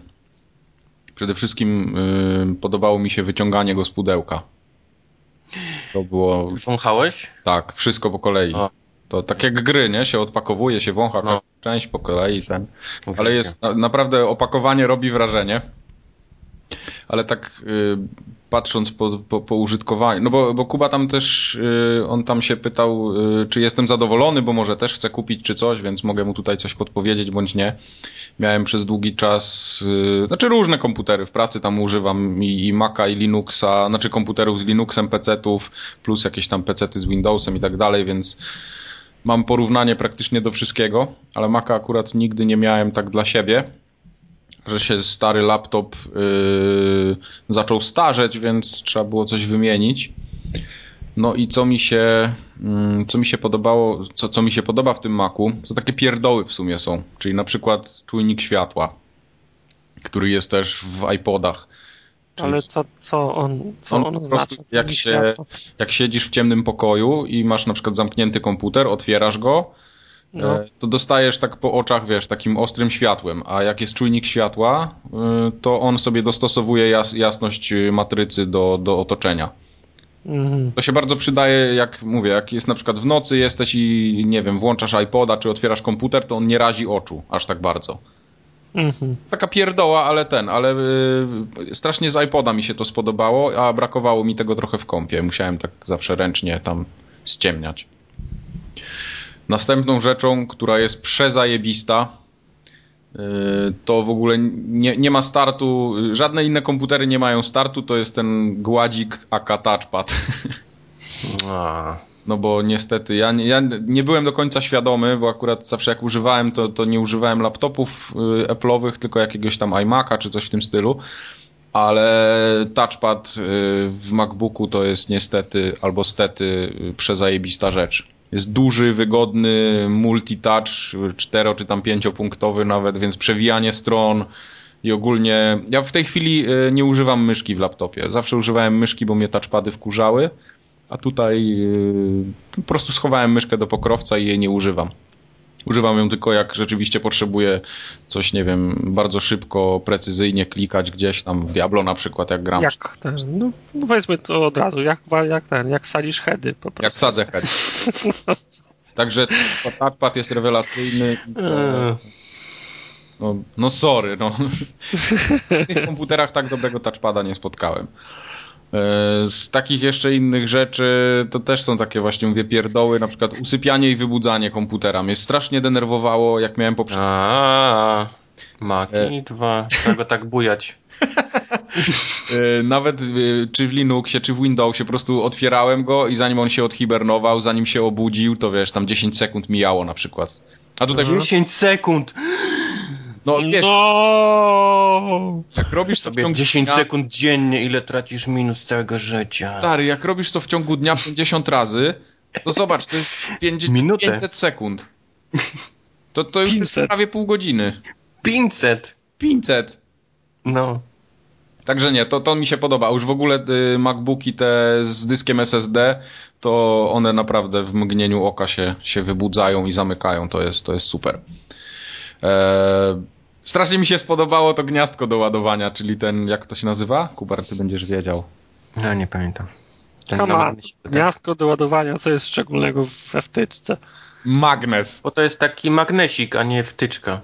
Przede wszystkim y, podobało mi się wyciąganie go z pudełka. To było Wąchałeś? tak, wszystko po kolei. O. To tak jak gry, nie? Się odpakowuje, się wącha No. Część po kolei. Ten. Ale Uwielbiam. jest na, naprawdę opakowanie robi wrażenie. Ale tak y, patrząc po, po, po użytkowaniu, no bo, bo Kuba tam też, y, on tam się pytał, y, czy jestem zadowolony, bo może też chce kupić czy coś, więc mogę mu tutaj coś podpowiedzieć bądź nie. Miałem przez długi czas, y, znaczy różne komputery w pracy tam używam i, i Maca i Linuxa, znaczy komputerów z Linuxem, PC-ów, plus jakieś tam PC-ty z Windowsem i tak dalej, więc mam porównanie praktycznie do wszystkiego, ale Maca akurat nigdy nie miałem tak dla siebie, że się stary laptop yy, zaczął starzeć, więc trzeba było coś wymienić. No i co mi się, mm, co mi się podobało, co, co mi się podoba w tym Macu, to takie pierdoły w sumie są, czyli na przykład czujnik światła, który jest też w iPodach. Ale co, co on, co On on, po oznacza? jak się- jak siedzisz w ciemnym pokoju i masz na przykład zamknięty komputer, otwierasz go, No. e, to dostajesz tak po oczach, wiesz, takim ostrym światłem, a jak jest czujnik światła, y, to on sobie dostosowuje jas jasność y, matrycy do, do otoczenia. Mhm. To się bardzo przydaje, jak mówię, jak jest na przykład w nocy jesteś i nie wiem, włączasz iPoda czy otwierasz komputer, to on nie razi oczu aż tak bardzo. Mhm. Taka pierdoła, ale ten, ale y, strasznie z iPoda mi się to spodobało, a brakowało mi tego trochę w kąpie. Musiałem tak zawsze ręcznie tam ściemniać. Następną rzeczą, która jest przezajebista, y, to w ogóle nie, nie ma startu, żadne inne komputery nie mają startu, to jest ten gładzik AK Touchpad. <laughs> A, No bo niestety ja, nie- ja nie byłem do końca świadomy, bo akurat zawsze jak używałem, to, to nie używałem laptopów y, Apple'owych, tylko jakiegoś tam iMac'a czy coś w tym stylu. Ale touchpad y, w MacBooku to jest niestety albo stety y, przezajebista rzecz. Jest duży, wygodny, multitouch, cztero czy tam pięciopunktowy nawet, więc przewijanie stron i ogólnie... Ja w tej chwili nie używam myszki w laptopie. Zawsze używałem myszki, bo mnie touchpady wkurzały. A tutaj yy, po prostu schowałem myszkę do pokrowca i jej nie używam. Używam ją tylko jak rzeczywiście potrzebuję coś, nie wiem, bardzo szybko, precyzyjnie klikać gdzieś tam w Diablo na przykład, jak gram. Jak ten, no, powiedzmy to od razu, jak, jak ten, jak salisz heady po prostu. Jak sadzę head. <laughs> Także touchpad jest rewelacyjny. No, no sorry, no. W tych komputerach tak dobrego touchpada nie spotkałem. E, Z takich jeszcze innych rzeczy to też są takie właśnie, mówię, pierdoły, na przykład usypianie i wybudzanie komputera. Mnie strasznie denerwowało, jak miałem poprzednio. A, Maki 2. Trzeba tak bujać. <laughs> E, Nawet e, czy w Linuxie, czy w Windowsie po prostu otwierałem go i zanim on się odhibernował, zanim się obudził, to wiesz, tam 10 sekund mijało na przykład. A tutaj, 10 sekund! No wiesz, No! jak robisz to w ciągu 10 dnia, sekund dziennie, ile tracisz minut całego życia. stary, jak robisz to w ciągu dnia <laughs> 50 razy, to zobacz, to jest 50, Minutę. 500 sekund. To, to już jest 500. prawie pół godziny. 500! 500. No. Także nie, to, to mi się podoba. A Już w ogóle y, MacBooki te z dyskiem SSD, to one naprawdę w mgnieniu oka się, się wybudzają i zamykają. To jest, to jest super. Eee, strasznie mi się spodobało to gniazdko do ładowania, czyli ten, jak to się nazywa? Kubar, ty będziesz wiedział. No nie pamiętam. Ten tak. Gniazdko do ładowania, co jest szczególnego we wtyczce? Magnes. Bo to jest taki magnesik, a nie wtyczka.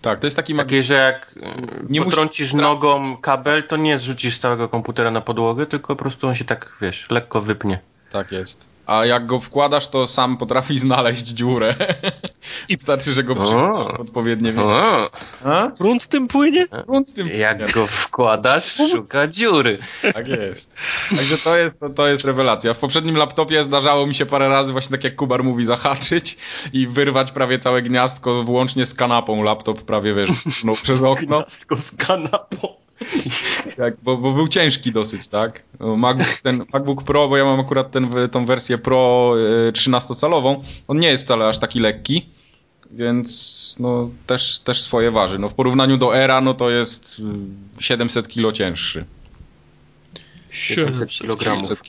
Tak, to jest taki. Takie, że jak Nie nie musisz- potrącisz nogą kabel, to nie zrzucisz całego komputera na podłogę, tylko po prostu on się tak, wiesz, lekko wypnie. Tak jest. A jak go wkładasz, to sam potrafi <laughs> znaleźć dziurę. I starczy, że go przyjmiesz O. odpowiednie miejsce. O, A? Prąd tym płynie? Grunt z tym jak go wkładasz, szuka dziury. Tak jest. Także to jest, to, to jest rewelacja. W poprzednim laptopie zdarzało mi się parę razy, właśnie tak jak Kubar mówi, zahaczyć i wyrwać prawie całe gniazdko, włącznie z kanapą. Laptop prawie, wiesz, przez okno, Gniazdko z kanapą. <laughs> tak, bo, bo był ciężki dosyć, tak? No, MacBook, ten MacBook Pro, bo ja mam akurat ten, tą wersję Pro e, 13-calową, on nie jest wcale aż taki lekki, więc no, też, też swoje waży. No, w porównaniu do Era, no to jest y, 700 kilo cięższy. 700 kilogramów.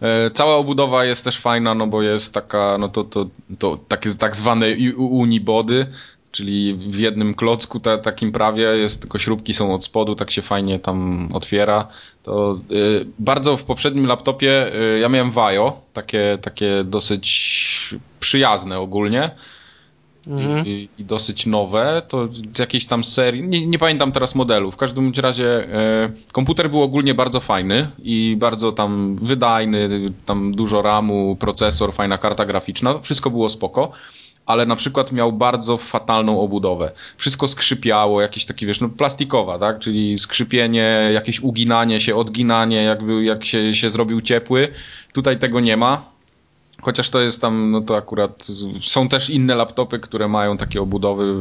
E, Cała obudowa jest też fajna, no bo jest taka, no to, to, to takie tak zwane unibody, czyli w jednym klocku ta, takim prawie jest, tylko śrubki są od spodu, tak się fajnie tam otwiera. To y, bardzo w poprzednim laptopie y, ja miałem Vajo, takie, takie dosyć przyjazne ogólnie. Mhm. I, i dosyć nowe, to z jakiejś tam serii, nie, nie pamiętam teraz modelu. W każdym razie e, komputer był ogólnie bardzo fajny i bardzo tam wydajny, tam dużo RAMu, procesor, fajna karta graficzna, wszystko było spoko. Ale na przykład miał bardzo fatalną obudowę. Wszystko skrzypiało, jakieś takie, wiesz, no plastikowa, tak? Czyli skrzypienie, jakieś uginanie się, odginanie, jakby jak się, się zrobił ciepły. Tutaj tego nie ma. Chociaż to jest tam, no to akurat są też inne laptopy, które mają takie obudowy,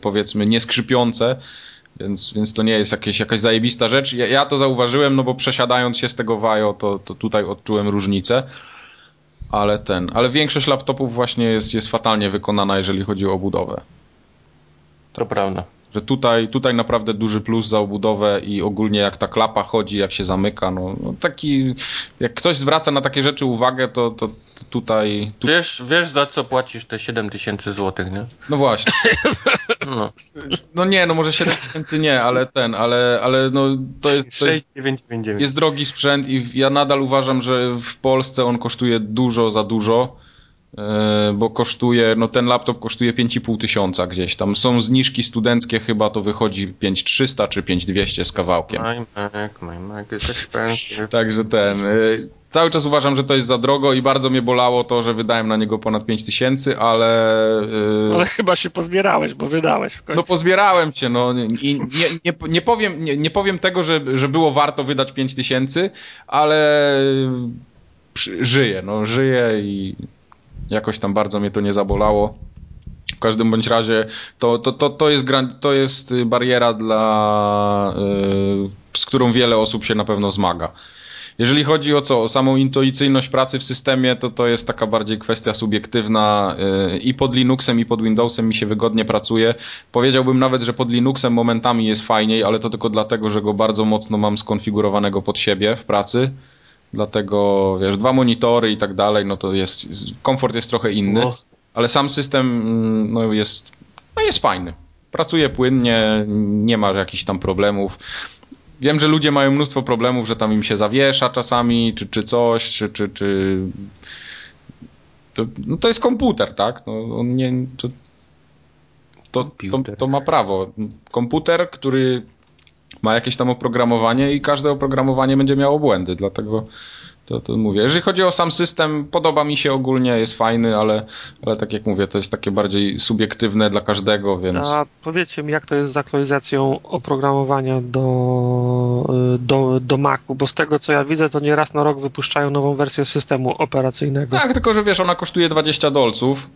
powiedzmy, nieskrzypiące, więc, więc to nie jest jakieś, jakaś zajebista rzecz. Ja, ja to zauważyłem, no bo przesiadając się z tego Vajo, to, to tutaj odczułem różnicę. Ale ten, ale większość laptopów właśnie jest, jest fatalnie wykonana, jeżeli chodzi o obudowę. To prawda. Że tutaj, tutaj naprawdę duży plus za obudowę i ogólnie jak ta klapa chodzi, jak się zamyka, no, no taki, jak ktoś zwraca na takie rzeczy uwagę, to, to, to tutaj, tu, Wiesz, wiesz za co płacisz te 7 tysięcy złotych, nie? no właśnie. <laughs> No. No nie, no może 7 tysięcy nie, ale ten, ale, ale no to jest, to jest, 6999. jest drogi sprzęt i ja nadal uważam, że w Polsce on kosztuje dużo za dużo, bo kosztuje, no ten laptop kosztuje 5,5 tysiąca gdzieś tam. Są zniżki studenckie, chyba to wychodzi 5300 czy 5200 z kawałkiem. My Mac, my Mac is expensive. Także ten. y, Cały czas uważam, że to jest za drogo i bardzo mnie bolało to, że wydałem na niego ponad 5 tysięcy, ale. y, Ale chyba się pozbierałeś, bo wydałeś w końcu. No pozbierałem się, no i nie, nie, nie, powiem, nie, nie powiem tego, że, że było warto wydać 5 tysięcy, ale przy- żyję, no żyję i jakoś tam bardzo mnie to nie zabolało. W każdym bądź razie to, to, to, to, jest, gran- to jest y, bariera, dla, y, z którą wiele osób się na pewno zmaga. Jeżeli chodzi o co, o samą intuicyjność pracy w systemie, to to jest taka bardziej kwestia subiektywna y, i pod Linuxem i pod Windowsem mi się wygodnie pracuje. Powiedziałbym nawet, że pod Linuxem momentami jest fajniej, ale to tylko dlatego, że go bardzo mocno mam skonfigurowanego pod siebie w pracy. Dlatego, wiesz, dwa monitory i tak dalej, no to jest, komfort jest trochę inny. O, ale sam system mm, no, jest, no, jest fajny. Pracuje płynnie, nie ma jakichś tam problemów. Wiem, że ludzie mają mnóstwo problemów, że tam im się zawiesza czasami, czy, czy coś, czy, czy, czy... To, no to jest komputer, tak? No, on nie, to, to, to, to ma prawo. Komputer, który ma jakieś tam oprogramowanie i każde oprogramowanie będzie miało błędy, dlatego to, to mówię. Jeżeli chodzi o sam system, podoba mi się ogólnie, jest fajny, ale, ale tak jak mówię, to jest takie bardziej subiektywne dla każdego, więc... A powiedzcie mi, jak to jest z aktualizacją oprogramowania do, do, do Macu, bo z tego co ja widzę, to nie raz na rok wypuszczają nową wersję systemu operacyjnego. Tak, tylko że wiesz, ona kosztuje 20 dolców.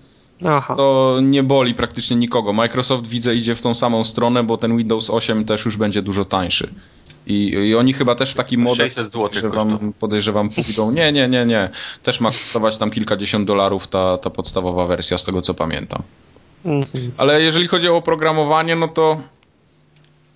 Aha. To nie boli praktycznie nikogo. Microsoft widzę idzie w tą samą stronę, bo ten Windows 8 też już będzie dużo tańszy. I, I, oni chyba też w takim model 600 zł podejrzewam, podejrzewam pójdą. Nie, nie, nie, nie. Też ma kosztować tam kilkadziesiąt dolarów ta, ta podstawowa wersja, z tego co pamiętam. Mhm. Ale jeżeli chodzi o oprogramowanie, no to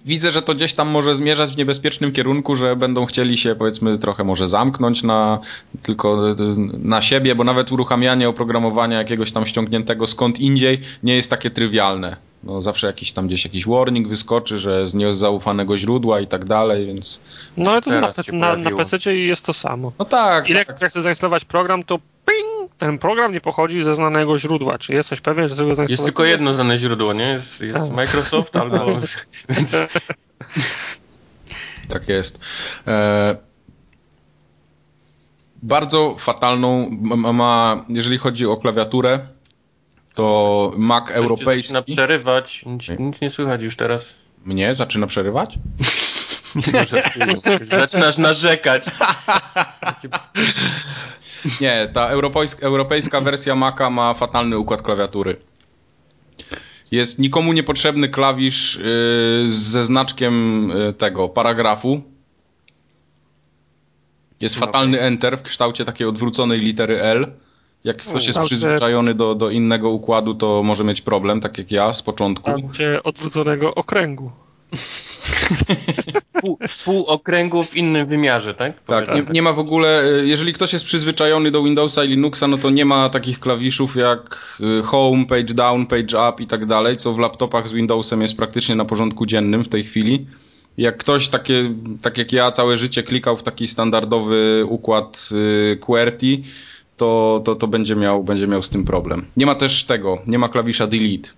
widzę, że to gdzieś tam może zmierzać w niebezpiecznym kierunku, że będą chcieli się powiedzmy trochę może zamknąć na tylko na siebie, bo nawet uruchamianie oprogramowania jakiegoś tam ściągniętego skąd indziej nie jest takie trywialne. No, zawsze jakiś tam gdzieś jakiś warning wyskoczy, że z niezaufanego źródła i tak dalej, więc... No ale to na, na, na PC jest to samo. No tak. Ile tak. jak chcesz zainstalować program, to ping, ten program nie pochodzi ze znanego źródła. Czy jesteś pewien, że tego zainstalować? Jest tylko jedno znane źródło, nie? Jest, jest Microsoft albo... tak jest. E... Bardzo fatalną ma, jeżeli chodzi o klawiaturę, to Mac Coś europejski... Zaczyna przerywać, nic, nic, nie słychać już teraz. Mnie? Zaczyna przerywać? Zaczynasz narzekać. Nie, ta europejska, europejska wersja Maca ma fatalny układ klawiatury. Jest nikomu niepotrzebny klawisz yy, ze znaczkiem yy, tego paragrafu. Jest fatalny Enter w kształcie takiej odwróconej litery L. Jak ktoś jest przyzwyczajony do, do innego układu, to może mieć problem, tak jak ja z początku. Tam odwróconego okręgu. Pół, pół okręgu w innym wymiarze, tak? Tak, nie, nie, ma w ogóle, e, jeżeli ktoś jest przyzwyczajony do Windowsa i Linuxa, no to nie ma takich klawiszów jak e, Home, Page Down, Page Up i tak dalej, co w laptopach z Windowsem jest praktycznie na porządku dziennym w tej chwili. Jak ktoś takie, tak jak ja całe życie klikał w taki standardowy układ e, QWERTY, to, to, to będzie, miał, będzie miał z tym problem. Nie ma też tego, nie ma klawisza delete.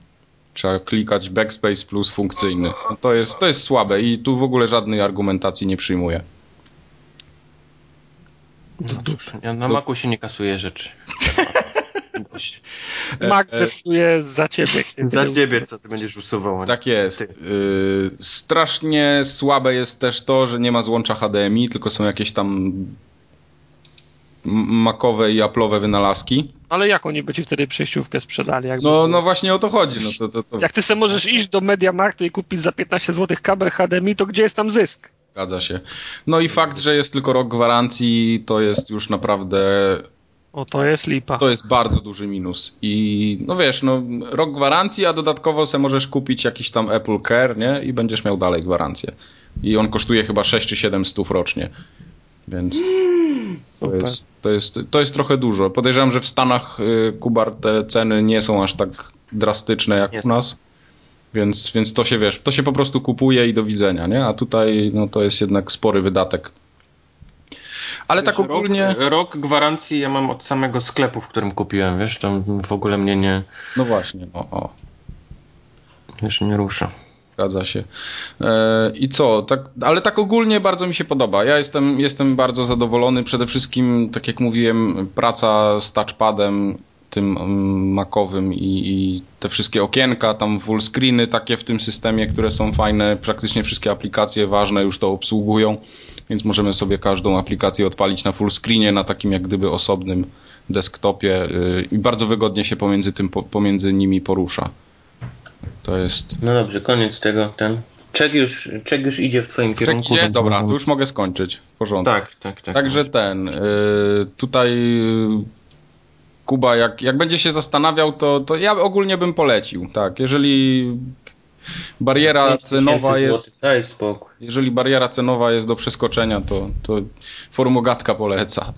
Trzeba klikać backspace plus funkcyjny. To jest, to jest słabe i tu w ogóle żadnej argumentacji nie przyjmuję. No ja na to... Macu się nie kasuje rzeczy. <laughs> Mac decyduje za ciebie. za ciebie, co ty będziesz usuwał. Tak jest. Yy, strasznie słabe jest też to, że nie ma złącza HDMI, tylko są jakieś tam makowe i aplowe wynalazki. Ale jak oni by ci wtedy przejściówkę sprzedali? No, no właśnie o to chodzi. No to, to, to... Jak ty sobie możesz iść do Media Marktu i kupić za 15 zł kabel HDMI, to gdzie jest tam zysk? Zgadza się. No i fakt, że jest tylko rok gwarancji, to jest już naprawdę o, to jest lipa. To jest bardzo duży minus. I no wiesz, no rok gwarancji, a dodatkowo se możesz kupić jakiś tam Apple Care, nie? I będziesz miał dalej gwarancję. I on kosztuje chyba 6 czy 7 stów rocznie. Więc <gasps> to jest, to, jest, to jest trochę dużo. Podejrzewam, że w Stanach, y, Kubar, te ceny nie są aż tak drastyczne jak jest. u nas. Więc, więc to się wiesz, to się po prostu kupuje i do widzenia, nie? A tutaj no, to jest jednak spory wydatek. Ale wiesz, tak ogólnie. Rok, rok, gwarancji ja mam od samego sklepu, w którym kupiłem, wiesz, to w ogóle mnie nie. No właśnie, o, o. Wiesz, nie rusza. Zgadza się. E, I co? Tak, ale tak ogólnie bardzo mi się podoba. Ja jestem, jestem bardzo zadowolony. Przede wszystkim, tak jak mówiłem, praca z touchpadem tym mm, makowym i, i, te wszystkie okienka, tam full screeny takie w tym systemie, które są fajne. Praktycznie wszystkie aplikacje ważne już to obsługują, więc możemy sobie każdą aplikację odpalić na full screenie, na takim jak gdyby osobnym desktopie y, i bardzo wygodnie się pomiędzy, tym, pomiędzy nimi porusza. To jest... No dobrze, koniec tego, ten... Czek już, czek już idzie w twoim kierunku. Czek idzie? Dobra, to już mogę skończyć. W porządku. Tak, tak, tak. Także ten, y, tutaj y, Kuba, jak, jak będzie się zastanawiał, to, to ja ogólnie bym polecił, tak. Jeżeli bariera cenowa jest. Jeżeli bariera cenowa jest do przeskoczenia, to, to formogatka poleca.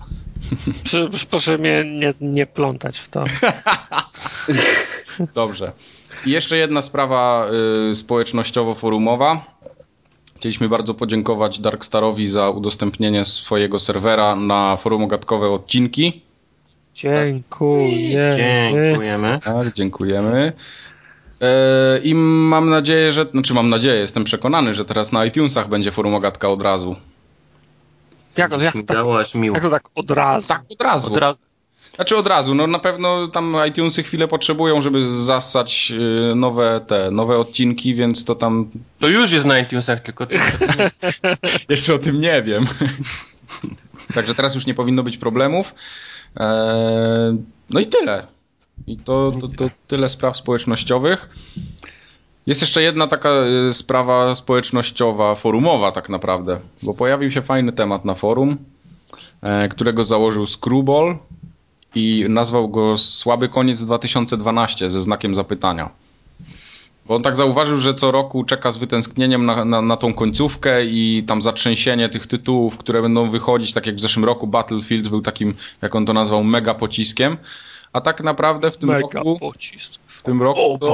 Proszę, proszę mnie nie, nie plątać w to. <laughs> Dobrze. I jeszcze jedna sprawa y, społecznościowo-forumowa. Chcieliśmy bardzo podziękować Darkstarowi za udostępnienie swojego serwera na forum ogatkowe odcinki. Dziękuję. Dziękujemy. Tak, dziękujemy. E, I mam nadzieję, że, znaczy mam nadzieję, jestem przekonany, że teraz na iTunesach będzie forum ogatka od razu. Jak, jak, tak, miło. jak to tak od razu? Tak, od razu. Od razu. Znaczy od razu, no na pewno tam iTunesy chwilę potrzebują, żeby zassać y, nowe te, nowe odcinki, więc to tam To już jest na iTunesach, tylko to, <laughs> Jeszcze o tym nie wiem. <laughs> Także teraz już nie powinno być problemów. Eee, no i tyle. I to, to, to tyle spraw społecznościowych. Jest jeszcze jedna taka y, sprawa społecznościowa, forumowa tak naprawdę, bo pojawił się fajny temat na forum, e, którego założył Screwball i nazwał go Słaby koniec 2012 ze znakiem zapytania. Bo on tak zauważył, że co roku czeka z wytęsknieniem na, na, na tą końcówkę i tam zatrzęsienie tych tytułów, które będą wychodzić, tak jak w zeszłym roku Battlefield był takim, jak on to nazwał, mega pociskiem. A tak naprawdę w tym Mega roku, pocisk. w tym roku, to,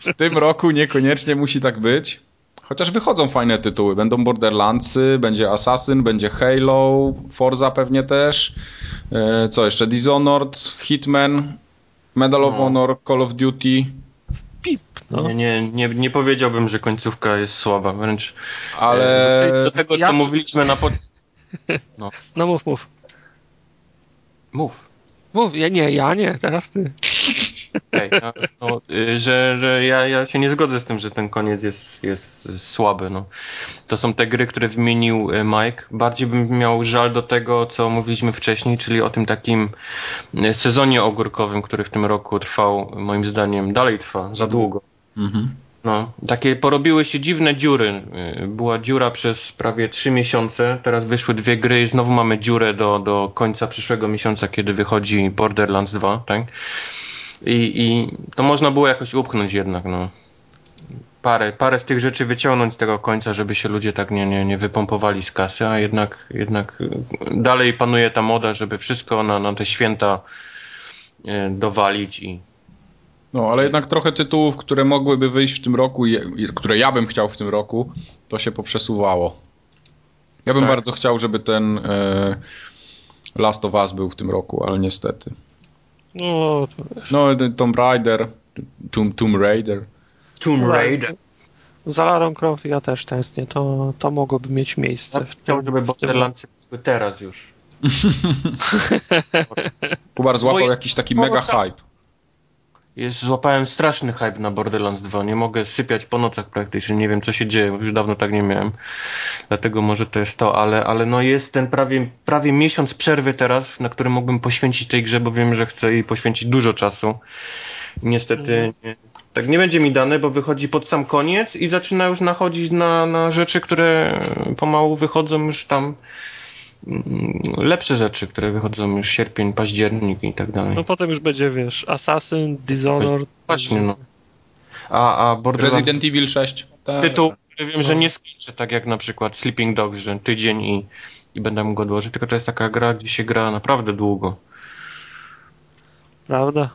<laughs> w tym roku niekoniecznie musi tak być. Chociaż wychodzą fajne tytuły. Będą Borderlandsy, będzie Assassin, będzie Halo, Forza pewnie też. E, Co jeszcze? Dishonored, Hitman, Medal of No. Honor, Call of Duty. Pip, no. Nie, nie, nie, nie powiedziałbym, że końcówka jest słaba, wręcz Ale e, do, tego, ja- co mówiliśmy na pod... No mów, mów. Mów. Mów, ja nie, ja nie, teraz ty. Okej, no, no, y, że, że ja, ja się nie zgodzę z tym, że ten koniec jest, jest słaby. No. To są te gry, które wymienił y, Mike. Bardziej bym miał żal do tego, co mówiliśmy wcześniej, czyli o tym takim y, sezonie ogórkowym, który w tym roku trwał, moim zdaniem, dalej trwa, za długo. Mhm. No, takie porobiły się dziwne dziury. Była dziura przez prawie trzy miesiące, teraz wyszły dwie gry i znowu mamy dziurę do, do końca przyszłego miesiąca, kiedy wychodzi Borderlands 2, tak? I, I to można było jakoś upchnąć jednak, no. Parę, parę z tych rzeczy wyciągnąć z tego końca, żeby się ludzie tak nie, nie, nie wypompowali z kasy, a jednak, jednak dalej panuje ta moda, żeby wszystko na, na te święta y, dowalić i No, ale jednak trochę tytułów, które mogłyby wyjść w tym roku, które ja bym chciał w tym roku, to się poprzesuwało. Ja bym Tak. bardzo chciał, żeby ten e, Last of Us był w tym roku, ale niestety. No, to wiesz. No, ten Tomb Raider, Tomb, Tomb Raider. Tomb Raider. Za Larą Croft ja też tęsknię. To, to mogłoby mieć miejsce. Ja w tym- chciałbym, żeby w tym- Borderlandsy były teraz już. <laughs> <laughs> Kubar złapał jest jakiś taki mega hype. Jest, złapałem straszny hype na Borderlands 2. Nie mogę sypiać po nocach praktycznie. Nie wiem, co się dzieje. Już dawno tak nie miałem. Dlatego może to jest to, ale, ale no jest ten prawie, prawie miesiąc przerwy teraz, na który mógłbym poświęcić tej grze, bo wiem, że chcę jej poświęcić dużo czasu. Niestety nie, tak nie będzie mi dane, bo wychodzi pod sam koniec i zaczyna już nachodzić na, na rzeczy, które pomału wychodzą już tam lepsze rzeczy, które wychodzą już sierpień, październik i tak dalej. No potem już będzie, wiesz, Assassin, Dishonored. Właśnie, no. A, a Borderlands Resident Evil 6. Tak. tytuł, który wiem, że nie skończę tak jak na przykład Sleeping Dogs, że tydzień i, i będę mógł go odłożyć, tylko to jest taka gra, gdzie się gra naprawdę długo. Prawda?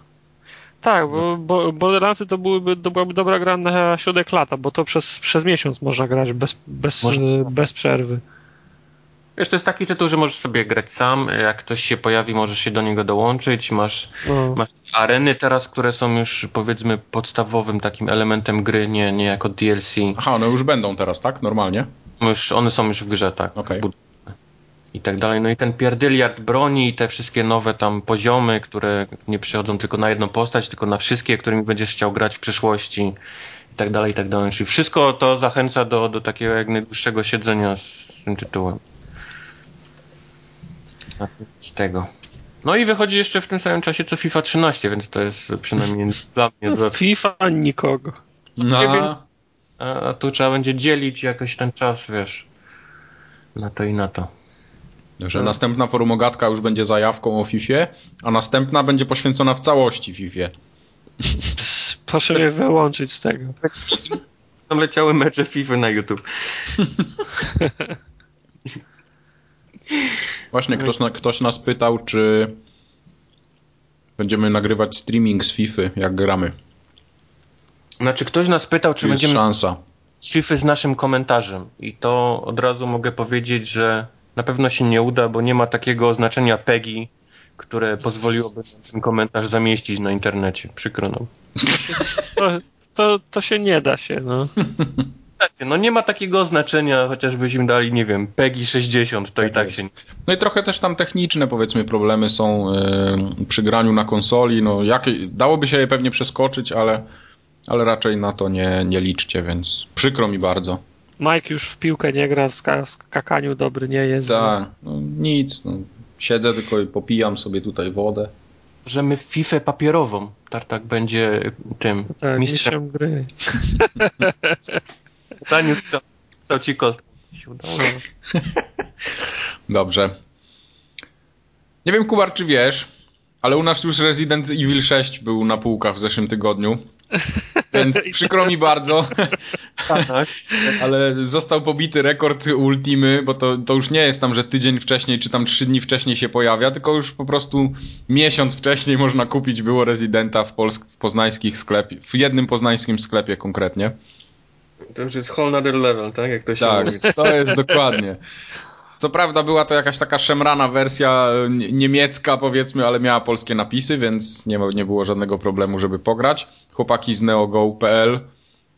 Tak, bo, bo Borderlandsy to, byłyby, to byłaby dobra gra na środek lata, bo to przez, przez miesiąc można grać bez, bez, Można. bez przerwy. Wiesz, to jest taki tytuł, że możesz sobie grać sam, jak ktoś się pojawi, możesz się do niego dołączyć, masz, No. masz areny teraz, które są już powiedzmy podstawowym takim elementem gry, nie, nie jako DLC. Aha, no już będą teraz, tak? Normalnie? Już, one są już w grze, tak. Okej. Zbud- I tak dalej. No i ten pierdyliard broni i te wszystkie nowe tam poziomy, które nie przychodzą tylko na jedną postać, tylko na wszystkie, którymi będziesz chciał grać w przyszłości i tak dalej, i tak dalej. Czyli wszystko to zachęca do, do takiego jak najdłuższego siedzenia z tym tytułem. Z tego. No i wychodzi jeszcze w tym samym czasie co FIFA 13, więc to jest przynajmniej <laughs> dla mnie. Dla... FIFA nikogo. No, A, a tu trzeba będzie dzielić jakoś ten czas, wiesz. Na to i na to. że następna forumogatka już będzie zajawką o FIFA, a następna będzie poświęcona w całości FIFA. Proszę mnie wyłączyć z tego. <laughs> Tam leciały mecze FIFA na YouTube. <laughs> Właśnie ktoś, na, ktoś nas pytał, czy będziemy nagrywać streaming z FIFA, jak gramy. Znaczy, ktoś nas pytał, czy Czy jest będziemy szansa. z FIFA z naszym komentarzem. I to od razu mogę powiedzieć, że na pewno się nie uda, bo nie ma takiego oznaczenia PEGI, które pozwoliłoby nam ten komentarz zamieścić na internecie. Przykro nam. To, to, to się nie da się, no. <laughs> No nie ma takiego oznaczenia, chociażbyśmy dali, nie wiem, PEGI 60, to Tak i tak jest. się nie... No i trochę też tam techniczne, powiedzmy, problemy są yy, przy graniu na konsoli. No, jakie, dałoby się je pewnie przeskoczyć, ale, ale raczej na to nie, nie liczcie, więc przykro mi bardzo. Mike już w piłkę nie gra, w, ska- w skakaniu dobry nie jest. Tak, no, nic. No, siedzę tylko i popijam sobie tutaj wodę. Możemy w FIFA papierową. Tartak będzie tym No, tak, mistrzem. mistrzem gry. <laughs> Daniu strzał strzał ci. Się udało. Dobrze. Nie wiem, Kubar, czy wiesz, ale u nas już Resident Evil 6 był na półkach w zeszłym tygodniu. Więc <laughs> przykro mi bardzo, Tak. ale został pobity rekord Ultimy, bo to, to już nie jest tam, że tydzień wcześniej czy tam trzy dni wcześniej się pojawia, tylko już po prostu miesiąc wcześniej można kupić było Residenta w, polsk- w poznańskich sklepie, w jednym poznańskim sklepie konkretnie. To już jest whole nother level, tak? Jak to się Tak, mówi. to jest dokładnie. Co prawda była to jakaś taka szemrana wersja e, nie- niemiecka powiedzmy, ale miała polskie napisy, więc nie, nie było żadnego problemu, żeby pograć. Chłopaki z neogo.pl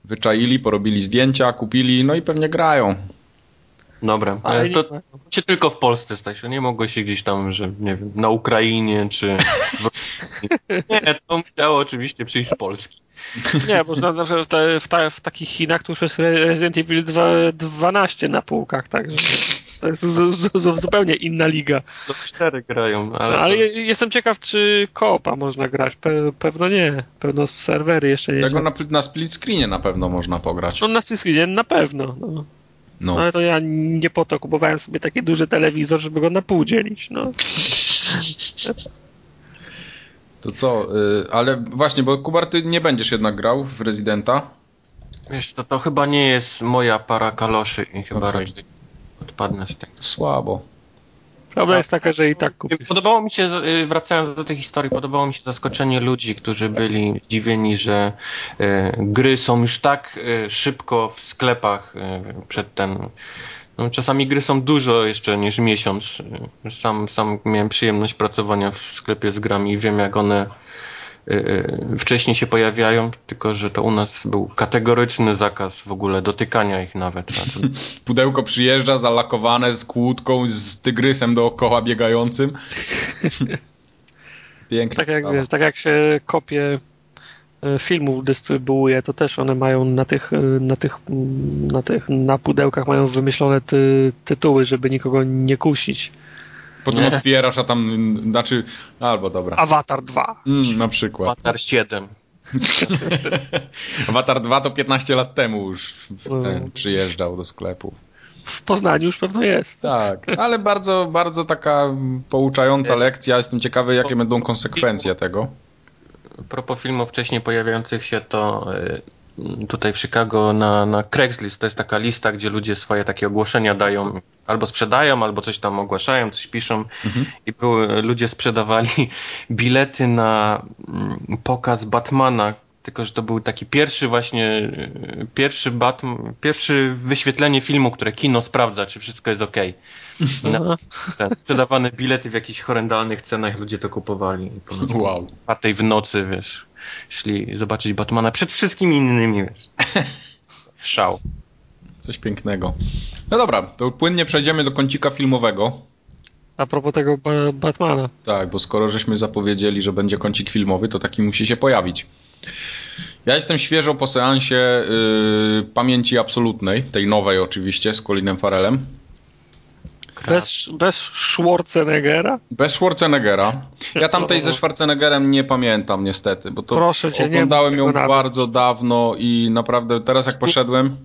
wyczaili, porobili zdjęcia, kupili, no i pewnie grają. Dobra, Ale nie to się tylko w Polsce, Stasiu. Nie mogło się gdzieś tam, że nie wiem, na Ukrainie czy w. Nie, to musiało oczywiście przyjść z Polski. Nie, bo na, w, te, w, ta, w takich Chinach to już jest Re- Resident Evil 2, 12 na półkach, także to jest z, z, z, zupełnie inna liga. To cztery grają, ale, Ale to, je- jestem ciekaw, czy koopa można grać. Pe, pewno nie. Pewno z serwery jeszcze nie. Tego na, na split screenie na pewno można pograć. No na Syslinie na pewno. No. No. Ale to ja nie po to kupowałem sobie taki duży telewizor, żeby go na pół dzielić. No. <laughs> To co, y, ale właśnie, bo Kubar, ty nie będziesz jednak grał w Residenta. wiesz, to, to chyba nie jest moja para kaloszy i chyba Okej. raczej odpadnę z tego. Słabo. Prawda jest taka, że i tak kupisz. Podobało mi się, y, wracając do tej historii, podobało mi się zaskoczenie ludzi, którzy byli zdziwieni, że y, gry są już tak y, szybko w sklepach przed ten. No, czasami gry są dużo jeszcze niż miesiąc. Sam, sam miałem przyjemność pracowania w sklepie z grami i wiem, jak one wcześniej się pojawiają, tylko że to u nas był kategoryczny zakaz w ogóle dotykania ich nawet. <laughs> Pudełko przyjeżdża zalakowane z kłódką, z tygrysem dookoła biegającym. <laughs> Pięknie. Tak jak, tak jak się kopie e, filmów dystrybuuje, to też one mają na tych, e, na tych, na tych, na pudełkach mają wymyślone ty, tytuły, żeby nikogo nie kusić. Potem Nie. otwierasz, a tam, mm, znaczy, albo dobra. Avatar 2. Mm, na przykład. Avatar 7. <laughs> Avatar 2 to 15 lat temu już No. ten przyjeżdżał do sklepu. W Poznaniu już pewno jest. Tak, ale bardzo, bardzo taka mm, pouczająca lekcja. Jestem ciekawy, jakie będą konsekwencje tego. A propos filmów wcześniej pojawiających się, to y, tutaj w Chicago na, na Craigslist to jest taka lista, gdzie ludzie swoje takie ogłoszenia dają, albo sprzedają, albo coś tam ogłaszają, coś piszą. I były, ludzie sprzedawali <laughs> bilety na mm, pokaz Batmana, tylko że to był taki pierwszy właśnie, y, pierwszy Batman, pierwszy wyświetlenie filmu, które kino sprawdza, czy wszystko jest okej. I na- sprzedawane bilety w jakichś horrendalnych cenach ludzie to kupowali. Ponoć Wow. czwartej w nocy, wiesz, szli zobaczyć Batmana przed wszystkimi innymi, wiesz. <laughs> Szał. Coś pięknego. No dobra, to płynnie przejdziemy do kącika filmowego. A propos tego ba Batmana. Tak, bo skoro żeśmy zapowiedzieli, że będzie kącik filmowy, to taki musi się pojawić. Ja jestem świeżo po seansie yy, Pamięci Absolutnej, tej nowej oczywiście, z Colinem Farelem. Bez, bez Schwarzeneggera? Bez Schwarzeneggera. Ja tamtej ze Schwarzeneggerem nie pamiętam niestety, bo to Proszę cię, nie oglądałem ją nawet. bardzo dawno i naprawdę teraz jak poszedłem,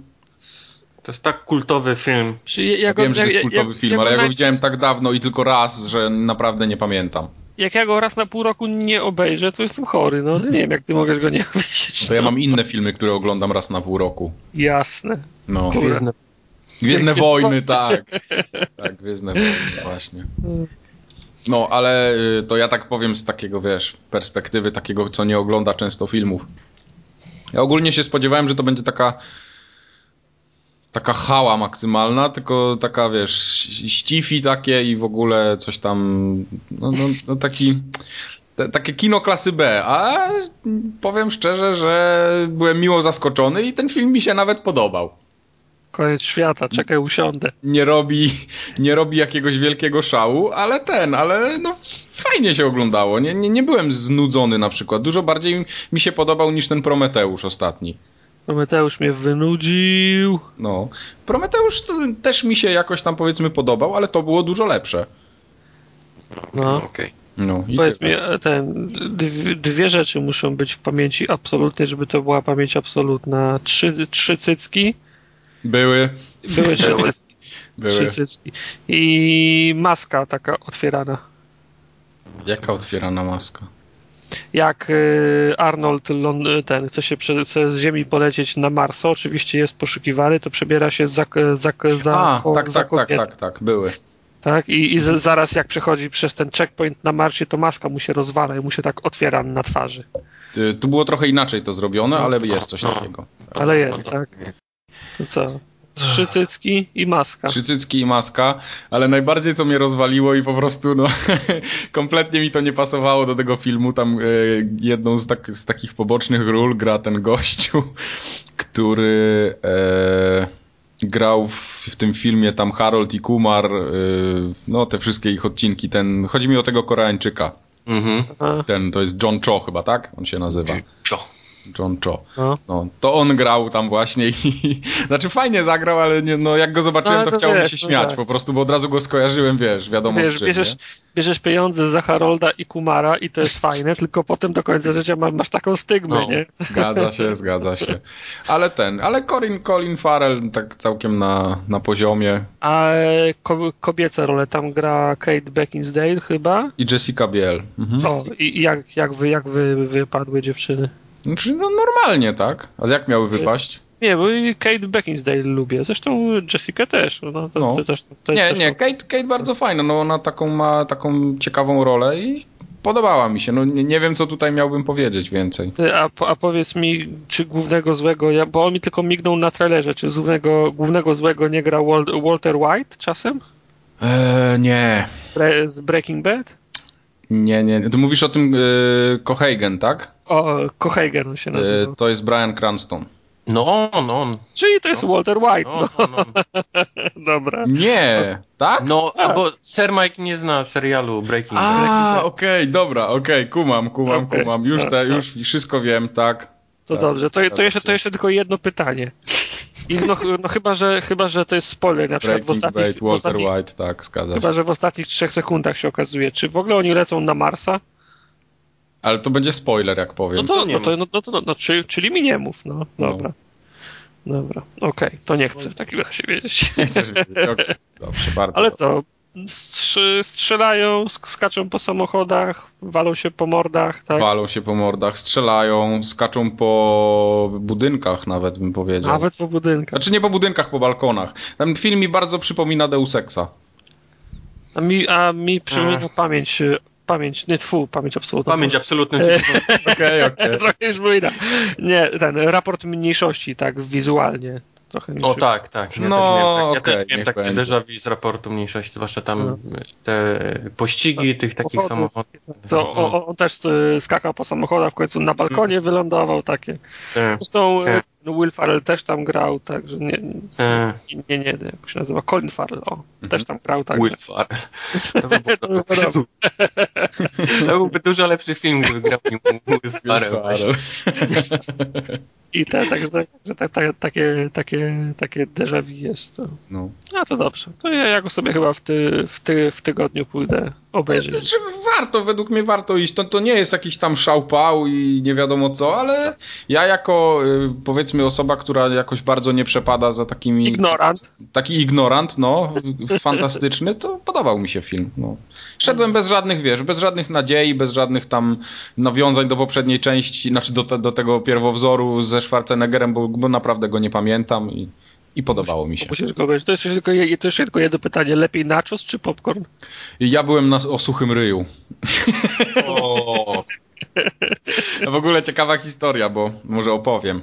To jest tak kultowy film. Ja, ja ja go- wiem, że to jak- jest kultowy jak- film, jak ale ja na- go widziałem tak dawno i tylko raz, że naprawdę nie pamiętam. Jak ja go raz na pół roku nie obejrzę, to jestem chory. No nie wiem, jak ty możesz go nie <laughs> obejrzeć. To ja mam inne filmy, które oglądam raz na pół roku. Jasne. No. Gwiezdne, Gwiezdne Wojny, tak. <laughs> Tak, Gwiezdne Wojny, właśnie. No, ale y, to ja tak powiem z takiego, wiesz, perspektywy takiego, co nie ogląda często filmów. Ja ogólnie się spodziewałem, że to będzie taka taka hała maksymalna, tylko taka, wiesz, ścifi takie i w ogóle coś tam, no, no, no taki, te, takie kino klasy B, a powiem szczerze, że byłem miło zaskoczony i ten film mi się nawet podobał. Koniec świata, czekaj, usiądę. Nie robi, nie robi jakiegoś wielkiego szału, ale ten, ale no fajnie się oglądało. Nie, nie, nie byłem znudzony na przykład. Dużo bardziej mi się podobał niż ten Prometeusz ostatni. Prometeusz mnie wynudził. No. Prometeusz też mi się jakoś tam powiedzmy podobał, ale to było dużo lepsze. No. Okej. Okay. No, i Powiedz mi, ten, dwie, dwie, rzeczy muszą być w pamięci absolutnej, żeby to była pamięć absolutna. Trzy, trzy cycki. Były. Były trzy cycki. Były. Trzy. I maska taka otwierana. Jaka otwierana maska? jak y, Arnold ten chce się chce z Ziemi polecieć na Marsa, oczywiście jest poszukiwany, to przebiera się za, za, za, A, ko, tak, za tak, tak, tak, tak, były. Tak, i, i z, zaraz jak przechodzi przez ten checkpoint na Marsie, to maska mu się rozwala i mu się tak otwiera na twarzy. Y, tu było trochę inaczej to zrobione, ale jest coś takiego. Ale jest, tak. To co? Trzy cycki i maska. Trzy cycki i maska, ale najbardziej co mnie rozwaliło i po prostu no <laughs> kompletnie mi to nie pasowało do tego filmu. Tam e, jedną z, tak, z, takich pobocznych ról gra ten gościu, <laughs> który e, grał w, w, tym filmie tam Harold i Kumar, e, no te wszystkie ich odcinki. Ten, chodzi mi o tego Koreańczyka. Mhm. Ten to jest John Cho chyba, tak? On się nazywa. Cho. John Cho. No. no. to on grał tam właśnie i <laughs> znaczy fajnie zagrał, ale nie, no jak go zobaczyłem, no, to, to chciało mi się no śmiać tak. po prostu, bo od razu go skojarzyłem, wiesz, wiadomo wiesz, z czym, bierzesz, bierzesz pieniądze za Harolda i Kumara i to jest <laughs> fajne, tylko potem do końca życia masz, taką stygmę, no, nie? Zgadza się, <laughs> zgadza się. Ale ten, ale Colin, Colin Farrell tak całkiem na, na poziomie. A ko kobiece role tam gra Kate Beckinsale chyba? I Jessica Biel. Mhm. O, i jak, jak, wy, jak wy wypadły dziewczyny? Znaczy, no normalnie, tak? A jak miały wypaść? Nie, bo Kate Beckinsale lubię. Zresztą Jessica też. No, to, no. To też, to nie, też nie, są... Kate, Kate bardzo fajna. No ona taką ma taką ciekawą rolę i podobała mi się. No nie, nie wiem, co tutaj miałbym powiedzieć więcej. A, a powiedz mi, czy głównego złego, ja, bo on mi tylko mignął na trailerze, czy głównego, głównego złego nie gra Walter White czasem? Eee, nie. Bre z Breaking Bad? Nie, nie. Ty mówisz o tym yy, tak? O, Cohagen się nazywa. Yy, to jest Brian Cranston. No, no. Czyli to jest no. Walter White. No, no. no, <laughs> Dobra. Nie, tak? No, tak. bo Sir Mike nie zna serialu Breaking Bad. A, okej, okay, dobra, okej, okay, kumam, kumam, okay. kumam. Już, te, już wszystko wiem, tak. To tak, dobrze, to, to, jeszcze, to jeszcze tylko jedno pytanie. I no, no chyba, że, chyba, że to jest spoiler, na przykład Breaking w ostatnich... Bad, Walter ostatnich, White, tak, zgadza Chyba, że w ostatnich trzech sekundach się okazuje. Czy w ogóle oni lecą na Marsa? Ale to będzie spoiler, jak powiem. No to, no to, no, to, no, no, czyli, czyli mi nie mów, no, dobra. No. Dobra, okej, okay, to nie chcę w takim razie wiedzieć. Nie chcesz wiedzieć, okay. <laughs> dobrze, bardzo. Ale co, strzelają, skaczą po samochodach, walą się po mordach, tak? Walą się po mordach, strzelają, skaczą po budynkach nawet bym powiedział. Nawet po budynkach. Znaczy nie po budynkach, po balkonach. Ten film mi bardzo przypomina Deus Exa. A mi, a mi przypomina pamięć pamięć, nie tfu, pamięć absolutna. Pamięć absolutna. <laughs> Okej, okej. <laughs> Trochę już Nie, ten raport mniejszości, tak, wizualnie trochę. O tak, tak. Ja no, też miałem, ja okay, też miałem takie déjà vu z raportu mniejszości, zwłaszcza tam no. te pościgi tych takich samochodów. Co, no. on, on, też skakał po samochodach, w końcu na balkonie mm. wylądował, takie. Tak, Zresztą tak. Will Farrell też tam grał, także nie, tak. nie, nie, nie, jak się nazywa, Colin Farrell, o, mm. też tam grał. Tak. Will Farrell. <laughs> To, by to, byłby, to byłby dużo lepszy film, gdyby grał nim Will Farrell. I te, także że te, te, takie, takie, takie déjà vu jest. To. No. A to dobrze. To ja, ja go sobie chyba w, ty, w, ty, w tygodniu pójdę obejrzeć. Znaczy, warto, według mnie warto iść. To, to nie jest jakiś tam szałpał i nie wiadomo co, ale ja jako y, powiedzmy osoba, która jakoś bardzo nie przepada za takimi... Ignorant. Taki ignorant, no, fantastyczny, to podobał mi się film. No. Szedłem bez żadnych, wiesz, bez żadnych nadziei, bez żadnych tam nawiązań do poprzedniej części, znaczy do, te, do tego pierwowzoru ze Schwarzeneggerem, bo, bo naprawdę go nie pamiętam i I podobało mi się. Musisz go To jest tylko, to jeszcze tylko jedno pytanie. Lepiej nachos czy popcorn? Ja byłem na, o suchym ryju. O, <laughs> w ogóle ciekawa historia, bo może opowiem.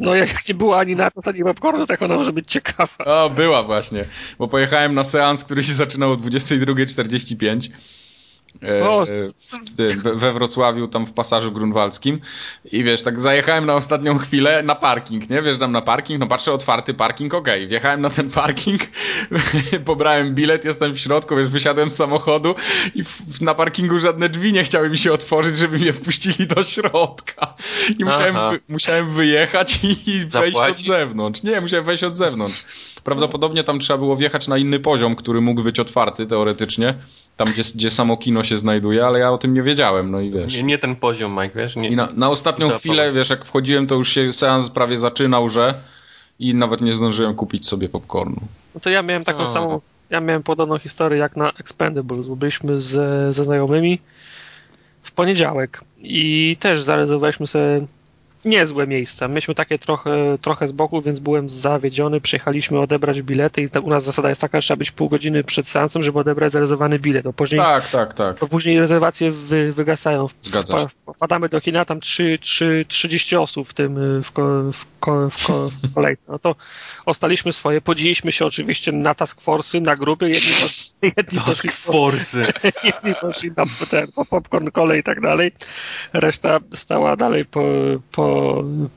No jak nie było ani nachos, ani popcornu, tak ona może być ciekawa. O, była właśnie, bo pojechałem na seans, który się zaczynał o 22.45 e, O, w tym, we- Wrocławiu, tam w pasażu grunwaldzkim i wiesz, tak zajechałem na ostatnią chwilę na parking, nie? Wjeżdżam na parking, no patrzę, otwarty parking, okej. Wjechałem na ten parking, <laughs> pobrałem bilet, jestem w środku, wiesz, wysiadłem z samochodu i w, na parkingu żadne drzwi nie chciały mi się otworzyć, żeby mnie wpuścili do środka. I musiałem, wy, musiałem wyjechać i, i wejść od zewnątrz. Nie, musiałem wejść od zewnątrz. Prawdopodobnie tam trzeba było wjechać na inny poziom, który mógł być otwarty teoretycznie, tam gdzie, gdzie samo kino się znajduje, ale ja o tym nie wiedziałem, no i wiesz. nie, nie ten poziom, Mike, wiesz? Nie, I na, na ostatnią chwilę, wiesz, jak wchodziłem, to już się seans prawie zaczynał, że i nawet nie zdążyłem kupić sobie popcornu. No to ja miałem taką O. samą, ja miałem podobną historię jak na Expendables, bo byliśmy ze, ze znajomymi w poniedziałek i też zarezerwowaliśmy sobie niezłe miejsca. Mieliśmy takie trochę, trochę z boku, więc byłem zawiedziony. Przyjechaliśmy odebrać bilety i ta, u nas zasada jest taka, że trzeba być pół godziny przed seansem, żeby odebrać zarezerwowany bilet. Bo później, Tak, tak, tak. bo później rezerwacje wy, wygasają. Zgadza się. Wpa- Wpadamy do kina, tam 3, 3, 30 osób w tym y, w, ko, w, ko, w, ko, w <laughs> kolejce. No to ostaliśmy swoje, podzieliliśmy się oczywiście na task force'y, na grupy, jedni poszli, <laughs> jedni poszli, Task Force. <laughs> jedni poszli na ten, po popcorn, kolej i tak dalej. Reszta stała dalej po, po,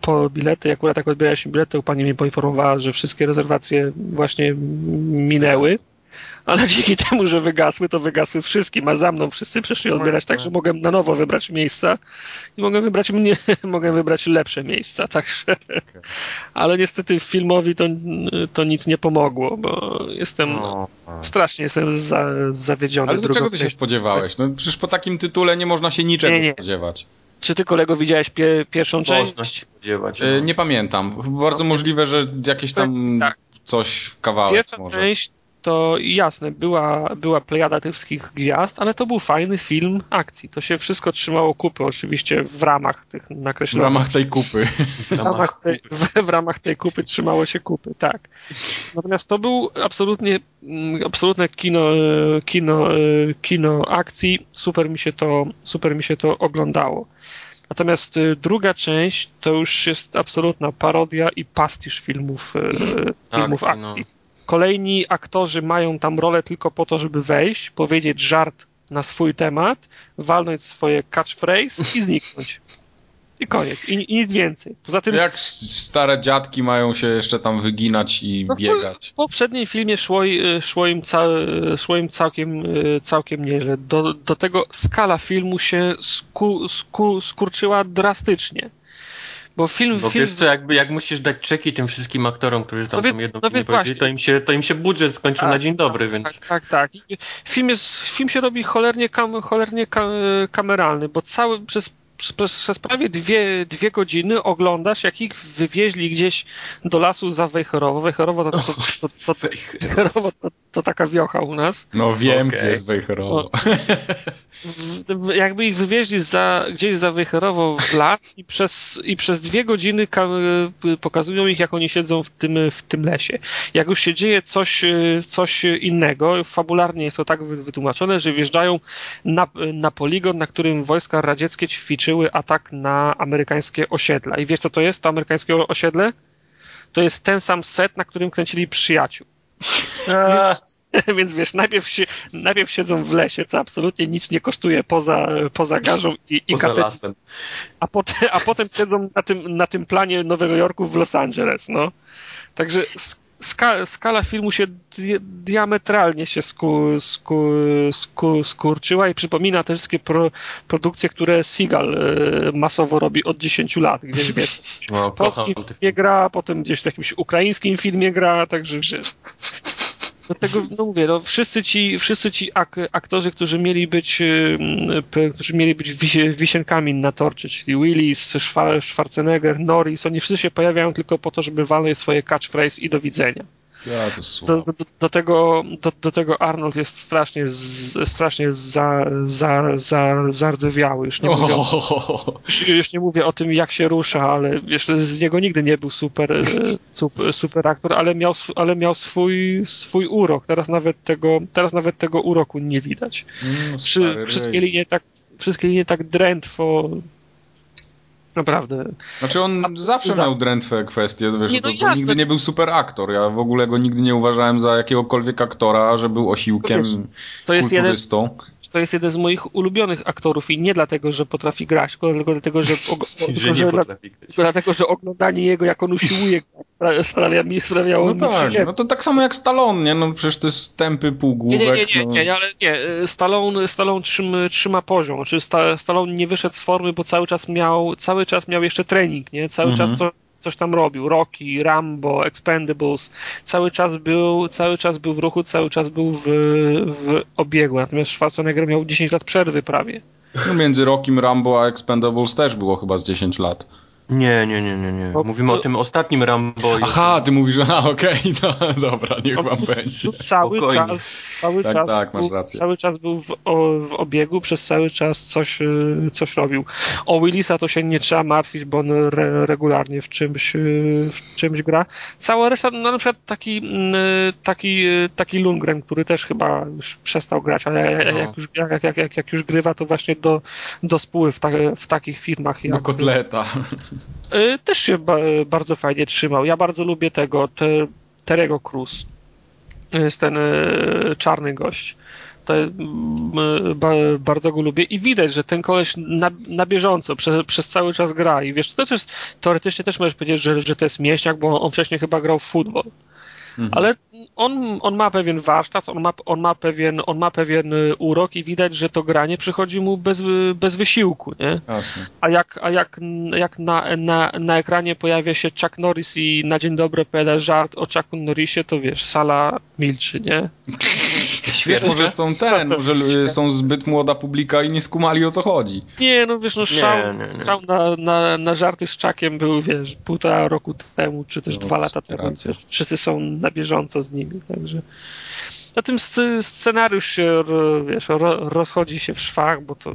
po bilety. I Akurat jak odbieraliśmy bilety, to pani mnie poinformowała, że wszystkie rezerwacje właśnie minęły. Ale dzięki <laughs> temu, że wygasły, to wygasły wszystkim, a za mną wszyscy przyszli odbierać, tak że mogę na nowo wybrać miejsca i mogę wybrać mnie, <laughs> mogę wybrać lepsze miejsca, <laughs> także. Ale niestety filmowi to, to nic nie pomogło, bo jestem O, strasznie jestem za, zawiedziony. Ale do czego ty się spodziewałeś? No przecież po takim tytule nie można się niczego Nie, nie. spodziewać. Czy ty kolego widziałeś pie, pierwszą część? Można się spodziewać. E, no. nie pamiętam. Bardzo możliwe, że jakieś tam Tak. coś, kawałek Pierwsza może. część to jasne, była, była plejada tych wszystkich gwiazd, ale to był fajny film akcji. To się wszystko trzymało kupy, oczywiście w ramach tych W nakreślonych. ramach tej kupy. W w ramach, tej, w, w ramach tej kupy trzymało się kupy, tak. Natomiast to był absolutnie, mm, absolutne kino, kino, kino akcji. Super mi się to, super mi się to oglądało. Natomiast e, druga część to już jest absolutna parodia i pastisz filmów, e, filmów Akcji, akcji. no. Kolejni aktorzy mają tam rolę tylko po to, żeby wejść, powiedzieć żart na swój temat, walnąć swoje catchphrase i zniknąć. I koniec. I, i nic więcej. Poza tym Jak stare dziadki mają się jeszcze tam wyginać i No biegać. w poprzednim filmie szło, i- szło, im, ca, szło im całkiem, y, całkiem nieźle. Do, do tego skala filmu się sku, sku, skurczyła drastycznie. Bo film... Bo film wiesz co, jakby, jak musisz dać czeki tym wszystkim aktorom, którzy tam No więc- są jedną no więc właśnie. to im, się, to im się budżet skończył Tak, na dzień dobry, więc... Tak, tak, tak. Film, jest, film się robi cholernie, kam, cholernie ka, kameralny, bo cały przez przez, prawie dwie, dwie godziny oglądasz, jak ich wywieźli gdzieś do lasu za Wejherowo. Wejherowo to, to, to, to, to, Wejherowo to, to taka wiocha u nas. No wiem, Okej. gdzie jest Wejherowo. W- jakby ich wywieźli za, gdzieś za Wejherowo w las i przez, i przez dwie godziny ka- pokazują ich, jak oni siedzą w tym, w tym lesie. Jak już się dzieje coś, coś innego, fabularnie jest to tak wy- wytłumaczone, że wjeżdżają na, na poligon, na którym wojska radzieckie ćwiczyły atak na amerykańskie osiedla. I wiesz co to jest, to amerykańskie osiedle? To jest ten sam set, na którym kręcili przyjaciół. Więc wiesz, najpierw, się, najpierw siedzą w lesie, co absolutnie nic nie kosztuje poza, poza garzą i, i Poza kapet, lasem. a potem, a potem siedzą na tym, na tym planie Nowego Jorku w Los Angeles, no. Także sk- ska, skala filmu się di- diametralnie się sku, sku, sku, skurczyła i przypomina te wszystkie pro, produkcje, które Seagal e, masowo robi od 10 lat, gdzieś wiesz, No, polskim filmie gra, potem gdzieś w jakimś ukraińskim filmie gra, także wiesz. Dlatego, no mówię, no, wszyscy ci, wszyscy ci ak aktorzy, którzy mieli być, p- którzy mieli być wisi wisienkami na torcie, czyli Willis, Schwa- Schwarzenegger, Norris, oni wszyscy się pojawiają tylko po to, żeby walnąć swoje catchphrase i do widzenia. Ja Do, do, do, tego, do, do tego Arnold jest strasznie, z, strasznie za, za, za, zardzewiały. Już nie, mówię, o- już, już nie mówię o tym, jak się rusza, ale jeszcze z niego nigdy nie był super, e, super, super aktor, ale miał, ale miał swój, swój urok. Teraz nawet tego, teraz nawet tego uroku nie widać. Mm, Przy, wszystkie linie tak, wszystkie linie tak drętwo. Naprawdę. Znaczy on A- zawsze za- miał drętwe kwestie, wiesz, Nie, to, no to jasne. nigdy nie był super aktor. Ja w ogóle go nigdy nie uważałem za jakiegokolwiek aktora, że był osiłkiem, To jest jeden, kulturystą. to jest jeden z moich ulubionych aktorów i nie dlatego, że potrafi grać, tylko dlatego, że, og- <laughs> Że tylko, nie że, dla- potrafi grać. tylko dlatego, że oglądanie jego, jak on usiłuje, spra- <laughs> sprawia mi, sprawiało No mi tak, przyjemność. no to tak samo jak Stallone, nie? No przecież to jest tępy Nie, półgłówek. nie, nie, nie, no. nie, nie, ale nie. Stallone, Stallone trzyma, trzyma poziom. Znaczy Sta, Stallone nie wyszedł z formy, bo cały czas miał, cały czas miał jeszcze trening, nie? Cały Mhm. czas co, coś tam robił. Rocky, Rambo, Expendables. Cały czas był, cały czas był w ruchu, cały czas był w, w obiegu. Natomiast Schwarzenegger miał 10 lat przerwy prawie. No między Rockim, Rambo a Expendables też było chyba z 10 lat. Nie, nie, nie, nie, nie. Mówimy o tym ostatnim Rambo. Aha, ty mówisz, że a okej, <laughs> no dobra, niech wam będzie. Cały Spokojnie. czas, cały Tak, czas, tak, masz był, rację. cały czas był w, o, w obiegu, przez cały czas coś, y, coś robił. O Willisa to się nie trzeba martwić, bo on re, regularnie w czymś, y, w czymś gra. Cała reszta, no na przykład taki, mm, y, taki, taki Lundgren, który też chyba już przestał grać, ale No. jak, już, jak, jak, jak, jak już grywa, to właśnie do, do spóły w, ta, w takich firmach jak, Do kotleta. Y, Też się ba bardzo fajnie trzymał. Ja bardzo lubię tego, te, Terego Cruz. Jest ten y, czarny gość. To, y, ba, bardzo go lubię i widać, że ten koleś na, na bieżąco przez, przez cały czas gra i wiesz, to też teoretycznie też możesz powiedzieć, że, że to jest mięśniak, bo on wcześniej chyba grał w futbol. Mhm. Ale on, on ma pewien warsztat, on ma, on, ma pewien, on ma pewien y, urok i widać, że to granie przychodzi mu bez, y, bez wysiłku, nie? Jasne. A jak, a jak, jak na, na, na ekranie pojawia się Chuck Norris i na dzień dobry opowiada żart o Chucku Norrisie, to wiesz, sala milczy, nie? <laughs> Wiesz, może są ten, może y, są zbyt młoda publika i nie skumali o co chodzi. Nie, no wiesz, no Nie, szał, nie, nie. szał na, na, na żarty z Chuckiem był, wiesz, półtora roku temu, czy też No, dwa lata temu. racja. Wszyscy są na bieżąco z nimi, także... Na tym scenariusz się, wiesz, ro, rozchodzi się w szwach, bo to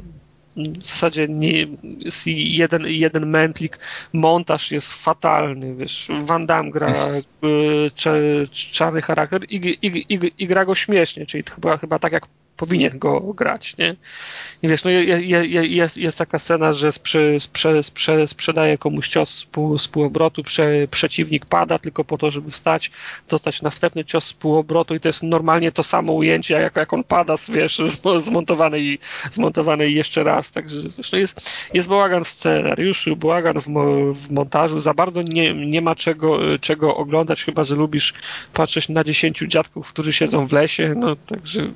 w zasadzie nie, jest jeden, jeden mętlik, montaż jest fatalny, wiesz, Van Damme gra y, cze- czarny charakter i, i, i, i gra go śmiesznie, czyli chyba, chyba tak jak powinien go grać, nie? I wiesz, no je, je, je, jest, jest taka scena, że sprze, sprze, sprze, sprzedaje komuś cios z, pół, z półobrotu, prze, przeciwnik pada tylko po to, żeby wstać, dostać następny cios z półobrotu i to jest normalnie to samo ujęcie, jak, jak on pada, wiesz, zmo- zmontowany i, zmontowany jeszcze raz, także wiesz, no jest, jest bałagan w scenariuszu, bałagan w, w montażu, za bardzo nie, nie ma czego, czego oglądać, chyba, że lubisz patrzeć na dziesięciu dziadków, którzy siedzą w lesie, no także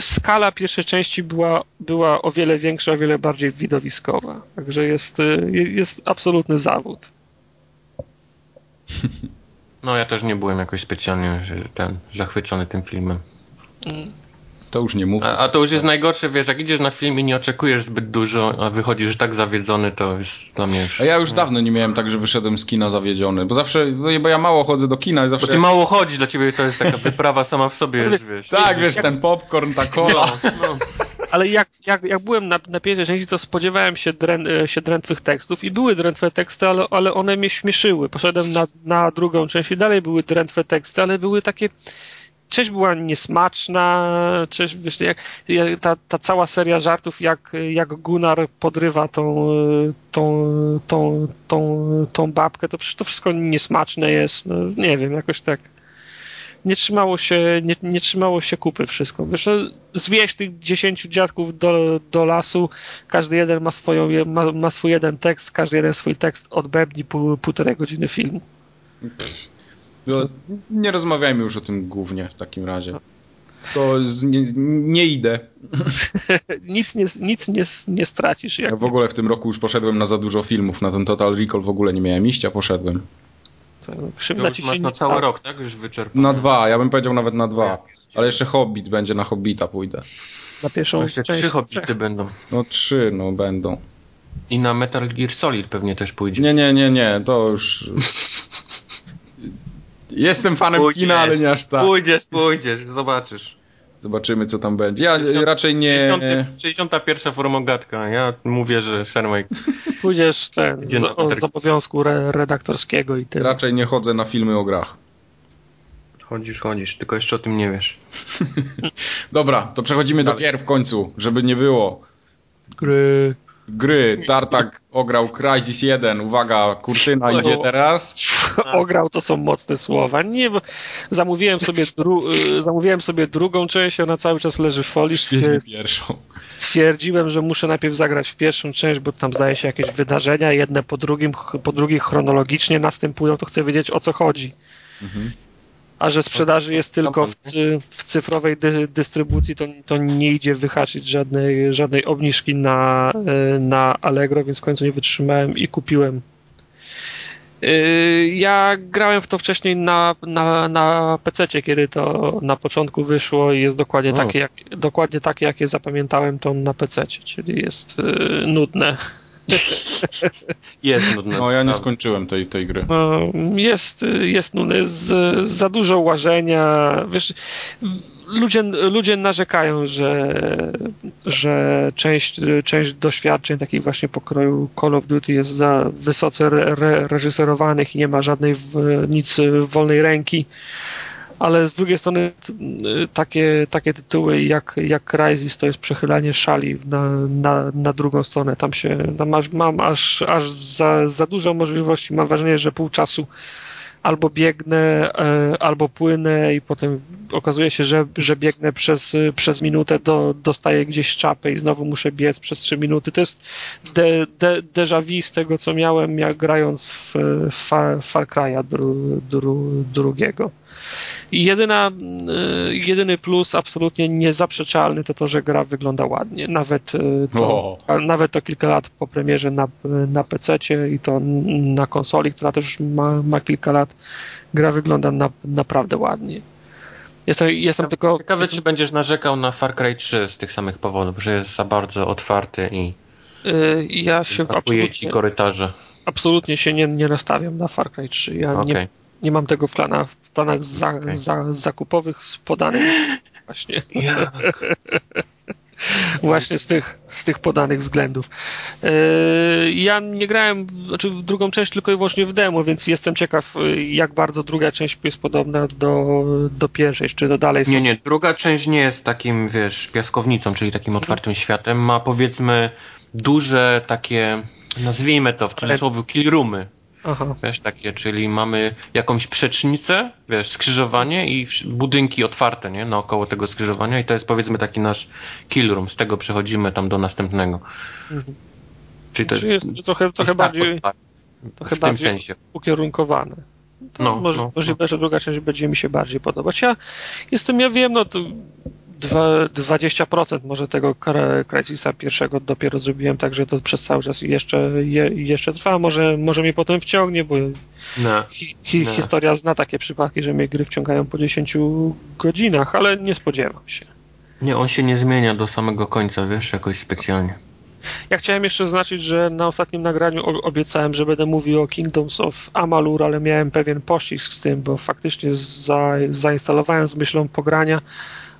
skala pierwszej części była, była o wiele większa, o wiele bardziej widowiskowa. Także jest, y, jest absolutny zawód. <laughs> No ja też nie byłem jakoś specjalnie ten, zachwycony tym filmem. To już nie mów. A, a to już jest najgorsze, wiesz, jak idziesz na film i nie oczekujesz zbyt dużo, a wychodzisz tak zawiedzony, to jest dla mnie już... A ja już dawno nie miałem tak, że wyszedłem z kina zawiedziony, bo zawsze, bo ja mało chodzę do kina i Bo zawsze... ty mało chodzisz, dla ciebie to jest taka wyprawa sama w sobie, jest, wiesz. Tak, wiesz, ten popcorn, ta cola. No, no. Ale jak, jak, jak byłem na, na pierwszej części, to spodziewałem się, drę, się drętwych tekstów i były drętwe teksty, ale, ale one mnie śmieszyły. Poszedłem na, na drugą część i dalej były drętwe teksty, ale były takie część była niesmaczna, część, wiesz, jak, ta, ta cała seria żartów, jak, jak Gunnar podrywa tą, tą, tą, tą, tą babkę, to przecież to wszystko niesmaczne jest, no, nie wiem, jakoś tak nie trzymało się, nie, nie trzymało się kupy wszystko. Wiesz, no, tych dziesięciu dziadków do, do lasu, każdy jeden ma, swoją, ma, ma swój jeden tekst, każdy jeden swój tekst odbębni pół, półtorej godziny filmu. No, nie rozmawiajmy już o tym głównie w takim razie. To z, nie, nie idę. <laughs> nic nie, nic nie, nie stracisz. Jak Ja w ogóle w tym roku już poszedłem na za dużo filmów. Na ten Total Recall w ogóle nie miałem iść, a poszedłem. To, To krzywda już ci masz się na nie cały stała. rok, tak? Już wyczerpany. Na dwa, ja bym powiedział nawet na dwa. Ale jeszcze Hobbit będzie, na Hobbita pójdę. Na pierwszą No jeszcze część. trzy hobbity będą. No trzy, no będą. I na Metal Gear Solid pewnie też pójdzie. Nie, nie, nie, nie, to już... <laughs> Jestem fanem Pójdziesz. kina, ale nie aż tak. Pójdziesz, pójdziesz, zobaczysz. Zobaczymy, co tam będzie. Ja 60 raczej nie... 60, 61 formogatka. Ja mówię, że Shermake. <laughs> Pójdziesz ten, Idzie z, o, z obowiązku re, redaktorskiego i tyle. Raczej nie chodzę na filmy o grach. Chodzisz, chodzisz, tylko jeszcze o tym nie wiesz. <laughs> Dobra, to przechodzimy do Dalej. gier w końcu, żeby nie było. Gry. Gry. Tartak ograł Crysis 1. Uwaga, kurtyna Co? idzie teraz. <laughs> Ograł to są mocne słowa. Nie, bo zamówiłem sobie, dru, y, zamówiłem sobie drugą część, ona cały czas leży w folii. Pierwszą. Stwierdziłem, że muszę najpierw zagrać w pierwszą część, bo tam zdaje się jakieś wydarzenia, jedne po drugim, po drugich chronologicznie następują, to chcę wiedzieć o co chodzi. Mhm. A że sprzedaży jest tylko w, cy, w cyfrowej dy, dystrybucji, to, to nie idzie wyhaczyć żadnej, żadnej obniżki na, y, na Allegro, więc w końcu nie wytrzymałem i kupiłem. Y, Ja grałem w to wcześniej na, na, na PC, kiedy to na początku wyszło i jest dokładnie O. takie, jak, dokładnie takie, jakie zapamiętałem to na PC, czyli jest y, nudne. <laughs> Jest nudne. No ja nie skończyłem tej, tej gry. No, jest, jest nudny, z, za dużo łażenia. Wiesz, ludzie, ludzie narzekają, że, że część, część doświadczeń takich właśnie pokroju Call of Duty jest za wysoce re, re, reżyserowanych i nie ma żadnej w, nic wolnej ręki. Ale z drugiej strony t- takie, takie tytuły jak, jak Crysis to jest przechylanie szali na, na, na drugą stronę. Tam się tam aż, mam aż, aż za, za dużo możliwości. Mam wrażenie, że pół czasu albo biegnę, e, albo płynę i potem okazuje się, że, że biegnę przez, przez minutę, do, dostaję gdzieś czapę i znowu muszę biec przez trzy minuty. To jest de, de, déjà vu z tego, co miałem jak grając w, w Far, Far Cry'a dru, dru, drugiego. Jedyna, y, jedyny plus absolutnie niezaprzeczalny to to, że gra wygląda ładnie. Nawet y, to, O. a nawet to kilka lat po premierze na, na PC i to na konsoli, która też już ma, ma kilka lat, gra wygląda na, naprawdę ładnie. Jestem, jestem tylko. Ciekawe, jestem, czy będziesz narzekał na Far Cry 3 z tych samych powodów, że jest za bardzo otwarty i y, ja się brakuje ci absolutnie, korytarza. absolutnie się nie, nie nastawiam na Far Cry 3. Ja Okej. nie, nie mam tego w planach, w planach za, Okej. za, zakupowych z podanych <laughs> właśnie. Ja. <laughs> Właśnie z tych, z tych podanych względów. Yy, Ja nie grałem znaczy w drugą część tylko i wyłącznie w demo, więc jestem ciekaw, yy, jak bardzo druga część jest podobna do, do pierwszej, czy to dalej są. Nie, nie, druga część nie jest takim, wiesz, piaskownicą, czyli takim otwartym światem. Ma powiedzmy duże takie, nazwijmy to w cudzysłowie, killroomy. Aha. Wiesz, takie, czyli mamy jakąś przecznicę, wiesz, skrzyżowanie i budynki otwarte, nie, naokoło tego skrzyżowania i to jest powiedzmy taki nasz kill room. Z tego przechodzimy tam do następnego. Mhm. Czyli to jest trochę, trochę jest tak bardziej otwarte. trochę w tym bardziej sensie. ukierunkowane. To No, może, no, możliwe, że druga część będzie mi się bardziej podobać. Ja jestem, ja wiem, no to dwa- 20% może tego Cry- Crysisa pierwszego dopiero zrobiłem, także to przez cały czas jeszcze, je, jeszcze trwa. Może, może mnie potem wciągnie, bo No. hi, hi, Nie. historia zna takie przypadki, że mnie gry wciągają po 10 godzinach, ale nie spodziewam się. Nie, on się nie zmienia do samego końca, wiesz, jakoś specjalnie. Ja chciałem jeszcze zaznaczyć, że na ostatnim nagraniu obiecałem, że będę mówił o Kingdoms of Amalur, ale miałem pewien poślizg z tym, bo faktycznie za, zainstalowałem z myślą pogrania,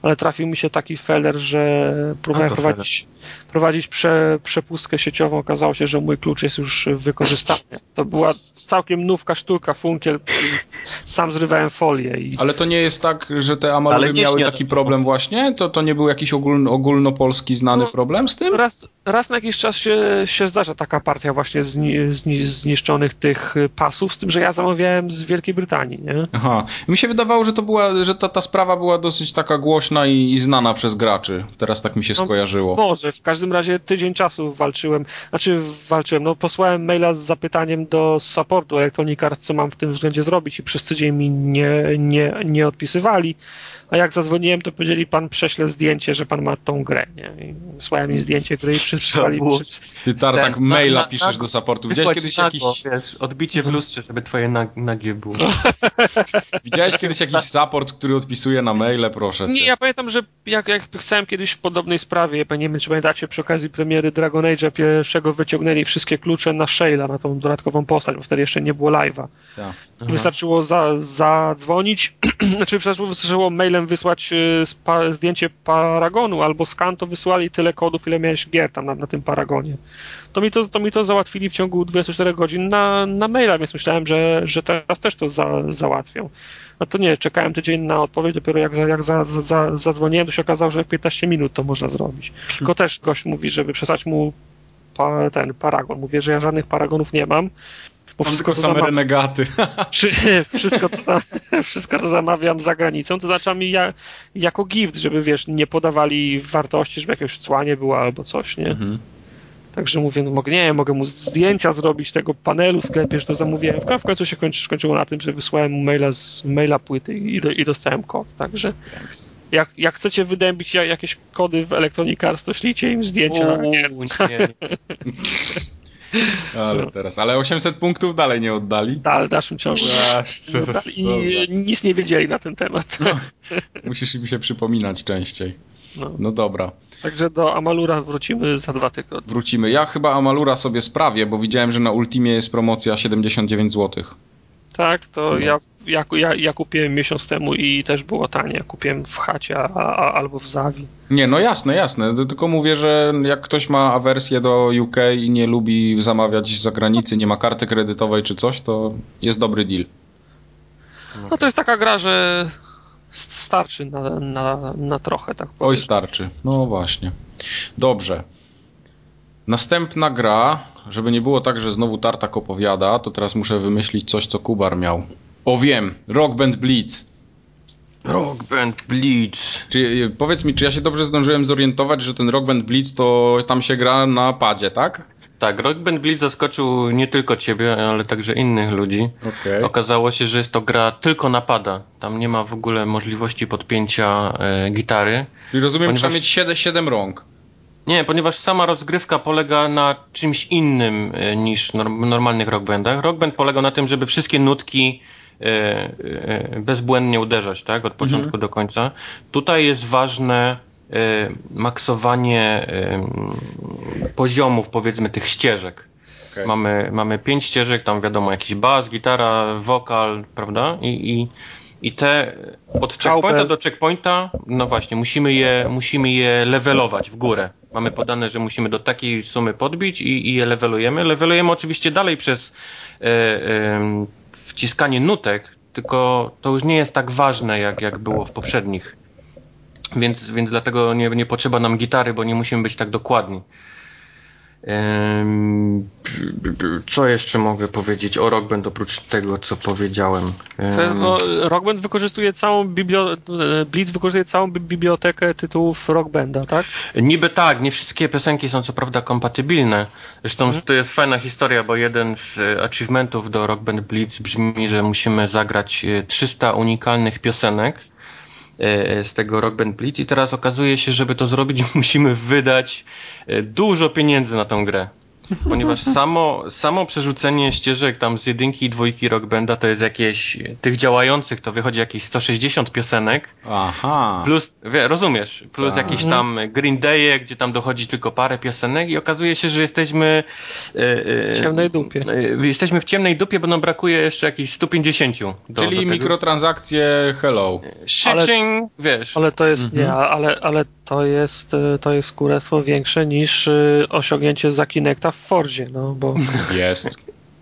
ale trafił mi się taki feller, że próbowałem prowadzić, prowadzić prze, przepustkę sieciową. Okazało się, że mój klucz jest już wykorzystany. To była całkiem nówka sztuka, funkiel. Sam zrywałem folię i Ale to nie jest tak, że te Amalury Ale miały taki to- problem właśnie? To, to nie był jakiś ogólno, ogólnopolski znany No, problem z tym? raz, raz na jakiś czas się, się zdarza taka partia właśnie zni, zni, zniszczonych tych pasów, z tym, że ja zamawiałem z Wielkiej Brytanii, nie? Aha. Mi się wydawało, że to była, że ta, ta sprawa była dosyć taka głośna i, i znana przez graczy. Teraz tak mi się No, skojarzyło. Może, w każdym razie tydzień czasu walczyłem, znaczy walczyłem, no posłałem maila z zapytaniem do supportu Electronic Arts, co mam w tym względzie zrobić i przez tydzień mi nie, nie, nie odpisywali, a jak zadzwoniłem, to powiedzieli, pan prześle zdjęcie, że pan ma tą grę, nie? I wysłałem im zdjęcie gry i przysłali, przy, Ty Tartak Ten- na- maila na- piszesz na- do supportu. Widziałeś kiedyś nago, jakiś, wiesz, odbicie w lustrze, żeby twoje nag- nagie było. <laughs> widziałeś kiedyś jakiś support, który odpisuje na maile, proszę Nie, cię. ja pamiętam, że jak, jak pisałem kiedyś w podobnej sprawie, ja nie wiem, czy pamiętacie, przy okazji premiery Dragon Age'a pierwszego wyciągnęli wszystkie klucze na Shayla, na tą dodatkową postać, bo wtedy jeszcze nie było live'a. Tak. Wystarczyło za, za, zadzwonić, <clears throat> znaczy wystarczyło mailem wysłać y, spa, zdjęcie paragonu albo skan, to wysyłali tyle kodów, ile miałeś gier tam na, na tym paragonie. To mi to, to mi to załatwili w ciągu 24 godzin na, na maila, więc myślałem, że, że teraz też to za, załatwią. No to nie, czekałem tydzień na odpowiedź, dopiero jak, jak za, za, zadzwoniłem, to się okazało, że w 15 minut to można zrobić. Tylko też gość mówi, żeby przesłać mu pa, ten paragon. Mówię, że ja żadnych paragonów nie mam. Bo wszystko to same renegaty. <laughs> wszystko, to, <laughs> wszystko to zamawiam za granicą, to znaczy mi ja, jako gift, żeby wiesz, nie podawali wartości, żeby jakieś cła nie było albo coś, nie? Mhm. Także mówię, no mogę, nie, mogę mu zdjęcia zrobić tego panelu w sklepie, że to zamówiłem. W końcu się kończy, skończyło na tym, że wysłałem mu maila z maila płyty i, i dostałem kod. Także jak, jak chcecie wydębić jakieś kody w Electronic Arts, to ślijcie im zdjęcia. Uuu, nie. nie. <laughs> Ale no. teraz, ale 800 punktów dalej nie oddali. Dalej, dalszym ciągu. Aż, co, co, I nic nie wiedzieli na ten temat. No, musisz mi się przypominać częściej. No. no dobra. Także do Amalura wrócimy za dwa tygodnie. Wrócimy. Ja chyba Amalura sobie sprawię, bo widziałem, że na Ultimie jest promocja 79 zł. Tak, to no. ja, ja, ja, ja, kupiłem miesiąc temu i też było tanie. Kupiłem w chacie a, a, albo w Zawi. Nie, no jasne, jasne. Tylko mówię, że jak ktoś ma awersję do UK i nie lubi zamawiać z zagranicy, nie ma karty kredytowej czy coś, to jest dobry deal. No to jest taka gra, że starczy na, na, na trochę, tak powiem. Oj, starczy. No właśnie. Dobrze. Następna gra, żeby nie było tak, że znowu Tartak opowiada, to teraz muszę wymyślić coś, co Kubar miał. O wiem, Rock Band Blitz. Rock Band Blitz. Czy, powiedz mi, czy ja się dobrze zdążyłem zorientować, że ten Rock Band Blitz to tam się gra na padzie, tak? Tak, Rock Band Blitz zaskoczył nie tylko ciebie, ale także innych ludzi. Okay. Okazało się, że jest to gra tylko na pada. Tam nie ma w ogóle możliwości podpięcia e, gitary. Czyli rozumiem, ponieważ... trzeba mieć 7, 7 rąk. Nie, ponieważ sama rozgrywka polega na czymś innym e, niż normalnych rockbandach. Rockband polega na tym, żeby wszystkie nutki bezbłędnie uderzać, tak? Od początku mhm. do końca. Tutaj jest ważne maksowanie poziomów, powiedzmy, tych ścieżek. Okay. Mamy, mamy pięć ścieżek, tam wiadomo, jakiś bas, gitara, wokal, prawda? I, i i te od checkpointa do checkpointa, no właśnie, musimy je, musimy je levelować w górę. Mamy podane, że musimy do takiej sumy podbić i, i je levelujemy. Levelujemy oczywiście dalej przez e, e, wciskanie nutek, tylko to już nie jest tak ważne, jak, jak było w poprzednich. Więc, więc dlatego nie, nie potrzeba nam gitary, bo nie musimy być tak dokładni. Co jeszcze mogę powiedzieć o Rock Band oprócz tego, co powiedziałem? No, Rock Band wykorzystuje całą bibliotekę, Blitz wykorzystuje całą bibliotekę tytułów Rock Banda, tak? Niby tak, nie wszystkie piosenki są co prawda kompatybilne. Zresztą mhm. to jest fajna historia, bo jeden z achievementów do Rock Band Blitz brzmi, że musimy zagrać 300 e, unikalnych piosenek E, z tego Rock Band Blitz i teraz okazuje się, żeby to zrobić <laughs> musimy wydać e, dużo pieniędzy na tą grę. Ponieważ samo, samo przerzucenie ścieżek tam z jedynki i dwójki Rock Banda to jest jakieś, tych działających to wychodzi jakieś 160 piosenek. Aha. Plus, wie, rozumiesz, plus Aha. jakieś tam Green Day, gdzie tam dochodzi tylko parę piosenek i okazuje się, że jesteśmy e, e, w ciemnej dupie. E, jesteśmy w ciemnej dupie, bo nam brakuje jeszcze jakichś 150. Do, Czyli do mikrotransakcje hello. Shitching, wiesz. Ale to jest, mhm. nie, ale, ale to jest, to jest kurestwo większe niż osiągnięcie za Kinecta w Fordzie, no bo... <laughs> Jest.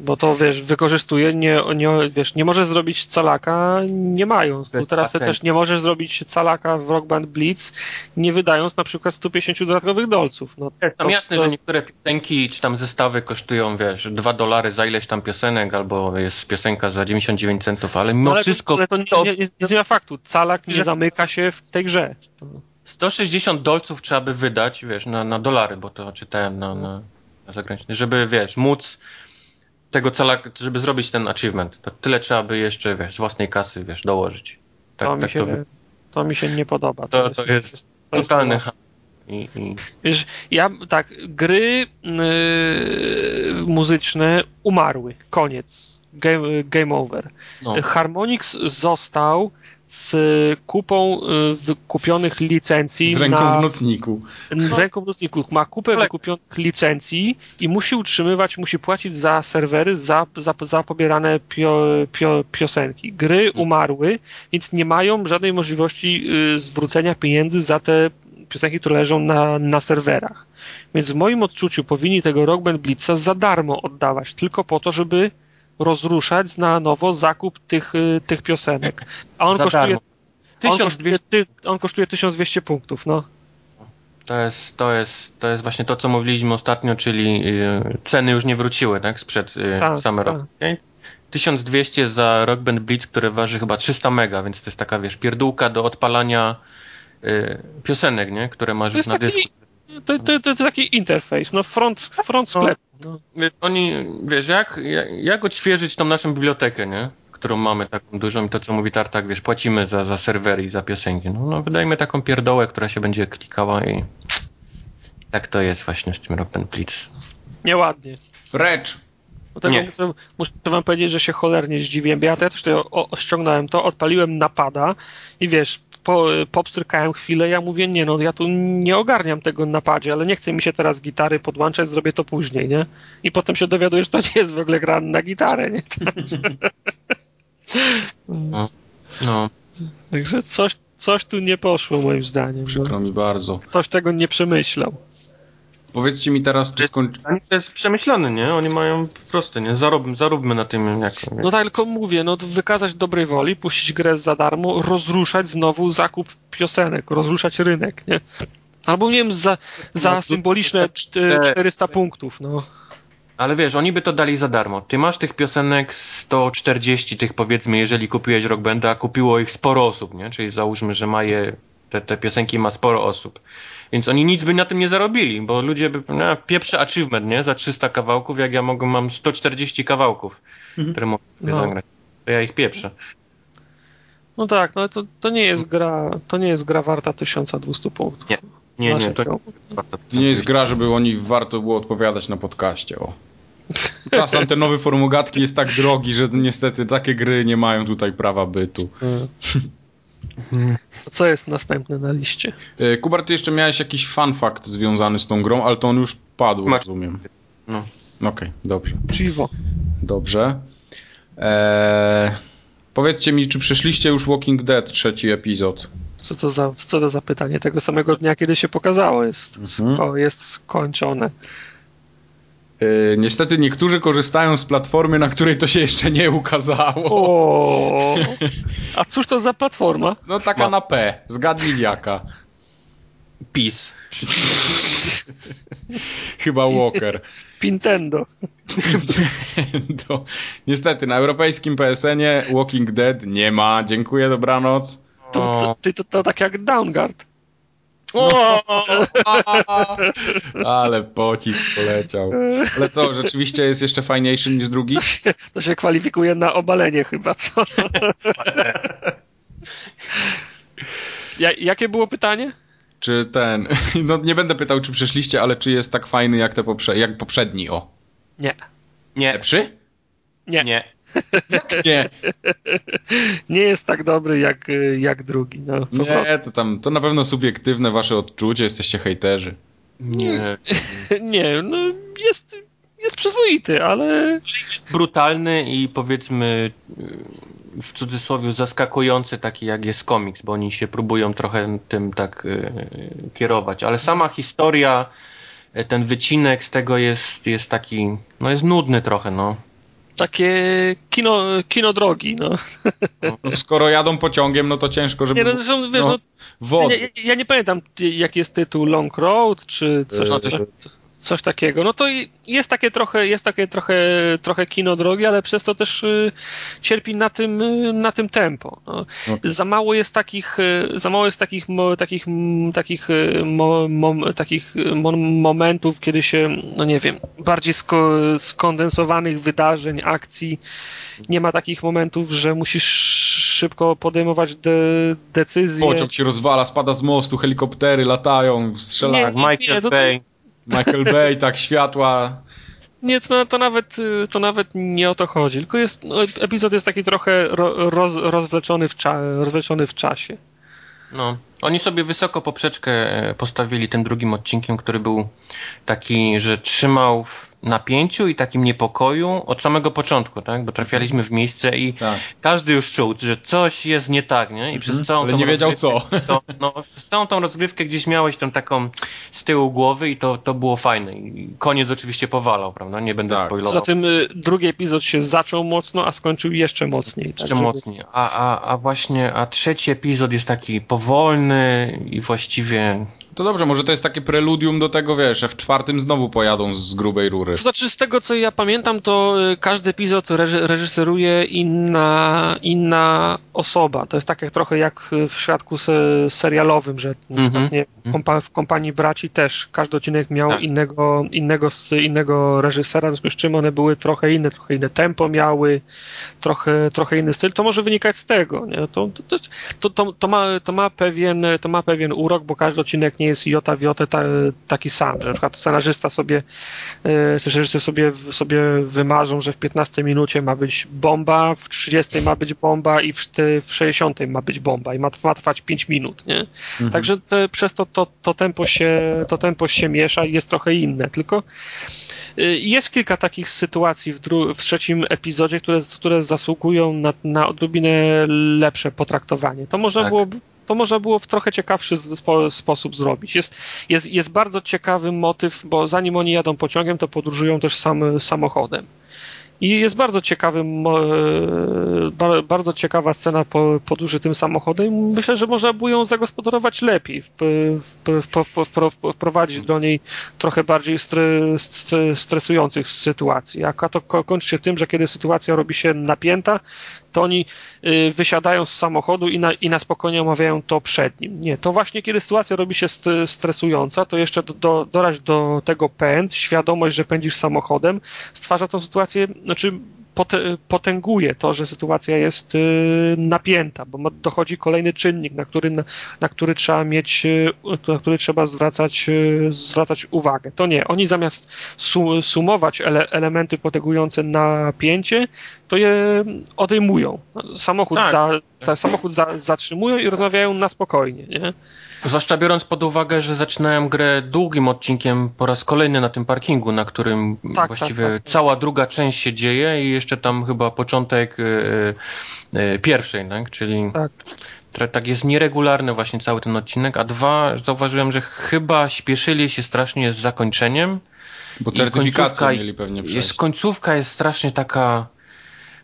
Bo to, wiesz, wykorzystuje, nie, nie, wiesz, nie możesz zrobić calaka nie mając. Tu teraz ty też nie możesz zrobić calaka w Rock Band Blitz, nie wydając na przykład 150 dodatkowych dolców. No, to, tam jasne, to... że niektóre piosenki czy tam zestawy kosztują, wiesz, 2 dolary za ileś tam piosenek, albo jest piosenka za 99 centów, ale mimo no, ale wszystko... Ale to nie, nie, nie, nie zmienia faktu. Calak nie zamyka się w tej grze. 160 dolców trzeba by wydać, wiesz, na, na dolary, bo to czytałem na, na, na zagraniczny, żeby, wiesz, móc tego cela, żeby zrobić ten achievement. To tyle trzeba by jeszcze, wiesz, z własnej kasy, wiesz, dołożyć. Tak, to, mi tak się, to... to mi się nie podoba. To, to, jest, jest, to jest totalny i, i... Wiesz, ja tak, gry yy, muzyczne umarły. Koniec. Game, game over. No. Harmonix został z kupą y, wykupionych licencji Z ręką na, w nocniku. w ręką w nocniku. Ma kupę Ale- wykupionych licencji i musi utrzymywać, musi płacić za serwery, za, za, za pobierane pio, pio, piosenki. Gry umarły, więc nie mają żadnej możliwości y, zwrócenia pieniędzy za te piosenki, które leżą na, na serwerach. Więc w moim odczuciu powinni tego Rock Band Blitza za darmo oddawać, tylko po to, żeby rozruszać na nowo zakup tych, y, tych piosenek. A on Za kosztuje, on kosztuje, 1200 ty, on kosztuje 1200 punktów, no. to jest, to jest, to jest właśnie to, co mówiliśmy ostatnio, czyli y, ceny już nie wróciły, tak? Sprzed y, Tak, Summer tak. of okay? 1200 za Rock Band Blitz, które waży chyba 300 mega, więc to jest taka, wiesz, pierdółka do odpalania y, piosenek, nie? Które masz na taki, dysku. To, to, to jest taki interfejs, no front, front sklepu. No. Wiesz, Oni, wiesz, jak, jak, odświeżyć tą naszą bibliotekę, nie? Którą mamy taką dużą i to, co mówi Tartak, wiesz, płacimy za, za serwery i za piosenki. No, no wydajmy taką pierdołę, która się będzie klikała i tak to jest właśnie z tym Band Blitz. Nieładnie. Precz! Nie. muszę, muszę wam powiedzieć, że się cholernie zdziwiłem, bo ja też tutaj o, o, ściągnąłem to, odpaliłem napada i wiesz, po, popstrykałem chwilę, ja mówię, nie no, ja tu nie ogarniam tego napadzie, ale nie chce mi się teraz gitary podłączać, zrobię to później, nie? I potem się dowiaduję, że to nie jest w ogóle gra na gitarę, nie? <laughs> No, Także coś, coś tu nie poszło moim zdaniem. No. Przykro mi bardzo. Ktoś tego nie przemyślał. Powiedzcie mi teraz, czy skończy... Ani to jest przemyślane, nie? Oni mają po prostu, nie? Zarób, zaróbmy na tym jako. No tak, tylko mówię, no to wykazać dobrej woli, puścić grę za darmo, rozruszać znowu zakup piosenek, rozruszać rynek, nie? Albo nie wiem, za, za No, symboliczne czt- te- 400 punktów, no. Ale wiesz, oni by to dali za darmo. Ty masz tych piosenek 140 tych powiedzmy, jeżeli kupiłeś Rock Banda, a kupiło ich sporo osób, nie? Czyli załóżmy, że ma je, te, te piosenki ma sporo osób. Więc oni nic by na tym nie zarobili, bo ludzie by, no, pieprzę achievement, nie? Za 300 kawałków, jak ja mogę, mam 140 kawałków, które mogę sobie No. zagrać. To ja ich pieprzę. No tak, no ale to, to nie jest gra, to nie jest gra warta 1200 punktów. Nie, Nie, nie, to to- To nie jest gra, żeby oni warto było odpowiadać na podcaście, o. <laughs> Czas antenowy formogatki jest tak drogi, że niestety takie gry nie mają tutaj prawa bytu. Co jest następne na liście? E, Kubar, ty jeszcze miałeś jakiś fun fact związany z tą grą, ale to on już padł, Ma- rozumiem. No. Okej, dobrze. Chivo. Dobrze. Eee, powiedzcie mi, czy przeszliście już Walking Dead trzeci epizod? Co to za, co to za pytanie? Tego samego dnia, kiedy się pokazało, jest, Mhm. sko, jest skończone. Eee, niestety niektórzy korzystają z platformy, na której to się jeszcze nie ukazało. O, <laughs> a cóż to za platforma? No taka Ma- na P. Zgadnij jaka. PiS. <laughs> Chyba Walker. Nintendo. to, niestety, na europejskim PSN-ie Walking Dead nie ma. Dziękuję, dobranoc. To, to, to, to, to tak jak Downguard. O! <laughs> Ale pocisk poleciał. Ale co, rzeczywiście jest jeszcze fajniejszy niż drugi? <laughs> To się kwalifikuje na obalenie chyba, co? <laughs> Ja, jakie było pytanie? Czy ten. No nie będę pytał, czy przeszliście, ale czy jest tak fajny jak, te poprze... jak poprzedni, o. Nie. Nie, Lepszy? Nie. nie. <laughs> Nie. Nie jest tak dobry jak, jak drugi. No, po prostu. Nie, to tam, to na pewno subiektywne wasze odczucie, jesteście hejterzy. Nie. <laughs> Nie, no jest, jest przyzwoity, ale Jest brutalny i powiedzmy w cudzysłowie zaskakujący taki jak jest komiks, bo oni się próbują trochę tym tak y, kierować, ale sama historia, y, ten wycinek z tego jest, jest taki, no jest nudny trochę, no. Takie kino, kino drogi, no. No, skoro jadą pociągiem, no to ciężko, żeby... Nie, no, zresztą, wiesz, no, no, wody. ja, ja nie pamiętam, jaki jest tytuł Long Road, czy coś, Eee, coś, takiego. No to i- jest takie trochę, jest takie trochę, trochę kino drogi, ale przez to też y, cierpi na tym, y, na tym tempo. No. Okej. Za mało jest takich, y, za mało jest takich, mo, takich, mm, takich, mo, mom, takich mo, momentów, kiedy się, no nie wiem, bardziej sko, skondensowanych wydarzeń, akcji. Nie ma takich momentów, że musisz szybko podejmować de, decyzje. Pociąg się rozwala, spada z mostu, helikoptery latają, strzelają. Nie, Michael nie, to- Bay. Michael Bay, tak, światła. Nie, to, to, nawet, to nawet nie o to chodzi, tylko jest, no, epizod jest taki trochę roz, rozwleczony, w cza, rozwleczony w czasie. No, oni sobie wysoko poprzeczkę e, postawili tym drugim odcinkiem, który był taki, że trzymał w napięciu i takim niepokoju od samego początku, tak? Bo trafialiśmy w miejsce i tak. każdy już czuł, że coś jest nie tak, nie? I przez mhm. całą Ale nie wiedział co. <laughs> To, no, przez całą tą rozgrywkę gdzieś miałeś tą taką z tyłu głowy i to, to było fajne. I koniec oczywiście powalał, prawda? Nie będę tak. spoilował. Poza tym y, drugi epizod się zaczął mocno, a skończył jeszcze mocniej. Tak, jeszcze tak, mocniej. A, a, a właśnie, a trzeci epizod jest taki powolny i właściwie to dobrze, może to jest takie preludium do tego, wiesz, że w czwartym znowu pojadą z grubej rury. To znaczy, z tego co ja pamiętam, to y, każdy epizod reżyseruje inna, inna osoba. To jest tak jak trochę jak w świadku serialowym, że mm -hmm. nie, kompa w kompanii braci też każdy odcinek miał tak. innego, innego, innego reżysera, w związku z czym one były trochę inne, trochę inne tempo miały, trochę, trochę inny styl. To może wynikać z tego. Nie? To, to, to, to, to, ma, to, ma pewien, to ma pewien urok, bo każdy odcinek nie jest jota w jotę ta, taki sam. Że na przykład scenarzysta sobie, e, reżyser sobie, sobie wymarzą, że w 15 minucie ma być bomba, w 30 ma być bomba i w, w 60 ma być bomba i ma, ma trwać 5 minut. Nie? Mhm. Także te, przez to, to, to, tempo się, to tempo się miesza i jest trochę inne. Tylko y, jest kilka takich sytuacji w, dru- w trzecim epizodzie, które, które zasługują na, na odrobinę lepsze potraktowanie. To można tak. było to można było w trochę ciekawszy spo, sposób zrobić. Jest, jest, jest bardzo ciekawy motyw, bo zanim oni jadą pociągiem, to podróżują też sam, samochodem. I jest bardzo ciekawy, e, bardzo ciekawa scena po, podróży tym samochodem. Myślę, że można było ją zagospodarować lepiej, wprowadzić do niej trochę bardziej stresujących sytuacji. A to kończy się tym, że kiedy sytuacja robi się napięta, to oni y, wysiadają z samochodu i na, i na spokojnie omawiają to przed nim. Nie, to właśnie kiedy sytuacja robi się stresująca, to jeszcze do, do, dorać do tego pęd, świadomość, że pędzisz samochodem, stwarza tą sytuację, znaczy potęguje to, że sytuacja jest y, napięta, bo dochodzi kolejny czynnik, na który, na, który trzeba mieć, y, na który trzeba zwracać, y, zwracać uwagę. To nie, oni zamiast sumować ele, elementy potęgujące napięcie, to je odejmują. Samochód, tak. za, samochód za, zatrzymują i rozmawiają na spokojnie. Nie? Zwłaszcza biorąc pod uwagę, że zaczynałem grę długim odcinkiem po raz kolejny na tym parkingu, na którym tak, właściwie tak, tak. cała druga część się dzieje i jeszcze tam chyba początek yy, yy, pierwszej, tak? czyli tak. tak jest nieregularny właśnie cały ten odcinek, a dwa, zauważyłem, że chyba śpieszyli się strasznie z zakończeniem. Bo certyfikację mieli pewnie przejść. Jest, końcówka jest strasznie taka,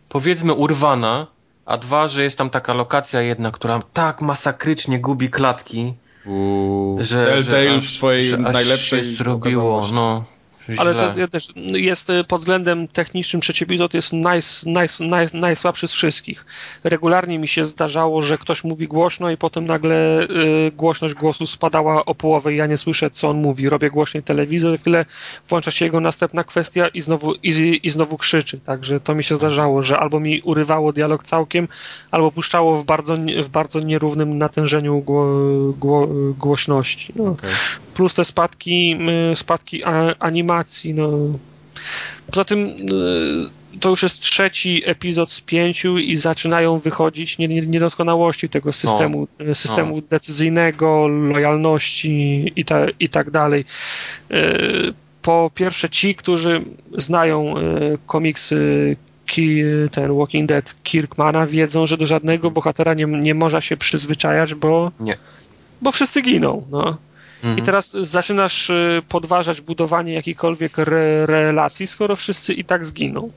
powiedzmy, urwana, a dwa, że jest tam taka lokacja jedna, która tak masakrycznie gubi klatki, Uuu, że, że, w swojej że najlepszej zrobiło, no. Ale to też jest y, pod względem technicznym trzeci epizod jest naj, naj, naj, najsłabszy z wszystkich. Regularnie mi się zdarzało, że ktoś mówi głośno i potem nagle y, głośność głosu spadała o połowę i ja nie słyszę, co on mówi. Robię głośniej telewizor, chwilę włącza się jego następna kwestia i znowu, i, i znowu krzyczy. Także to mi się zdarzało, że albo mi urywało dialog całkiem, albo puszczało w bardzo, w bardzo nierównym natężeniu gło, gło, głośności. No. Okay. Plus te spadki, y, spadki animacji no. Poza tym y, to już jest trzeci epizod z pięciu i zaczynają wychodzić niedoskonałości tego systemu, no. systemu no. decyzyjnego, lojalności i, ta, i tak dalej. Y, po pierwsze, ci, którzy znają y, komiksy ten Walking Dead Kirkmana wiedzą, że do żadnego bohatera nie, nie można się przyzwyczajać, bo, nie. bo wszyscy giną. No. Mhm. I teraz zaczynasz y, podważać budowanie jakichkolwiek re relacji, skoro wszyscy i tak zginą.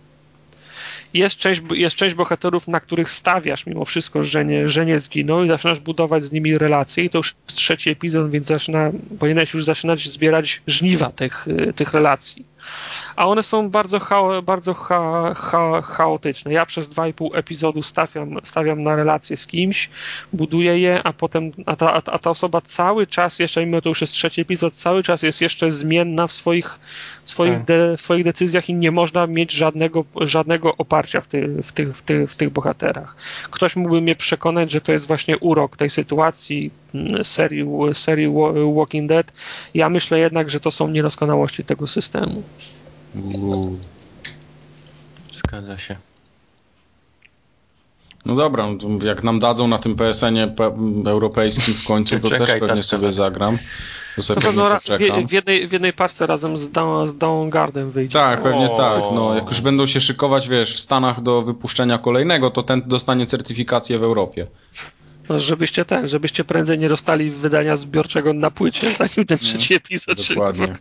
Jest część, jest część bohaterów, na których stawiasz mimo wszystko, że nie, że nie zginą i zaczynasz budować z nimi relacje i to już jest trzeci epizod, więc zaczyna, powinieneś już zaczynać zbierać żniwa tych, y, tych relacji a one są bardzo, cha, bardzo cha, cha, chaotyczne. Ja przez dwa i pół epizodu stawiam, stawiam na relacje z kimś, buduję je, a potem a ta, a ta osoba cały czas, jeszcze mimo to już jest trzeci epizod, cały czas jest jeszcze zmienna w swoich, swoich, tak. de, w swoich decyzjach i nie można mieć żadnego, żadnego oparcia w, ty, w, tych, w, tych, w tych bohaterach. Ktoś mógłby mnie przekonać, że to jest właśnie urok tej sytuacji mm, serii, serii Walking Dead. Ja myślę jednak, że to są niedoskonałości tego systemu. Uuu. Zgadza się. No dobra, no jak nam dadzą na tym PSN-ie pe europejskim w końcu, to <laughs> Czekaj, też pewnie tak, sobie tak. zagram. To pewno ra- w, w, jednej, w jednej parce razem z, Down, z Downgardem wyjdzie. Tak, pewnie O. tak. No, jak już będą się szykować, wiesz, w Stanach do wypuszczenia kolejnego, to ten dostanie certyfikację w Europie. No, żebyście ten, żebyście prędzej nie dostali wydania zbiorczego na płycie, <laughs> zanim ten trzeci epizod się Dokładnie.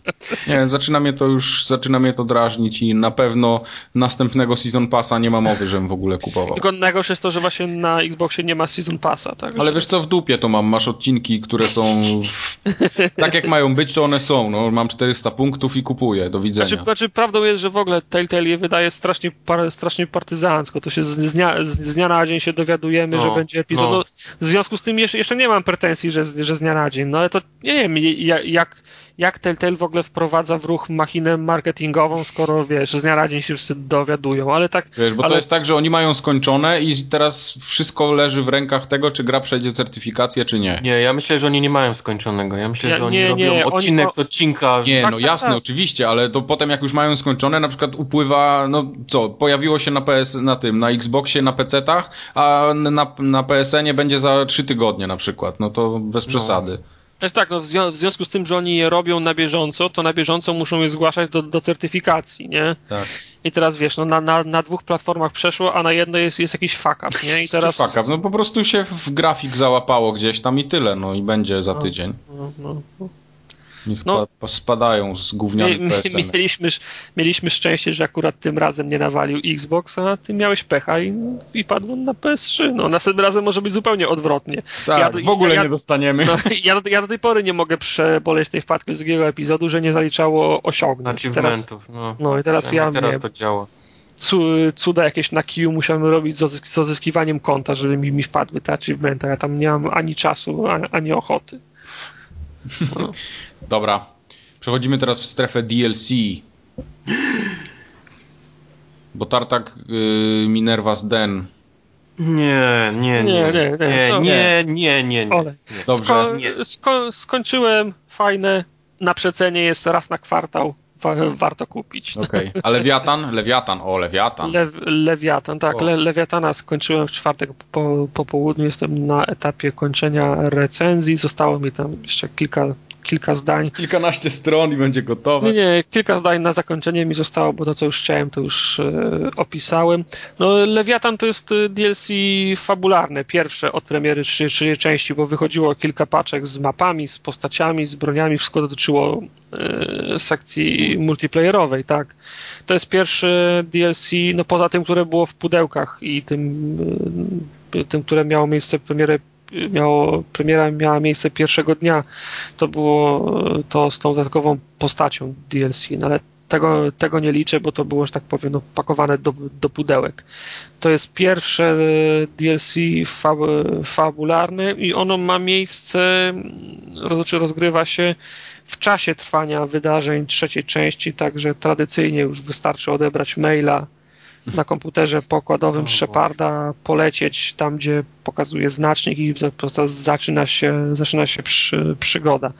Nie, zaczyna mnie to już, zaczyna mnie to drażnić i na pewno następnego Season Passa nie ma mowy, żebym w ogóle kupował. Tylko najgorsze jest to, że właśnie na Xboxie nie ma Season Passa, tak? Ale wiesz co, w dupie to mam, masz odcinki, które są w... tak jak mają być, to one są. No, mam 400 punktów i kupuję, do widzenia. Znaczy, znaczy, prawdą jest, że w ogóle Telltale je wydaje strasznie, par, strasznie partyzancko. To się z, dnia, z, z dnia na dzień się dowiadujemy, No, że będzie epizod. no. W związku z tym jeszcze, nie mam pretensji, że, że z dnia na dzień. No ale to nie wiem, jak, jak, Telltale w ogóle wprowadza w ruch machinę marketingową, skoro wiesz, z dnia na dzień się wszyscy dowiadują. Ale tak. Wiesz, bo ale, to jest tak, że oni mają skończone i teraz wszystko leży w rękach tego, czy gra przejdzie certyfikację, czy nie. Nie, ja myślę, że oni nie mają skończonego. Ja myślę, Ja- że oni nie, robią nie, oni odcinek ma- z odcinka. Nie, Tak, no tak, jasne, tak. oczywiście, ale to potem jak już mają skończone, na przykład upływa, no co, pojawiło się na PS, na tym, na Xboxie, na PC-tach, a na, na PSN-ie będzie za trzy tygodnie na przykład, no to bez przesady. Znaczy tak, no w, zwią- w związku z tym, że oni je robią na bieżąco, to na bieżąco muszą je zgłaszać do, do certyfikacji, nie? Tak. I teraz wiesz, no na, na, na dwóch platformach przeszło, a na jednej jest, jest jakiś fuck up, nie? I teraz. Fuck up, no po prostu się w grafik załapało gdzieś tam i tyle, no i będzie za tydzień. No, no, no. Niech No. pa, spadają z gównianych Mie- PSN. mie- Mieliśmy, mieliśmy szczęście, że akurat tym razem nie nawalił Xbox, a ty miałeś pecha i, i padł on na PS3. No, następnym razem może być zupełnie odwrotnie. Tak, Ja w ogóle ja- nie dostaniemy. No, <laughs> ja, do, ja do tej pory nie mogę przeboleć tej wpadki z drugiego epizodu, że nie zaliczało osiągnięć. Teraz, achievementów. No. no i teraz ja teraz mnie, to działa. cu, cuda jakieś na kiju musiałem robić z, z odzyskiwaniem konta, żeby mi, mi wpadły te achievementy. Ja tam nie mam ani czasu, ani, ani ochoty. <laughs> Dobra, przechodzimy teraz w strefę DLC. Bo Tartak y, Minerva's Den. Nie, nie, nie. Nie, nie, nie, nie, nie, nie. Dobrze. Sko- nie. sko- skończyłem, fajne, na przecenie jest raz na kwartał, wa- warto kupić. Okej. A Lewiatan? Lewiatan, o Lewiatan. Le- Lewiatan, tak. Le- Lewiatana skończyłem w czwartek po, po południu. Jestem na etapie kończenia recenzji. Zostało mi tam jeszcze kilka, kilka zdań. Kilkanaście stron i będzie gotowe. Nie, nie, kilka zdań na zakończenie mi zostało, bo to co już chciałem, to już e, opisałem. No, Lewiatan to jest e, DLC fabularne, pierwsze od premiery trzy części, bo wychodziło kilka paczek z mapami, z postaciami, z broniami, wszystko dotyczyło e, sekcji multiplayerowej, tak. To jest pierwsze DLC, no poza tym, które było w pudełkach i tym, e, tym które miało miejsce w premierę miało, premiera miała miejsce pierwszego dnia, to było to z tą dodatkową postacią DLC, no ale tego, tego nie liczę, bo to było, że tak powiem, no, pakowane do, do pudełek. To jest pierwsze e, DLC fab, fabularne i ono ma miejsce, mm, znaczy rozgrywa się w czasie trwania wydarzeń trzeciej części, także tradycyjnie już wystarczy odebrać maila na komputerze pokładowym Sheparda, polecieć tam, gdzie pokazuje znacznik i po prostu zaczyna się, zaczyna się przy, przygoda.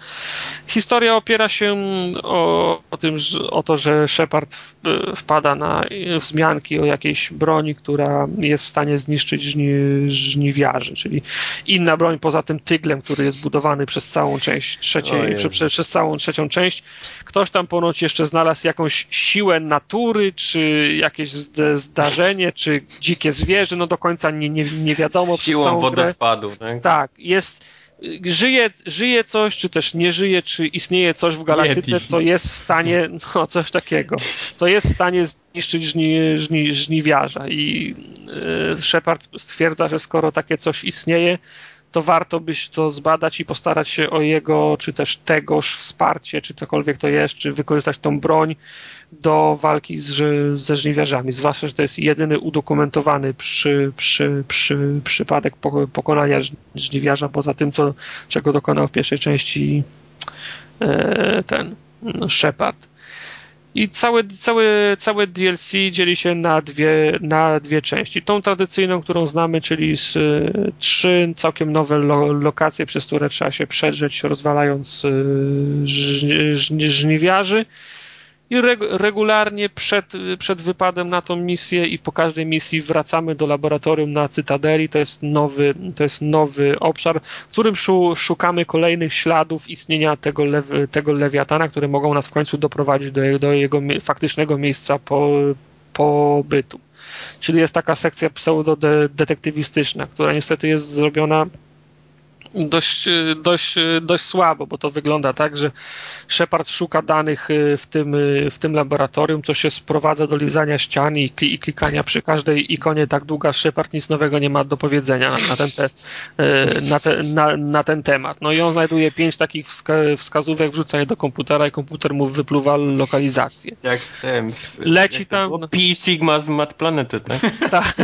Historia opiera się o, o tym, o to, że Shepard wpada na wzmianki o jakiejś broni, która jest w stanie zniszczyć żni, żniwiarzy, czyli inna broń poza tym tyglem, który jest budowany przez całą część trzeciej, Jezu. prze, prze, przez całą trzecią część. Ktoś tam ponoć jeszcze znalazł jakąś siłę natury, czy jakieś zd- zdarzenie, czy dzikie zwierzę, no do końca nie, nie, nie wiadomo. Siłą wodospadu, tak? Tak, jest. Żyje, żyje coś, czy też nie żyje, czy istnieje coś w galaktyce, co jest w stanie, no coś takiego, co jest w stanie zniszczyć żni, żni, żniwiarza. I e, Shepard stwierdza, że skoro takie coś istnieje, to warto byś to zbadać i postarać się o jego, czy też tegoż wsparcie, czy cokolwiek to jest, czy wykorzystać tą broń do walki z, ze żniwiarzami. Zwłaszcza, że to jest jedyny udokumentowany przy, przy, przy, przypadek poko- pokonania żn- żniwiarza, poza tym, co, czego dokonał w pierwszej części e, ten no, Shepard. I całe, całe, całe DLC dzieli się na dwie, na dwie części. Tą tradycyjną, którą znamy, czyli z y, trzy całkiem nowe lo, lokacje, przez które trzeba się przedrzeć, rozwalając y, żni, żni, żniwiarzy. I regularnie przed, przed wypadem na tą misję i po każdej misji wracamy do laboratorium na Cytadeli. To jest nowy, to jest nowy obszar, w którym szukamy kolejnych śladów istnienia tego, lew, tego lewiatana, które mogą nas w końcu doprowadzić do, do jego faktycznego miejsca po, pobytu. Czyli jest taka sekcja pseudo-detektywistyczna, która niestety jest zrobiona dość, dość, dość słabo, bo to wygląda tak, że Shepard szuka danych y, w tym, w tym laboratorium, co się sprowadza do lizania ścian i, i klikania przy każdej ikonie tak długa, Shepard nic nowego nie ma do powiedzenia na ten, te, na, te, na, na, ten temat. No i on znajduje pięć takich wska wskazówek, wrzuca je do komputera i komputer mu wypluwa lokalizację. Jak ten, Leci jak tam... Pi Sigma z Mat Planety, tak? <laughs> tak.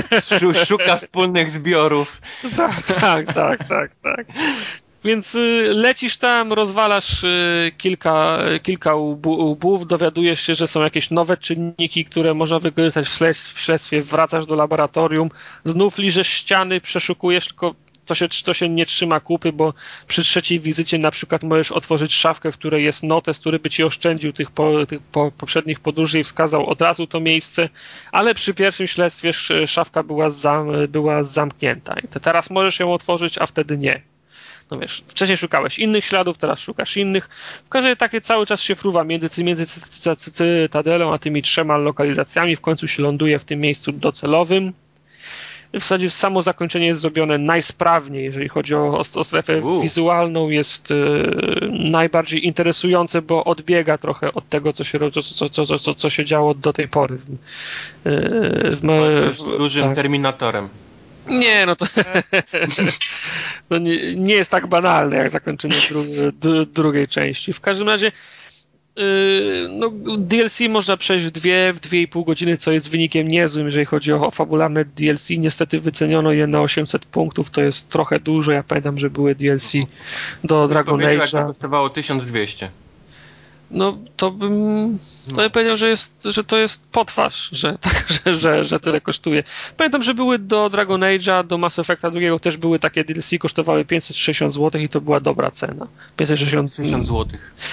Szuka wspólnych zbiorów. Tak, tak, tak, tak, tak. Więc y, lecisz tam, rozwalasz y, kilka, kilka łbów, dowiadujesz się, że są jakieś nowe czynniki, które można wykorzystać w śledztwie, wracasz do laboratorium, znów liżesz ściany, przeszukujesz, tylko to się, to się nie trzyma kupy, bo przy trzeciej wizycie na przykład możesz otworzyć szafkę, w której jest notes, który by ci oszczędził tych, po, tych po, poprzednich podróży i wskazał od razu to miejsce, ale przy pierwszym śledztwie szafka była, zam, była zamknięta. I teraz możesz ją otworzyć, a wtedy nie. No wiesz, wcześniej szukałeś innych śladów, teraz szukasz innych. W każdym razie takie cały czas się fruwa między, między Cytadelą a tymi trzema lokalizacjami. W końcu się ląduje w tym miejscu docelowym. W zasadzie samo zakończenie jest zrobione najsprawniej, jeżeli chodzi o, o strefę wizualną, jest y, najbardziej interesujące, bo odbiega trochę od tego, co się, co, co, co, co się działo do tej pory. Y, w, w, w dużym tak. terminatorem. Nie, no to, <laughs> no nie, nie, jest tak banalne jak zakończenie dru, drugiej części. W każdym razie yy, no, DLC można przejść w dwie, w dwie i pół godziny, co jest wynikiem niezłym, jeżeli chodzi o, o fabularne DLC. Niestety wyceniono je na 800 punktów, to jest trochę dużo. Ja pamiętam, że były DLC do Dragon Age'a. kosztowało 1200 no to bym to ja powiedział, że, jest, że to jest potwarz, że, <laughs> tak, że, że, że tyle kosztuje. Pamiętam, że były do Dragon Age'a, do Mass Effecta drugiego też były takie DLC, kosztowały 560 zł i to była dobra cena. 560 zł.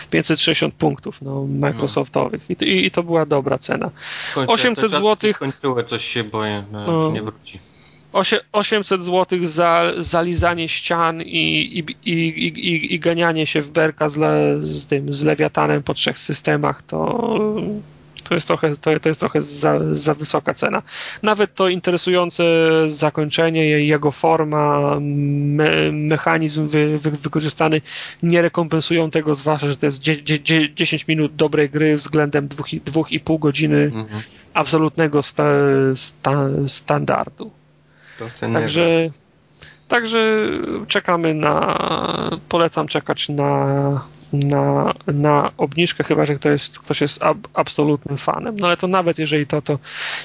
560 punktów no, Microsoftowych I, i, i to była dobra cena. 800 zł. Skończyło coś się boję, no, no, nie wróci. 800 zł za zalizanie ścian i, i, i, i, i ganianie się w berka z, le, z tym, z lewiatanem po trzech systemach, to, to jest trochę, to, to jest trochę za, za wysoka cena. Nawet to interesujące zakończenie, jego forma, me, mechanizm wy, wy, wykorzystany nie rekompensują tego, zwłaszcza, że to jest 10 minut dobrej gry względem 2,5 godziny mhm. absolutnego sta, sta, standardu. Także, także czekamy na. Polecam czekać na, na, na obniżkę, chyba że ktoś jest, ktoś jest ab, absolutnym fanem. No ale to nawet jeżeli to, to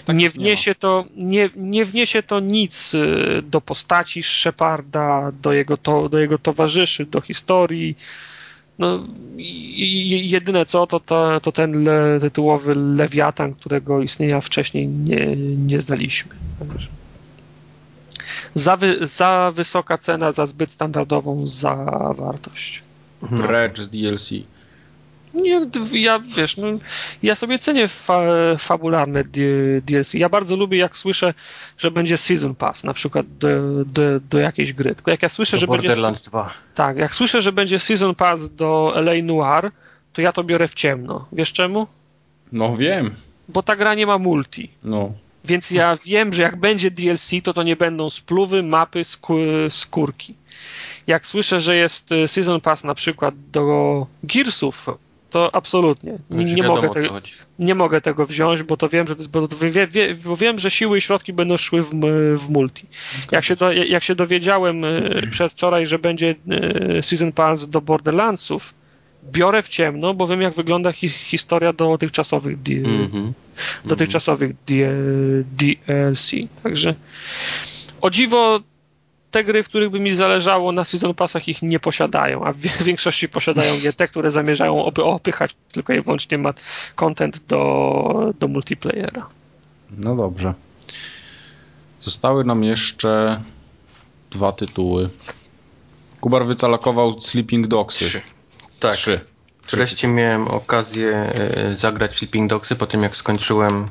tak nie wniesie to, nie, nie wniesie to nic y, do postaci Sheparda, do jego, to, do jego towarzyszy, do historii. No, jedyne co, to, to, to ten le, tytułowy lewiatan, którego istnienia wcześniej nie, nie znaliśmy. Także za, wy, za wysoka cena za zbyt standardową zawartość. Precz z DLC. Nie, ja wiesz, no, ja sobie cenię fa fabularne DLC. Ja bardzo lubię, jak słyszę, że będzie Season Pass, na przykład do, do, do jakiejś gry. Tylko jak ja słyszę, do że Borderlands będzie. 2. Tak, jak słyszę, że będzie Season Pass do LA Noir, to ja to biorę w ciemno. Wiesz czemu? No wiem. Bo ta gra nie ma multi. No. Więc ja wiem, że jak będzie DLC, to to nie będą spluwy, mapy, skórki. Jak słyszę, że jest y, Season Pass na przykład do Gearsów, to absolutnie. Nie, nie mogę, te, nie mogę tego wziąć, bo to wiem, że, bo, wie, wie, bo wiem, że siły i środki będą szły w, w multi. Jak się, do, jak się dowiedziałem y, przedwczoraj, że będzie y, Season Pass do Borderlandsów, biorę w ciemno, bo wiem, jak wygląda hi historia dotychczasowych, mm -hmm. dotychczasowych DLC. Także o dziwo te gry, w których by mi zależało na Season Passach ich nie posiadają, a w <laughs> większości posiadają je te, które zamierzają opychać tylko i wyłącznie content do, do multiplayera. No dobrze. Zostały nam jeszcze dwa tytuły. Kubar wycalakował Sleeping Dogsy. Trzy. Tak. Trzy. Wreszcie miałem okazję e, zagrać Sleeping Dogsy po tym jak skończyłem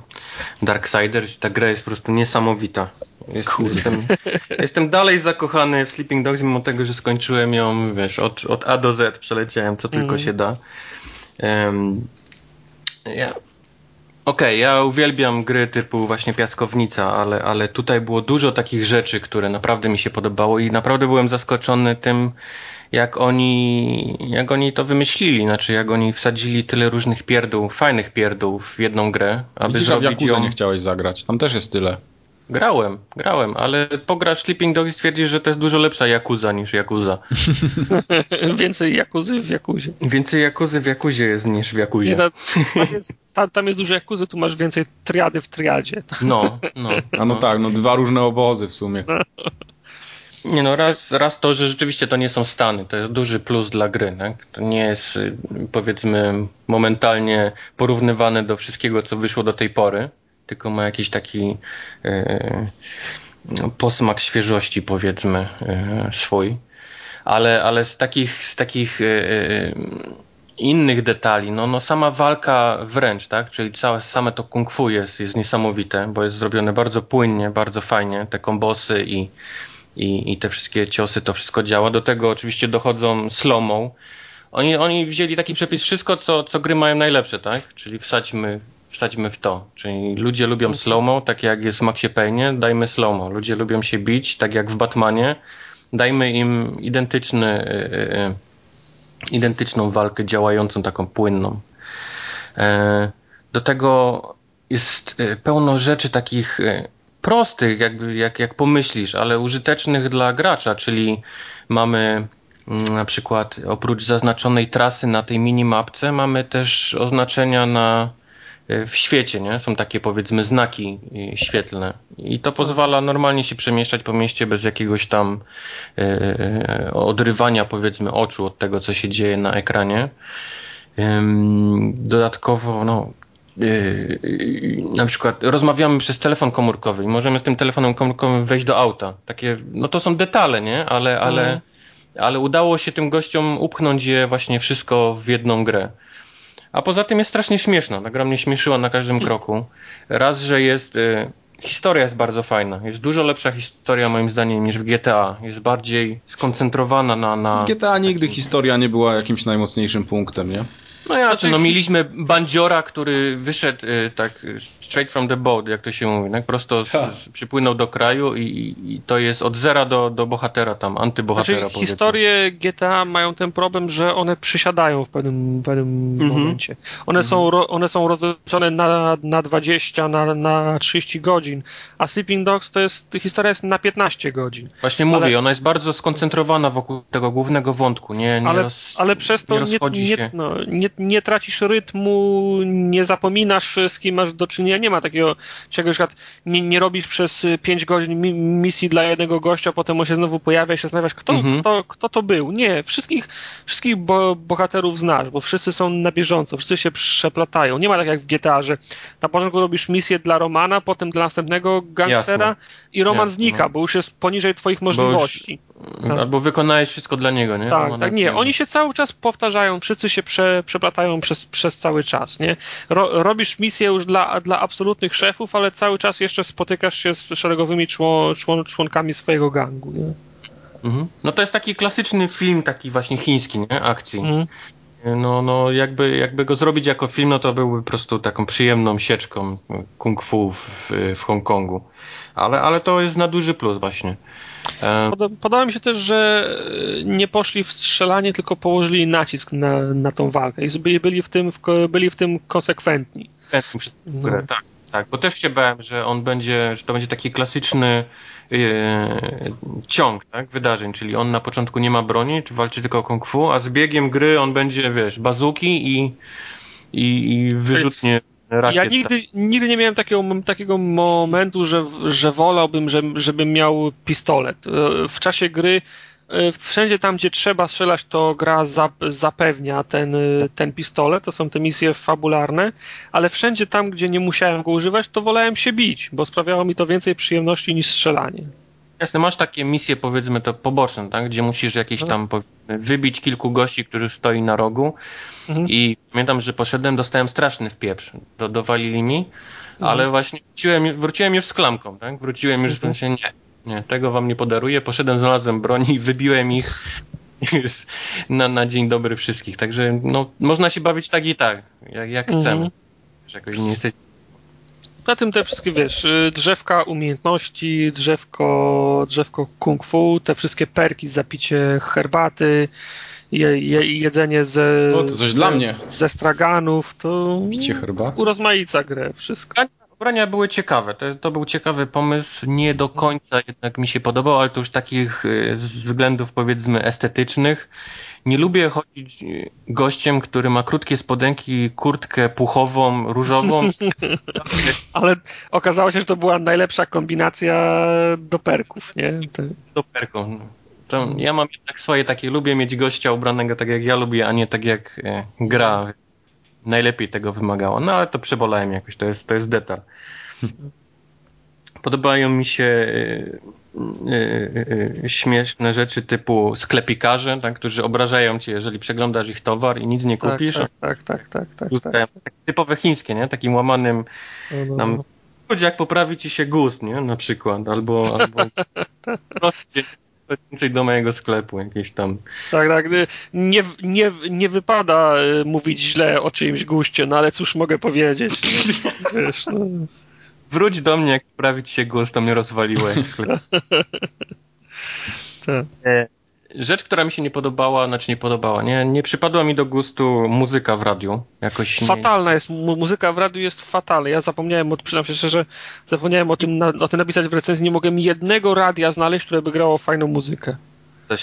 Darksider. Ta gra jest po prostu niesamowita. Jest, jestem, <laughs> jestem dalej zakochany w Sleeping Dogs, mimo tego, że skończyłem ją, wiesz, od, od A do Z przeleciałem co tylko mm. się da. Um, ja, Okej, okay, ja uwielbiam gry typu właśnie Piaskownica, ale, ale tutaj było dużo takich rzeczy, które naprawdę mi się podobało i naprawdę byłem zaskoczony tym, jak oni, jak oni to wymyślili, znaczy jak oni wsadzili tyle różnych pierdół, fajnych pierdół w jedną grę, aby Widzisz, zrobić ją... nie chciałeś zagrać, tam też jest tyle. Grałem, grałem, ale pograsz Sleeping Dogs i stwierdzisz, że to jest dużo lepsza Jakuza niż Jakuza. <laughs> Więcej Jakuzy w Jakuzie. Więcej Jakuzy w Jakuzie jest niż w Jakuzie. Nie, tam, jest, tam, tam, jest dużo Jakuzy, tu masz więcej triady w triadzie. No, no. A no, no tak, no dwa różne obozy w sumie. <laughs> Nie no, raz, raz to, że rzeczywiście to nie są Stany, to jest duży plus dla gry, tak? To nie jest, y, powiedzmy, momentalnie porównywane do wszystkiego, co wyszło do tej pory, tylko ma jakiś taki e, posmak świeżości, powiedzmy, e, swój. Ale, ale z takich, z takich e, innych detali, no, no sama walka wręcz, tak? Czyli całe, same to kung fu jest, jest niesamowite, bo jest zrobione bardzo płynnie, bardzo fajnie, te kombosy i i, i te wszystkie ciosy, to wszystko działa. Do tego oczywiście dochodzą slowmą. Oni, oni wzięli taki przepis, wszystko co, co gry mają najlepsze, tak? Czyli wsadźmy, wsadźmy w to. Czyli ludzie lubią slowmo, tak jak jest w Maxie Payne, dajmy slowmo. Ludzie lubią się bić, tak jak w Batmanie, dajmy im identyczny, yy, identyczną walkę działającą, taką płynną. Yy, do tego jest pełno rzeczy takich prostych, jakby, jak, jak pomyślisz, ale użytecznych dla gracza, czyli mamy mm, na przykład oprócz zaznaczonej trasy na tej minimapce mamy też oznaczenia na, e, w świecie, nie? Są takie powiedzmy znaki e, świetlne i to pozwala normalnie się przemieszczać po mieście bez jakiegoś tam e, odrywania powiedzmy oczu od tego, co się dzieje na ekranie. Dodatkowo, no, Yy, na przykład rozmawiamy przez telefon komórkowy i możemy z tym telefonem komórkowym wejść do auta. Takie, no to są detale, nie? Ale, ale, mm. ale udało się tym gościom upchnąć je właśnie wszystko w jedną grę. A poza tym jest strasznie śmieszna. Ta gra mnie śmieszyła na każdym kroku. Raz, że jest... Y, historia jest bardzo fajna. Jest dużo lepsza historia moim zdaniem niż w GTA. Jest bardziej skoncentrowana na... na w GTA nigdy takim... historia nie była jakimś najmocniejszym punktem, nie? No jasne, znaczy, no mieliśmy bandziora, który wyszedł y, tak straight from the boat, jak to się mówi, tak prosto z, z, przypłynął do kraju i, i, to jest od zera do, do bohatera tam, antybohatera znaczy, Historie GTA mają ten problem, że one przysiadają w pewnym, pewnym mm -hmm. momencie. One, mm -hmm. są, one są rozliczone na, na 20, na, na 30 godzin, a Sleeping Dogs to jest, historia jest na 15 godzin. Właśnie ale, mówię, ona jest bardzo skoncentrowana wokół tego głównego wątku, nie, nie, ale, roz, ale przez to nie, nie, nie, no, nie nie tracisz rytmu, nie zapominasz, z kim masz do czynienia. Nie ma takiego czegoś, że nie, nie robisz przez 5 godzin misji dla jednego gościa, potem on się znowu pojawia i się zastanawiasz, kto, mhm. kto, kto to był. Nie, wszystkich, wszystkich bo, bohaterów znasz, bo wszyscy są na bieżąco, wszyscy się przeplatają. Nie ma tak jak w GTA, że na początku robisz misję dla Romana, potem dla następnego gangstera Jasne. i Roman Jasne. znika, no. bo już jest poniżej twoich możliwości. Tak. Albo wykonałeś wszystko dla niego, nie? Tak, tak, nie. Oni się cały czas powtarzają, wszyscy się prze, przeplatają przez, przez cały czas, nie? Ro, robisz misję już dla, dla absolutnych szefów, ale cały czas jeszcze spotykasz się z szeregowymi człon, człon, członkami swojego gangu, nie? Mhm. No to jest taki klasyczny film, taki właśnie chiński, nie? Akcji. Mhm. No, no jakby, jakby go zrobić jako film, no to byłby po prostu taką przyjemną sieczką kung fu w, w Hongkongu. Ale, ale to jest na duży plus właśnie. E, podoba mi się też, że nie poszli w strzelanie, tylko położyli nacisk na, na tą walkę i byli, byli, w tym, byli w tym konsekwentni. No. Tak, tak, bo też się bałem, że on będzie, że to będzie taki klasyczny yy, ciąg tak, wydarzeń, czyli on na początku nie ma broni, czy walczy tylko o kung fu, a z biegiem gry on będzie, wiesz, bazuki i, i, i wyrzutnie Ja nigdy, nigdy nie miałem takiego, takiego momentu, że, że wolałbym, że, żebym miał pistolet. W czasie gry e, wszędzie tam, gdzie trzeba strzelać, to gra zapewnia ten, ten pistolet, to są te misje fabularne, ale wszędzie tam, gdzie nie musiałem go używać, to wolałem się bić, bo sprawiało mi to więcej przyjemności niż strzelanie. Jasne, masz takie misje, powiedzmy to poboczne, tak? gdzie musisz jakieś tam wybić kilku gości, którzy stoi na rogu. Mhm. I pamiętam, że poszedłem, dostałem straszny wpieprz. Do, dowalili mi, mhm. ale właśnie wróciłem, wróciłem już z klamką, tak? Wróciłem już, mhm. się nie, nie, tego wam nie podaruję. Poszedłem, znalazłem broń i wybiłem ich <laughs> już na, na dzień dobry wszystkich. Także no, można się bawić tak i tak, jak, jak mhm. chcemy. Jakoś nie jesteś na tym te wszystkie, wiesz, y, drzewka umiejętności, drzewko, drzewko kung fu, te wszystkie perki, zapicie herbaty, je, je, jedzenie ze, o, to coś dla mnie. ze straganów, to Picie herbaty. urozmaica grę, wszystko. Ubrania były ciekawe, to, to, był ciekawy pomysł, nie do końca jednak mi się podobał, ale to już takich y, z względów powiedzmy estetycznych. Nie lubię chodzić y, gościem, który ma krótkie spodenki, kurtkę puchową, różową. <laughs> ale okazało się, że to była najlepsza kombinacja do perków, nie? Do perków. To ja mam jednak swoje takie, lubię mieć gościa ubranego tak jak ja lubię, a nie tak jak e, gra najlepiej tego wymagało. No ale to przebolałem jakoś, to jest, to jest detal. Podobają mi się y, śmieszne rzeczy typu sklepikarze, tak, którzy obrażają cię, jeżeli przeglądasz ich towar i nic nie tak, kupisz. Tak, tak, tak, tak, tak, tak, tak. Typowe chińskie, nie? Takim łamanym no, no, nam, no. jak poprawi ci się gust, nie? Na przykład, albo, albo <laughs> więcej do mojego sklepu jakieś tam. Tak, tak. Nie, nie, nie wypada mówić źle o czyimś guście, no ale cóż mogę powiedzieć. <laughs> Wiesz, no. Wróć do mnie, jak poprawić się głos, to mnie sklep. <laughs> tak. Rzecz, która mi się nie podobała, znaczy nie podobała, nie, nie przypadła mi do gustu muzyka w radiu. Jakoś nie... Fatalna jest, muzyka w radiu jest fatalna. Ja zapomniałem, przyznam się szczerze, zapomniałem o tym, o tym napisać w recenzji. Nie mogłem jednego radia znaleźć, które by grało fajną muzykę.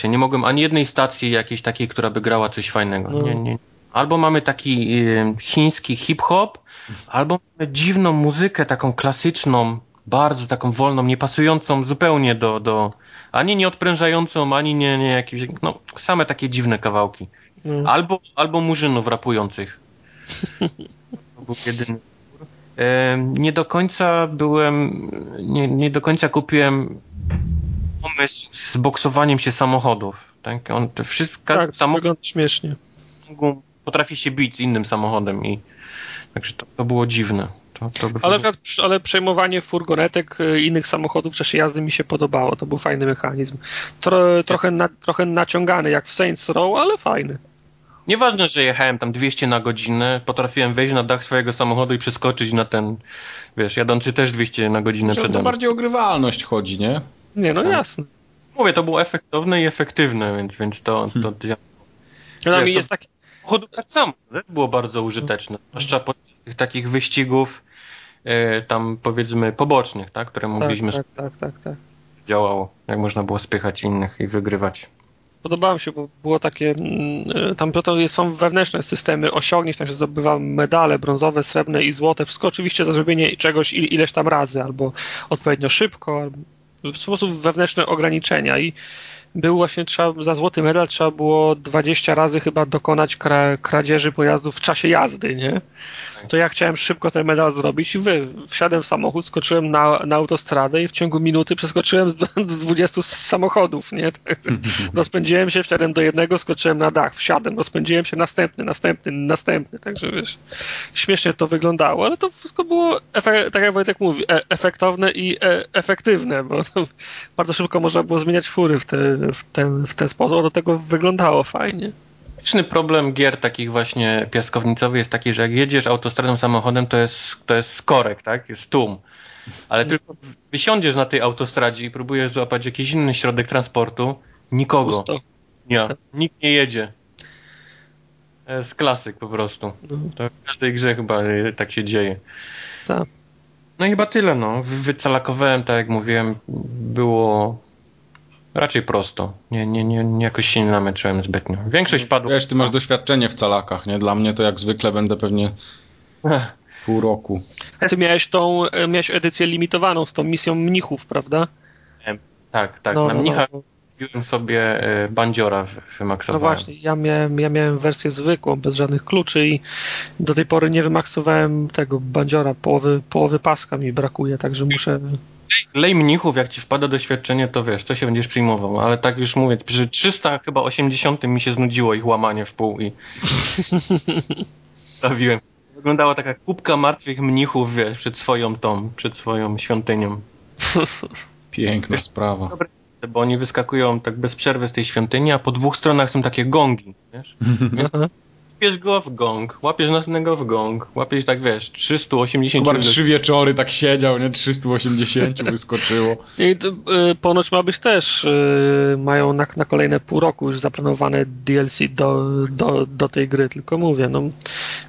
Nie mogłem ani jednej stacji jakiejś takiej, która by grała coś fajnego. No. Nie, nie. Albo mamy taki y, chiński hip-hop, Albo mamy dziwną muzykę, taką klasyczną, bardzo taką wolną, niepasującą zupełnie do, do ani nie odprężającą, ani nie, nie jakieś, no same takie dziwne kawałki. Mm. Albo, albo murzynów rapujących. <laughs> To był jedyny. E, nie do końca byłem, nie, nie do końca kupiłem pomysł z boksowaniem się samochodów. Tak, on te wszystko, tak, samochód śmiesznie. Potrafi się bić z innym samochodem i Także to, to było dziwne. To, to ale, ale przejmowanie furgonetek y, innych samochodów w czasie jazdy mi się podobało. To był fajny mechanizm. Tro, trochę, na, trochę naciągany jak w Saints Row, ale fajny. Nieważne, że jechałem tam 200 na godzinę, potrafiłem wejść na dach swojego samochodu i przeskoczyć na ten, wiesz, jadący też 200 na godzinę przede mną. To bardziej o grywalność chodzi, nie? Nie, no tak. jasne. Mówię, to było efektowne i efektywne, więc, więc to... to, to, ja, wiesz, jest taki, samochodów tak samo było bardzo użyteczne. Zwłaszcza po tych takich wyścigów e, tam powiedzmy pobocznych, tak, które tak, mogliśmy tak, tak, tak, tak, działało, jak można było spychać innych i wygrywać. Podobało się, bo było takie, mm, e, tam to są wewnętrzne systemy osiągnięć, tam się zdobywa medale brązowe, srebrne i złote, wszystko oczywiście za zrobienie czegoś ileś tam razy, albo odpowiednio szybko, albo w sposób wewnętrzne ograniczenia i był właśnie trzeba, za złoty medal trzeba było 20 razy chyba dokonać kra, kradzieży pojazdów w czasie jazdy, nie? To ja chciałem szybko ten medal zrobić i wy, wsiadłem w samochód, skoczyłem na, na autostradę i w ciągu minuty przeskoczyłem z, <laughs> z 20 samochodów, nie? <laughs> Rozpędziłem się, wsiadłem do jednego, skoczyłem na dach, wsiadłem, rozpędziłem się, następny, następny, następny, także wiesz, śmiesznie to wyglądało, ale to wszystko było, tak jak Wojtek mówi, e- efektowne i e- efektywne, bo bardzo szybko można było zmieniać fury w, te, w, ten, w ten sposób, do tego wyglądało fajnie. Klasyczny problem gier takich właśnie piaskownicowych jest taki, że jak jedziesz autostradą samochodem, to jest, to jest skorek, tak? Jest tłum. Ale mm. tylko wysiądziesz na tej autostradzie i próbujesz złapać jakiś inny środek transportu, nikogo. Pusto. Nie, tak. nikt nie jedzie. To jest klasyk po prostu. No. To w każdej grze chyba tak się dzieje. Tak. No i chyba tyle, no. Wycalakowałem, tak jak mówiłem, było Raczej prosto. Nie, nie, nie, nie jakoś się nie namęczyłem zbytnio. Większość padła. Wiesz, ty masz doświadczenie w calakach, nie? Dla mnie to jak zwykle będę pewnie pół roku. A ty miałeś tą, miałeś edycję limitowaną z tą misją mnichów, prawda? Tak, tak. No, Na no, mnicha no. kupiłem sobie e, bandziora wymaksowałem. No właśnie, ja miałem, ja miałem wersję zwykłą, bez żadnych kluczy i do tej pory nie wymaksowałem tego bandziora. Połowy, połowy paska mi brakuje, także muszę lej mnichów, jak ci wpada doświadczenie, to wiesz, to się będziesz przyjmował, ale tak już mówię, przy 300 chyba 80 mi się znudziło ich łamanie w pół i stawiłem. Wyglądała taka kubka martwych mnichów, wiesz, przed swoją tą, przed swoją świątynią. Piękna sprawa. Dobre, bo oni wyskakują tak bez przerwy z tej świątyni, a po dwóch stronach są takie gongi, wiesz? <laughs> łapiesz go w gong, łapiesz następnego w gong, łapiesz tak wiesz, 380 Chyba trzy wieczory tak siedział, nie? 380 <laughs> wyskoczyło. I to, y, ponoć ma być też, y, mają na, na kolejne pół roku już zaplanowane DLC do, do, do tej gry, tylko mówię, no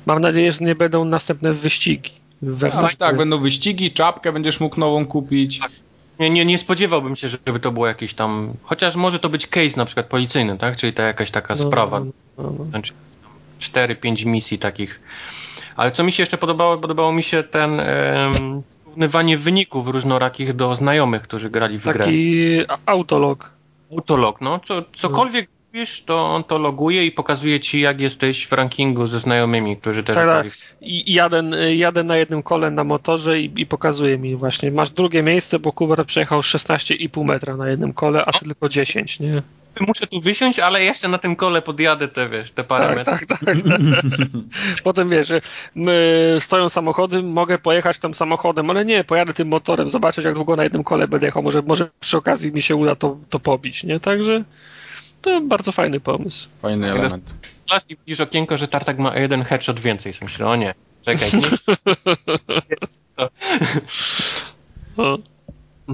mam nadzieję, że nie będą następne wyścigi. We tak, tak, będą wyścigi, czapkę będziesz mógł nową kupić. Tak. Nie, nie, nie spodziewałbym się, żeby to było jakieś tam. Chociaż może to być case na przykład policyjny, tak? Czyli ta jakaś taka no, sprawa. No, no. Znaczy, 4-5 misji takich. Ale co mi się jeszcze podobało, podobało mi się ten um, porównywanie wyników różnorakich do znajomych, którzy grali w Taki grę. Taki autolog. Autolog, no. Co, cokolwiek robisz, to on to loguje i pokazuje ci, jak jesteś w rankingu ze znajomymi, którzy też tak, grali. I jadę, jadę na jednym kole na motorze i, i pokazuje mi właśnie, masz drugie miejsce, bo Kubar przejechał 16,5 metra na jednym kole, a ty tylko 10, nie? Muszę tu wysiąść, ale jeszcze na tym kole podjadę te, wiesz, te parę tak, metrów. Tak, tak, tak. <laughs> Potem wiesz, my stoją samochody, mogę pojechać tym samochodem, ale nie, pojadę tym motorem, zobaczyć jak długo na jednym kole będę jechał, może, może przy okazji mi się uda to, to pobić, nie? Także to bardzo fajny pomysł. Fajny element. I widzisz okienko, że Tartak ma jeden headshot więcej. Myślę, o nie, czekaj. <laughs> no.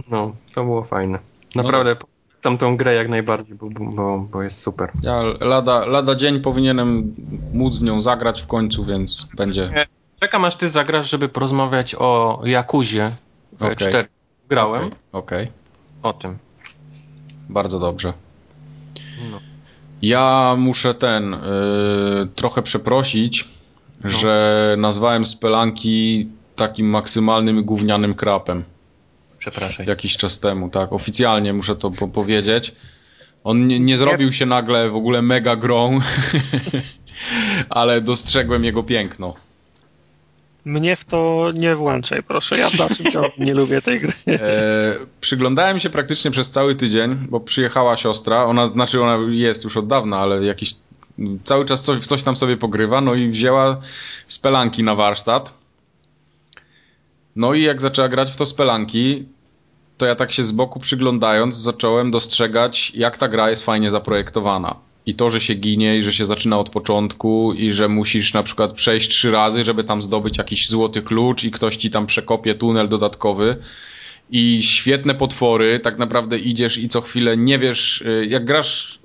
no, to było fajne. Naprawdę no tam tą grę jak najbardziej, bo, bo, bo jest super. Ja lada, lada dzień powinienem móc w nią zagrać w końcu, więc będzie. Czekam aż ty zagrasz, żeby porozmawiać o Jakuzie okay. 4. Grałem. Okej. Okay. Okay. O tym. Bardzo dobrze. No. Ja muszę ten y, trochę przeprosić, no. że nazwałem spelanki takim maksymalnym gównianym krapem. Przepraszam. Jakiś czas temu, tak. Oficjalnie muszę to po powiedzieć. On nie, nie zrobił się nagle w ogóle mega grą, <laughs> ale dostrzegłem jego piękno. Mnie w to nie włączaj, proszę. Ja w dalszym ciągu nie lubię tej gry. E, przyglądałem się praktycznie przez cały tydzień, bo przyjechała siostra. Ona, znaczy ona jest już od dawna, ale jakiś cały czas coś, coś tam sobie pogrywa, no i wzięła spelanki na warsztat. No i jak zaczęła grać w to spelanki, to ja tak się z boku przyglądając zacząłem dostrzegać, jak ta gra jest fajnie zaprojektowana. I to, że się ginie, i że się zaczyna od początku, i że musisz na przykład przejść trzy razy, żeby tam zdobyć jakiś złoty klucz, i ktoś ci tam przekopie tunel dodatkowy. I świetne potwory, tak naprawdę idziesz i co chwilę nie wiesz, y, jak grasz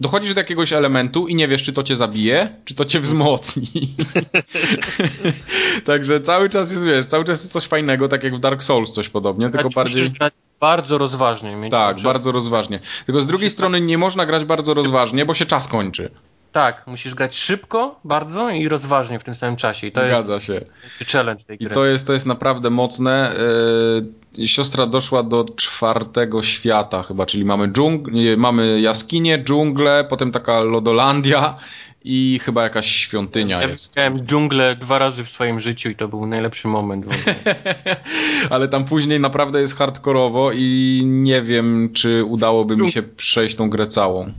dochodzisz do jakiegoś elementu i nie wiesz, czy to cię zabije, czy to cię wzmocni. <laughs> Także cały czas jest, wiesz, cały czas jest coś fajnego, tak jak w Dark Souls coś podobnie, tylko bardziej... Bardzo rozważnie. Tak, bardzo rozważnie. Tylko z drugiej strony nie można grać bardzo rozważnie, bo się czas kończy. Tak, musisz grać szybko, bardzo i rozważnie w tym samym czasie. I to Zgadza jest się. challenge tej gry. I to jest, to jest naprawdę mocne. Yy, siostra doszła do czwartego świata chyba, czyli mamy, dżung- mamy jaskinie, dżunglę, potem taka lodolandia i chyba jakaś świątynia ja jest. Widziałem dżunglę dwa razy w swoim życiu i to był najlepszy moment. <laughs> Ale tam później naprawdę jest hardkorowo i nie wiem, czy udałoby mi się przejść tą grę całą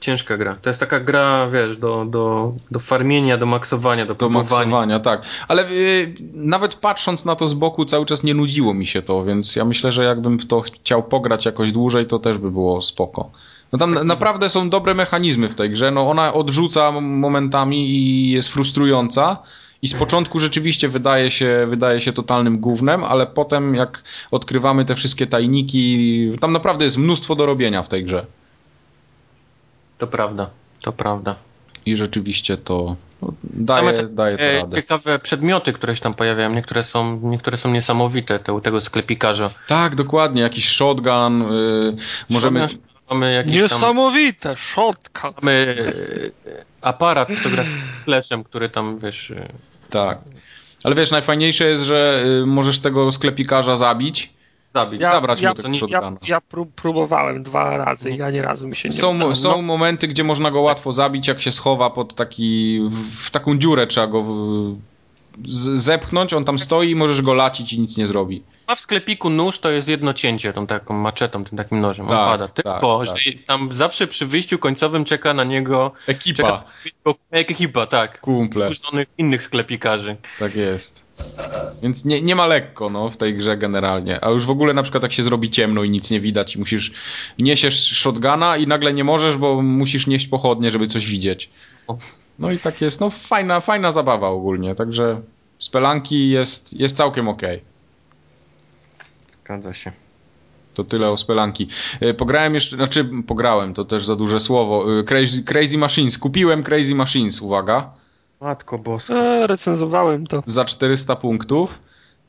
ciężka gra. To jest taka gra, wiesz, do, do, do farmienia, do maksowania, do Do maksowania, tak. Ale yy, nawet patrząc na to z boku cały czas nie nudziło mi się to, więc ja myślę, że jakbym w to chciał pograć jakoś dłużej, to też by było spoko. No tam Taki... naprawdę są dobre mechanizmy w tej grze. No ona odrzuca momentami i jest frustrująca. I z początku rzeczywiście wydaje się, wydaje się totalnym gównem, ale potem jak odkrywamy te wszystkie tajniki, tam naprawdę jest mnóstwo do robienia w tej grze. To prawda, to prawda. I rzeczywiście to no, daje, te, daje to e, radę. Ciekawe przedmioty, które się tam pojawiają. Niektóre są, niektóre są niesamowite, te, u tego sklepikarza. Tak, dokładnie. Jakiś shotgun. Yy, możemy... Mamy jakieś Niesamowite, tam, shotgun. Mamy yy, aparat fotograficzny fleszem, który tam, wiesz... Yy, tak. Ale wiesz, najfajniejsze jest, że y, możesz tego sklepikarza zabić zabić, ja, zabrać ja, mu tego. Ja, ja prób, próbowałem dwa razy i ja nie razu mi się nie są, udało. Są no. momenty, gdzie można go łatwo zabić, jak się schowa pod taki, w taką dziurę trzeba go z- zepchnąć, on tam stoi i możesz go lacić i nic nie zrobi. A w sklepiku nóż to jest jedno cięcie tą taką maczetą, tym takim nożem. Tak, on pada. tak, Tylko, tak. że tam zawsze przy wyjściu końcowym czeka na niego Ekipa, Czeka, jak ekipa, tak. kumple, Wkurzonych innych sklepikarzy. tak jest. Więc nie, nie ma lekko, no, w tej grze generalnie. A już w ogóle na przykład jak się zrobi ciemno i nic nie widać i musisz, niesiesz shotguna i nagle nie możesz, bo musisz nieść pochodnie, żeby coś widzieć. No i tak jest, no fajna, fajna zabawa ogólnie, także Spelanki jest, jest całkiem okej. Zgadza się. To tyle o Spelanki. E, Pograłem jeszcze, znaczy pograłem, to też za duże słowo. E, Crazy, Crazy Machines. Kupiłem Crazy Machines, uwaga, Matko boska. E, recenzowałem to. za 400 punktów,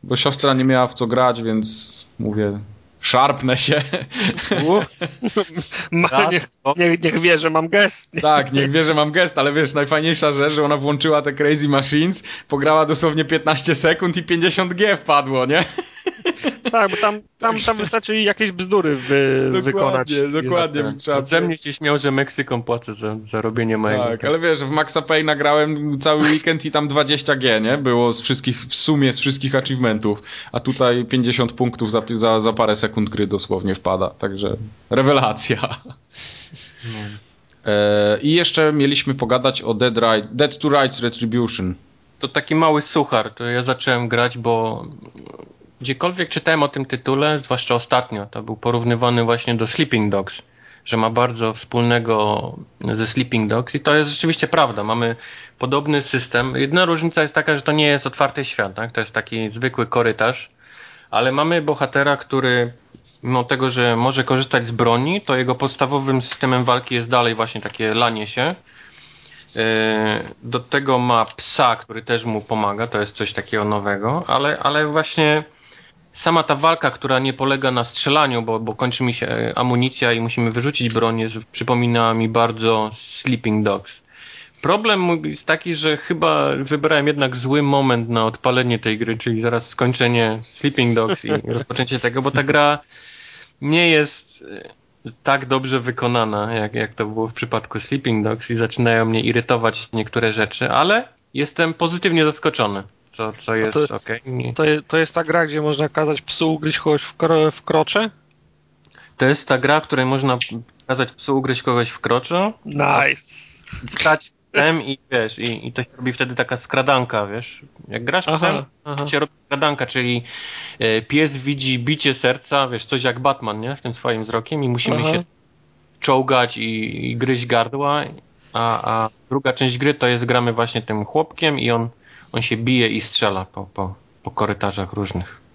bo siostra nie miała w co grać, więc mówię, szarpnę się. <laughs> Ma, niech, niech, niech wie, że mam gest. tak, niech wie, że mam gest, ale wiesz, najfajniejsza rzecz, że ona włączyła te Crazy Machines, pograła dosłownie 15 sekund i 50G wpadło, nie? <laughs> Tak, bo tam, tam, tam wystarczy jakieś bzdury wy, wykonać. Dokładnie, dokładnie. Trzeba Ze mnie się śmiał, że Meksykom płacę za, za robienie mojego. Tak, ale wiesz, w Maxa Payne nagrałem cały weekend i tam 20G, nie? Było z wszystkich, w sumie z wszystkich achievementów, a tutaj 50 punktów za, za, za parę sekund gry dosłownie wpada, także rewelacja. E, I jeszcze mieliśmy pogadać o Dead, right, Dead to Rights Retribution. To taki mały suchar, to ja zacząłem grać, bo gdziekolwiek czytałem o tym tytule, zwłaszcza ostatnio, to był porównywany właśnie do Sleeping Dogs, że ma bardzo wspólnego ze Sleeping Dogs i to jest rzeczywiście prawda. Mamy podobny system. Jedyna różnica jest taka, że to nie jest otwarty świat, tak? to jest taki zwykły korytarz, ale mamy bohatera, który mimo tego, że może korzystać z broni, to jego podstawowym systemem walki jest dalej właśnie takie lanie się. E, Do tego ma psa, który też mu pomaga, to jest coś takiego nowego, ale, ale właśnie sama ta walka, która nie polega na strzelaniu, bo, bo kończy mi się amunicja i musimy wyrzucić broń, jest, przypomina mi bardzo Sleeping Dogs. Problem mój jest taki, że chyba wybrałem jednak zły moment na odpalenie tej gry, czyli zaraz skończenie Sleeping Dogs i <laughs> rozpoczęcie tego, bo ta gra nie jest e, tak dobrze wykonana, jak, jak to było w przypadku Sleeping Dogs i zaczynają mnie irytować niektóre rzeczy, ale jestem pozytywnie zaskoczony, co, co jest to- okej. Nie- To, to jest ta gra, gdzie można kazać psu ugryźć kogoś w, kro, w krocze? To jest ta gra, w której można kazać psu ugryźć kogoś w kroczu, Nice. stać psem i wiesz, i, i to się robi wtedy taka skradanka, wiesz. Jak grasz psem, Aha, aha. to się robi skradanka, czyli e, pies widzi bicie serca, wiesz, coś jak Batman, nie? Z tym swoim wzrokiem i musimy Aha. się czołgać i, i gryźć gardła, a, a druga część gry to jest gramy właśnie tym chłopkiem i on, on się bije i strzela po, po, po korytarzach różnych.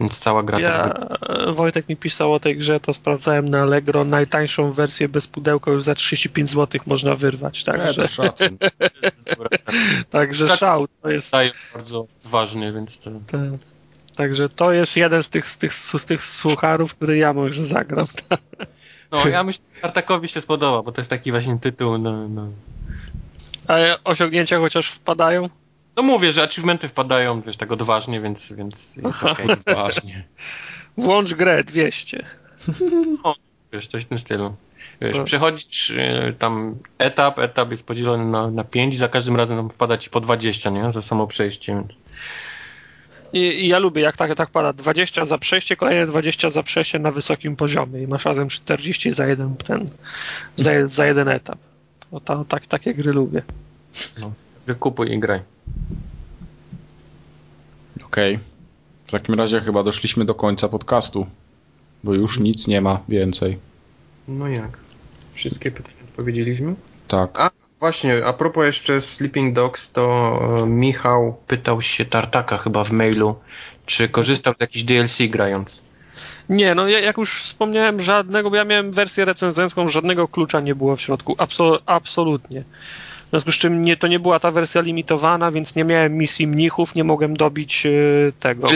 Więc cała gra tak Ja, wygląda. Wojtek mi pisał o tej grze, to sprawdzałem na Allegro. Najtańszą wersję bez pudełka już za 35 zł można wyrwać. E, Także, <laughs> także tak. szał. To jest, bardzo ważny, więc to... te, także to jest jeden z tych, z tych, z tych słucharów, który ja może zagram. No, <laughs> ja myślę, że Tartakowi się spodoba, bo to jest taki właśnie tytuł, no, no. A osiągnięcia chociaż wpadają? No mówię, że achievementy wpadają, wiesz, tak odważnie, więc, więc jest okej. Ważnie. <laughs> Włącz grę 200. <laughs> Wiesz, coś w tym stylu. Wiesz, No. przechodzisz y, tam etap, etap jest podzielony na, na 5 i za każdym razem tam wpada ci po 20, nie? Za samo przejście, więc... I, I ja lubię, jak tak, tak pada. 20 za przejście, kolejne 20 za przejście na wysokim poziomie. I masz razem 40 za jeden ten, za, za jeden etap. No to, tak, takie gry lubię. Kupuj i graj. Okej. W takim razie chyba doszliśmy do końca podcastu, bo już nic nie ma więcej. No jak? Wszystkie pytania odpowiedzieliśmy? Tak. A, właśnie, a propos jeszcze Sleeping Dogs, to e, Michał pytał się Tartaka chyba w mailu, czy korzystał z jakichś DLC grając. Nie, no ja, jak już wspomniałem, żadnego, bo ja miałem wersję recenzencką, żadnego klucza nie było w środku. Absol, absolutnie. W związku z czym nie, to nie była ta wersja limitowana, więc nie miałem misji mnichów, nie mogłem dobić e, tego.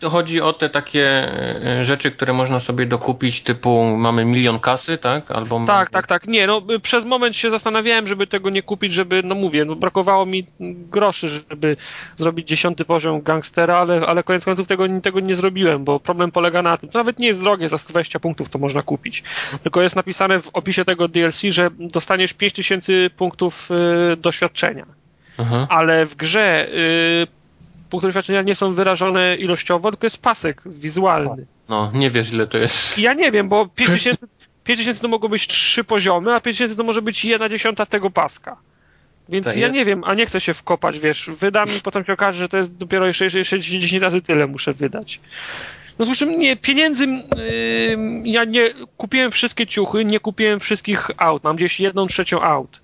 To chodzi o te takie e, rzeczy, które można sobie dokupić, typu mamy milion kasy, tak? Albo Tak, tak, tak. Nie, no przez moment się zastanawiałem, żeby tego nie kupić, żeby, no mówię, no brakowało mi groszy, żeby zrobić dziesiąty poziom gangstera, ale, ale koniec końców tego, tego nie zrobiłem, bo problem polega na tym, to nawet nie jest drogie, za 120 punktów to można kupić. Tylko jest napisane w opisie tego DLC, że dostaniesz 5000 punktów doświadczenia. Mhm. Ale w grze y, punktu doświadczenia nie są wyrażone ilościowo, tylko jest pasek wizualny. No, nie wiesz ile to jest. Ja nie wiem, bo 5000, 5000 to mogą być trzy poziomy, a 5000 to może być jedna dziesiąta tego paska. Więc Tak, ja nie wiem, a nie chcę się wkopać, wiesz, wydam i potem się okaże, że to jest dopiero jeszcze 60 razy tyle muszę wydać. No z czym nie, pieniędzy yy, ja nie kupiłem wszystkie ciuchy, nie kupiłem wszystkich aut, mam gdzieś jedną trzecią aut.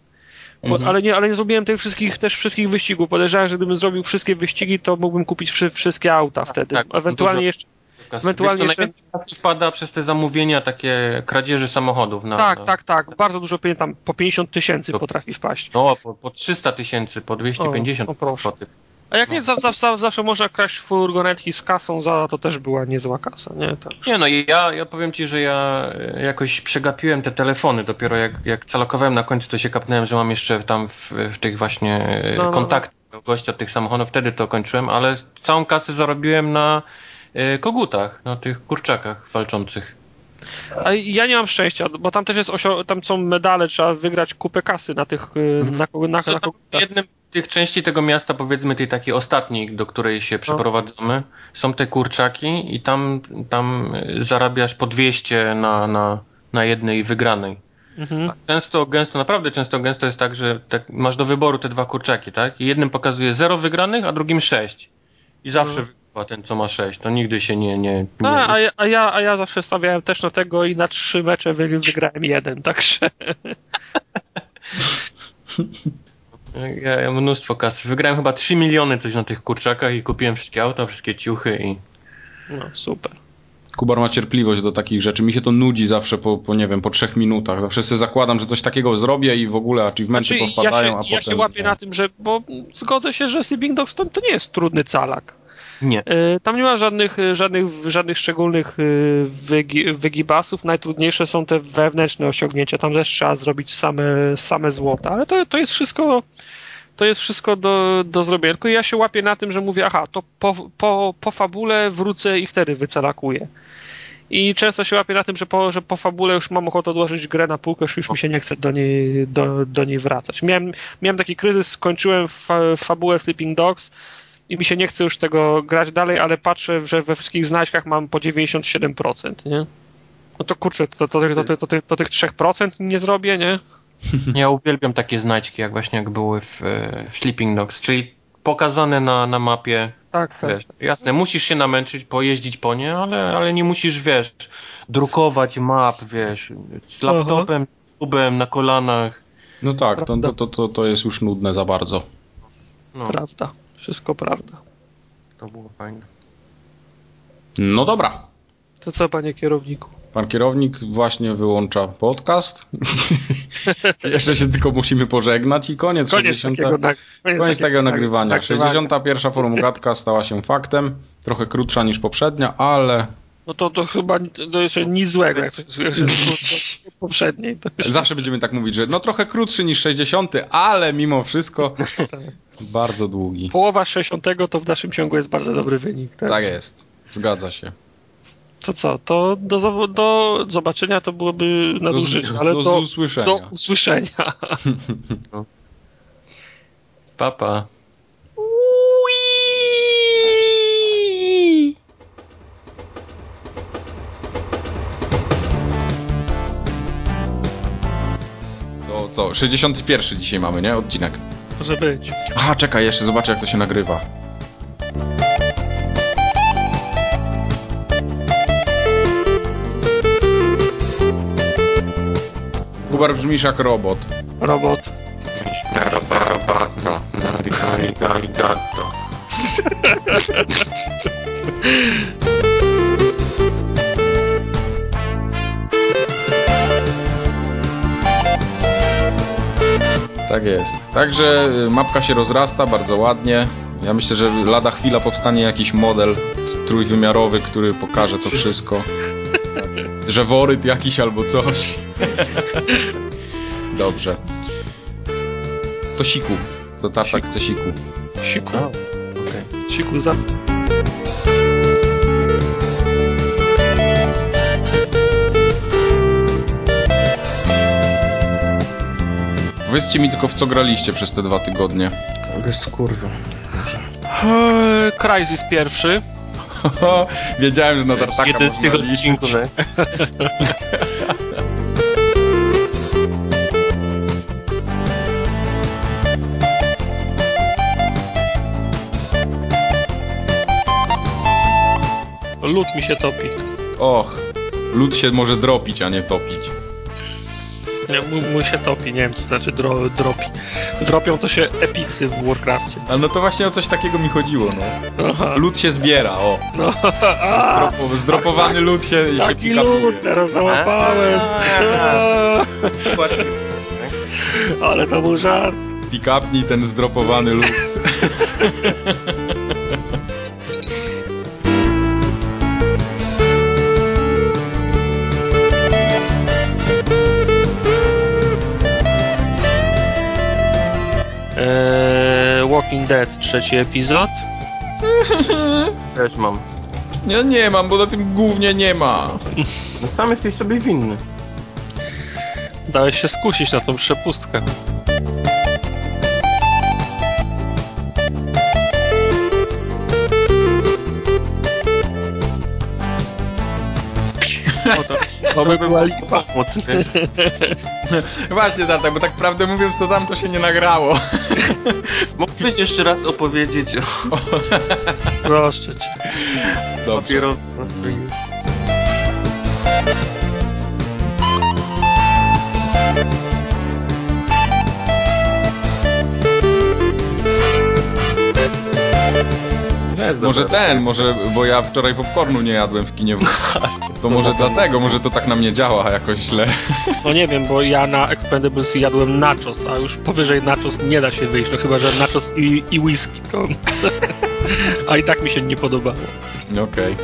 Po, Mhm. ale, nie, ale nie zrobiłem tych wszystkich, też wszystkich wyścigów. Podejrzewam, że gdybym zrobił wszystkie wyścigi, to mógłbym kupić wszy, wszystkie auta wtedy. tak, Ewentualnie dużo- jeszcze. Wiesz, Ewentualnie to jeszcze- wpada przez te zamówienia, takie kradzieży samochodów. Na, Tak, tak, tak. Bardzo dużo pieniędzy, tam po 50 tysięcy potrafi wpaść. No, po, po 300 tysięcy, po 250 O, o proszę. złotych. A jak No. nie, za, za, za, zawsze można kraść furgonetki z kasą, za to też była niezła kasa, nie? Tak. Nie no, ja, ja powiem ci, że ja e, jakoś przegapiłem te telefony. Dopiero jak, jak calokowałem na końcu, to się kapnąłem, że mam jeszcze tam w, w tych właśnie e, No, no, no. kontaktach gościa tych samochodów. Wtedy to kończyłem, ale całą kasę zarobiłem na e, kogutach, na tych kurczakach walczących. A ja nie mam szczęścia, bo tam też jest osio- tam są medale, trzeba wygrać kupę kasy na tych, Mhm. na, na, na, na, na jednym tych części tego miasta, powiedzmy tej takiej ostatniej, do której się przeprowadzamy, są te kurczaki i tam, tam zarabiasz po 200 na, na, na jednej wygranej. mhm. Często, gęsto, naprawdę często, gęsto jest tak, że tak masz do wyboru te dwa kurczaki, tak? I jednym pokazuje 0 wygranych, a drugim 6. I zawsze No. wygrywa ten, co ma 6. To nigdy się nie... nie, nie A, a, ja, a, ja, a ja zawsze stawiałem też na tego i na trzy mecze wy, wygrałem jeden, także <laughs> ja, ja mnóstwo kasy. Wygrałem chyba 3 miliony coś na tych kurczakach i kupiłem wszystkie auta, wszystkie ciuchy i... no super. Kubar ma cierpliwość do takich rzeczy. Mi się to nudzi zawsze po, po nie wiem, po trzech minutach. Zawsze sobie zakładam, że coś takiego zrobię i w ogóle achievementy Znaczy, ja powpadają, się, a ja potem... się łapię na tym, że, bo zgodzę się, że Sleeping Dogs to, to nie jest trudny calak. Nie. E, Tam nie ma żadnych, e, żadnych, żadnych szczególnych e, wygi, wygibasów. Najtrudniejsze są te wewnętrzne osiągnięcia. Tam też trzeba zrobić same, same złota, ale to, to jest wszystko. To jest wszystko do, do zrobienia. Tylko ja się łapię na tym, że mówię, aha, to po, po, po fabule wrócę i wtedy wycelakuję. I często się łapię na tym, że po, że po fabule już mam ochotę odłożyć grę na półkę, już mi się nie chce do niej, do, do niej wracać. Miałem, miałem taki kryzys, skończyłem fa, fabułę Sleeping Dogs i mi się nie chce już tego grać dalej, ale patrzę, że we wszystkich znajdźkach mam po 97%, nie? No to kurczę, to, to, to, to, to, to, to tych 3% nie zrobię, nie? <laughs> Ja uwielbiam takie znajdźki, jak właśnie jak były w, e, w Sleeping Dogs, czyli pokazane na, na mapie Tak, tak. Wiesz, jasne, musisz się namęczyć, pojeździć po nie, ale, ale nie musisz, wiesz, drukować map, wiesz, z laptopem, tubem, na kolanach. No tak, to, to, to, to, to jest już nudne za bardzo. No, Prawda. Wszystko prawda. to było fajne. No dobra. To co, panie kierowniku? Pan kierownik właśnie wyłącza podcast. <laughs> Jeszcze się tylko musimy pożegnać i koniec. Koniec 60. takiego, na, koniec Koniec takiego nag- nagrywania. 61. forum gadka stała się faktem. Trochę krótsza niż poprzednia, ale No to, to chyba to jeszcze nic złego, jak coś <laughs> poprzedniej. Zawsze będziemy tak mówić, że no trochę krótszy niż 60, ale mimo wszystko <laughs> bardzo długi. Połowa 60 to w naszym ciągu jest bardzo dobry wynik. Tak, Tak jest. Zgadza się. To co, to do, do zobaczenia to byłoby nadużycie, ale do, do, do usłyszenia. do usłyszenia. <laughs> Papa. To co? 61 dzisiaj mamy, nie? Odcinek. Może być. Aha, czekaj, jeszcze zobaczę jak to się nagrywa. Kubar brzmisz jak robot. Robot. <laughs> Tak jest. Także y, mapka się rozrasta bardzo ładnie. Ja myślę, że lada chwila powstanie jakiś model trójwymiarowy, który pokaże to wszystko. <laughs> Drzeworyt jakiś albo coś. Dobrze. To siku. To tata chce siku. Siku. Okej. Siku za... Powiedzcie mi tylko w co graliście przez te dwa tygodnie. Bez. Może. Eee, Crysis pierwszy. <laughs> Wiedziałem, że na tartaka Jeden z tych odcinków. tak? Lód mi się topi. Och, lód się może dropić, a nie topić. Nie, mój, mój się topi, nie wiem co to znaczy dro, dropi. Dropią to się epiksy w Warcrafcie. A no to właśnie o coś takiego mi chodziło, no. Aha. Lód się zbiera, o. No, a, <laughs> Zdropo, zdropowany lód się, się taki pikapuje. lód teraz załapałem. Ale to był żart. Pikapnij ten zdropowany lód. <laughs> Walking Dead, trzeci epizod. <laughs> Też mam. Ja nie mam, bo na tym głównie nie ma. <laughs> No sam jesteś sobie winny. Dałeś się skusić na tą przepustkę. O, to, to by była lipa. <laughs> Właśnie, tata, bo tak prawdę mówiąc, to tam to się nie nagrało. <laughs> Mógłbyś jeszcze raz opowiedzieć o <laughs> Proszę cię. Dobrze. Papierowym. Może ten, może, bo ja wczoraj popcornu nie jadłem w kinie. <laughs> To może dlatego, może to tak na mnie działa jakoś źle. No nie wiem, bo ja na Expendables jadłem nachos, a już powyżej nachos nie da się wyjść, no chyba, że nachos i, i whisky to... <laughs> A i tak mi się nie podobało. Okej.